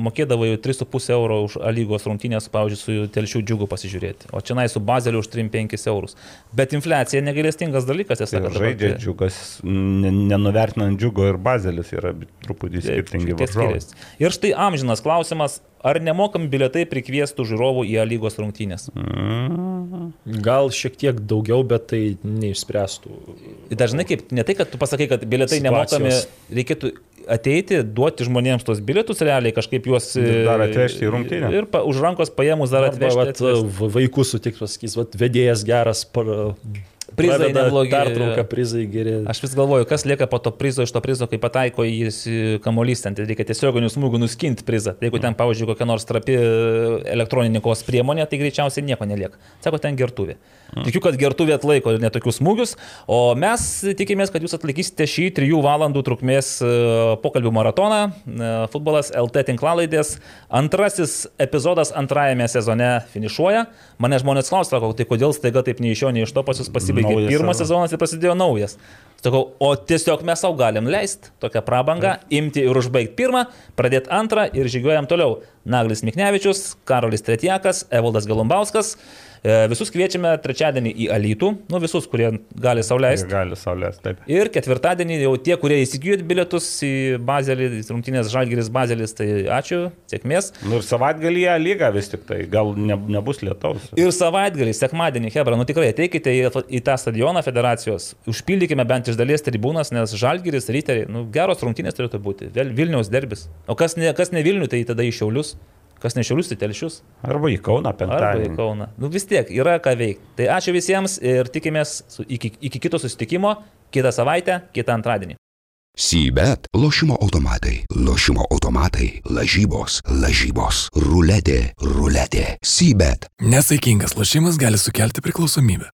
mokėdavo jau 3,5 euro už A lygos rungtynės, pavyzdžiui, su telšių džiugu pasižiūrėti, o čia nai su bazeliu už 3-5 eurus. Bet infliacija negailestingas dalykas, Tai sakant. žaidžia džiugas, ne- nenuvertinant džiugo ir bazelis yra truputį skirtingi varžovai. Ir štai amžinas klausimas, ar nemokami bilietai prikviestų žiūrovų į A lygos rungtynės? Gal šiek tiek daugiau, bet tai neišspręstų. Dažnai kaip, ne tai, kad tu pasakai, kad bilietai nemokami, Situacijos. reikėtų ateiti, duoti žmonėms tos bilietus realiai, kažkaip juos... Dar atvežti į rungtynę. Ir pa, už rankos paėmus dar Arba atvežti. vat, atvežti. va- vaikus sutikti, pasakys, vat, vedėjas geras, par, Prizai neblogi. Pertrauka, prizai geri. Aš vis galvoju, kas lieka po to prizo, iš to prizo, kai pataiko jis kamuolys, ten tai reikia tiesioginių smūgių nuskinti prizą. Tai jeigu ten, pavyzdžiui, kokia nors trapi elektroninė kovos priemonė, tai greičiausiai nieko nelieka. Sako, ten gertuvė. Tikiu, kad gertuvė atlaiko netokius smūgius, o mes tikimės, kad jūs atlaikysite šį 3 valandų trukmės e, pokalbių maratoną. E, Futbolas LT tinklalaidės. Antrasis epizodas antrajame sezone finišuoja. Mane žmonės klausia, tai kodėl staiga taip nei iš jo, nei iš to pas jūs pasibaigė Naujas pirmas sezonas. ir prasidėjo naujas. Sakau, o tiesiog mes savo galim leisti tokią prabangą, imti ir užbaigti pirmą, pradėti antrą ir žygiuojam toliau. Naglis Miknevičius, Karolis Tretjakas, Evaldas Galumbauskas. E, Visus kviečiame trečiadienį į Alytų, nu visus, kurie gali sauliaisti. Gali saulės, taip. Ir ketvirtadienį jau tie, kurie įsigijot bilietus į Bazelį, rungtynės Žalgiris Bazelis, tai ačiū, sėkmės. Nu ir savaitgalyje lyga vis tik tai, gal ne, nebus lietaus. Ir savaitgalį, sekmadienį, Hebra, nu tikrai ateikite į, į tą stadioną federacijos, užpildykime bent iš dalies tribūnas, nes Žalgiris, Ryteriai, nu, geros rungtynės turėtų būti, vėl Vilniaus derbis. O kas ne, kas ne Vilnių, tai tada į Šiaulius, kas ne Šiaulius, tai Telšius, Arba į Kauną arba į penktadienį. Kauną. Nu vis tiek, yra ką veikti. Tai ačiū visiems ir tikimės su, iki, iki kito susitikimo, kitą savaitę, kitą antradienį. Sybet lošimo automatai, lošimo automatai, lažybos, lažybos, ruletė, ruletė. Sybet. Nesaikingas lošimas gali sukelti priklausomybę.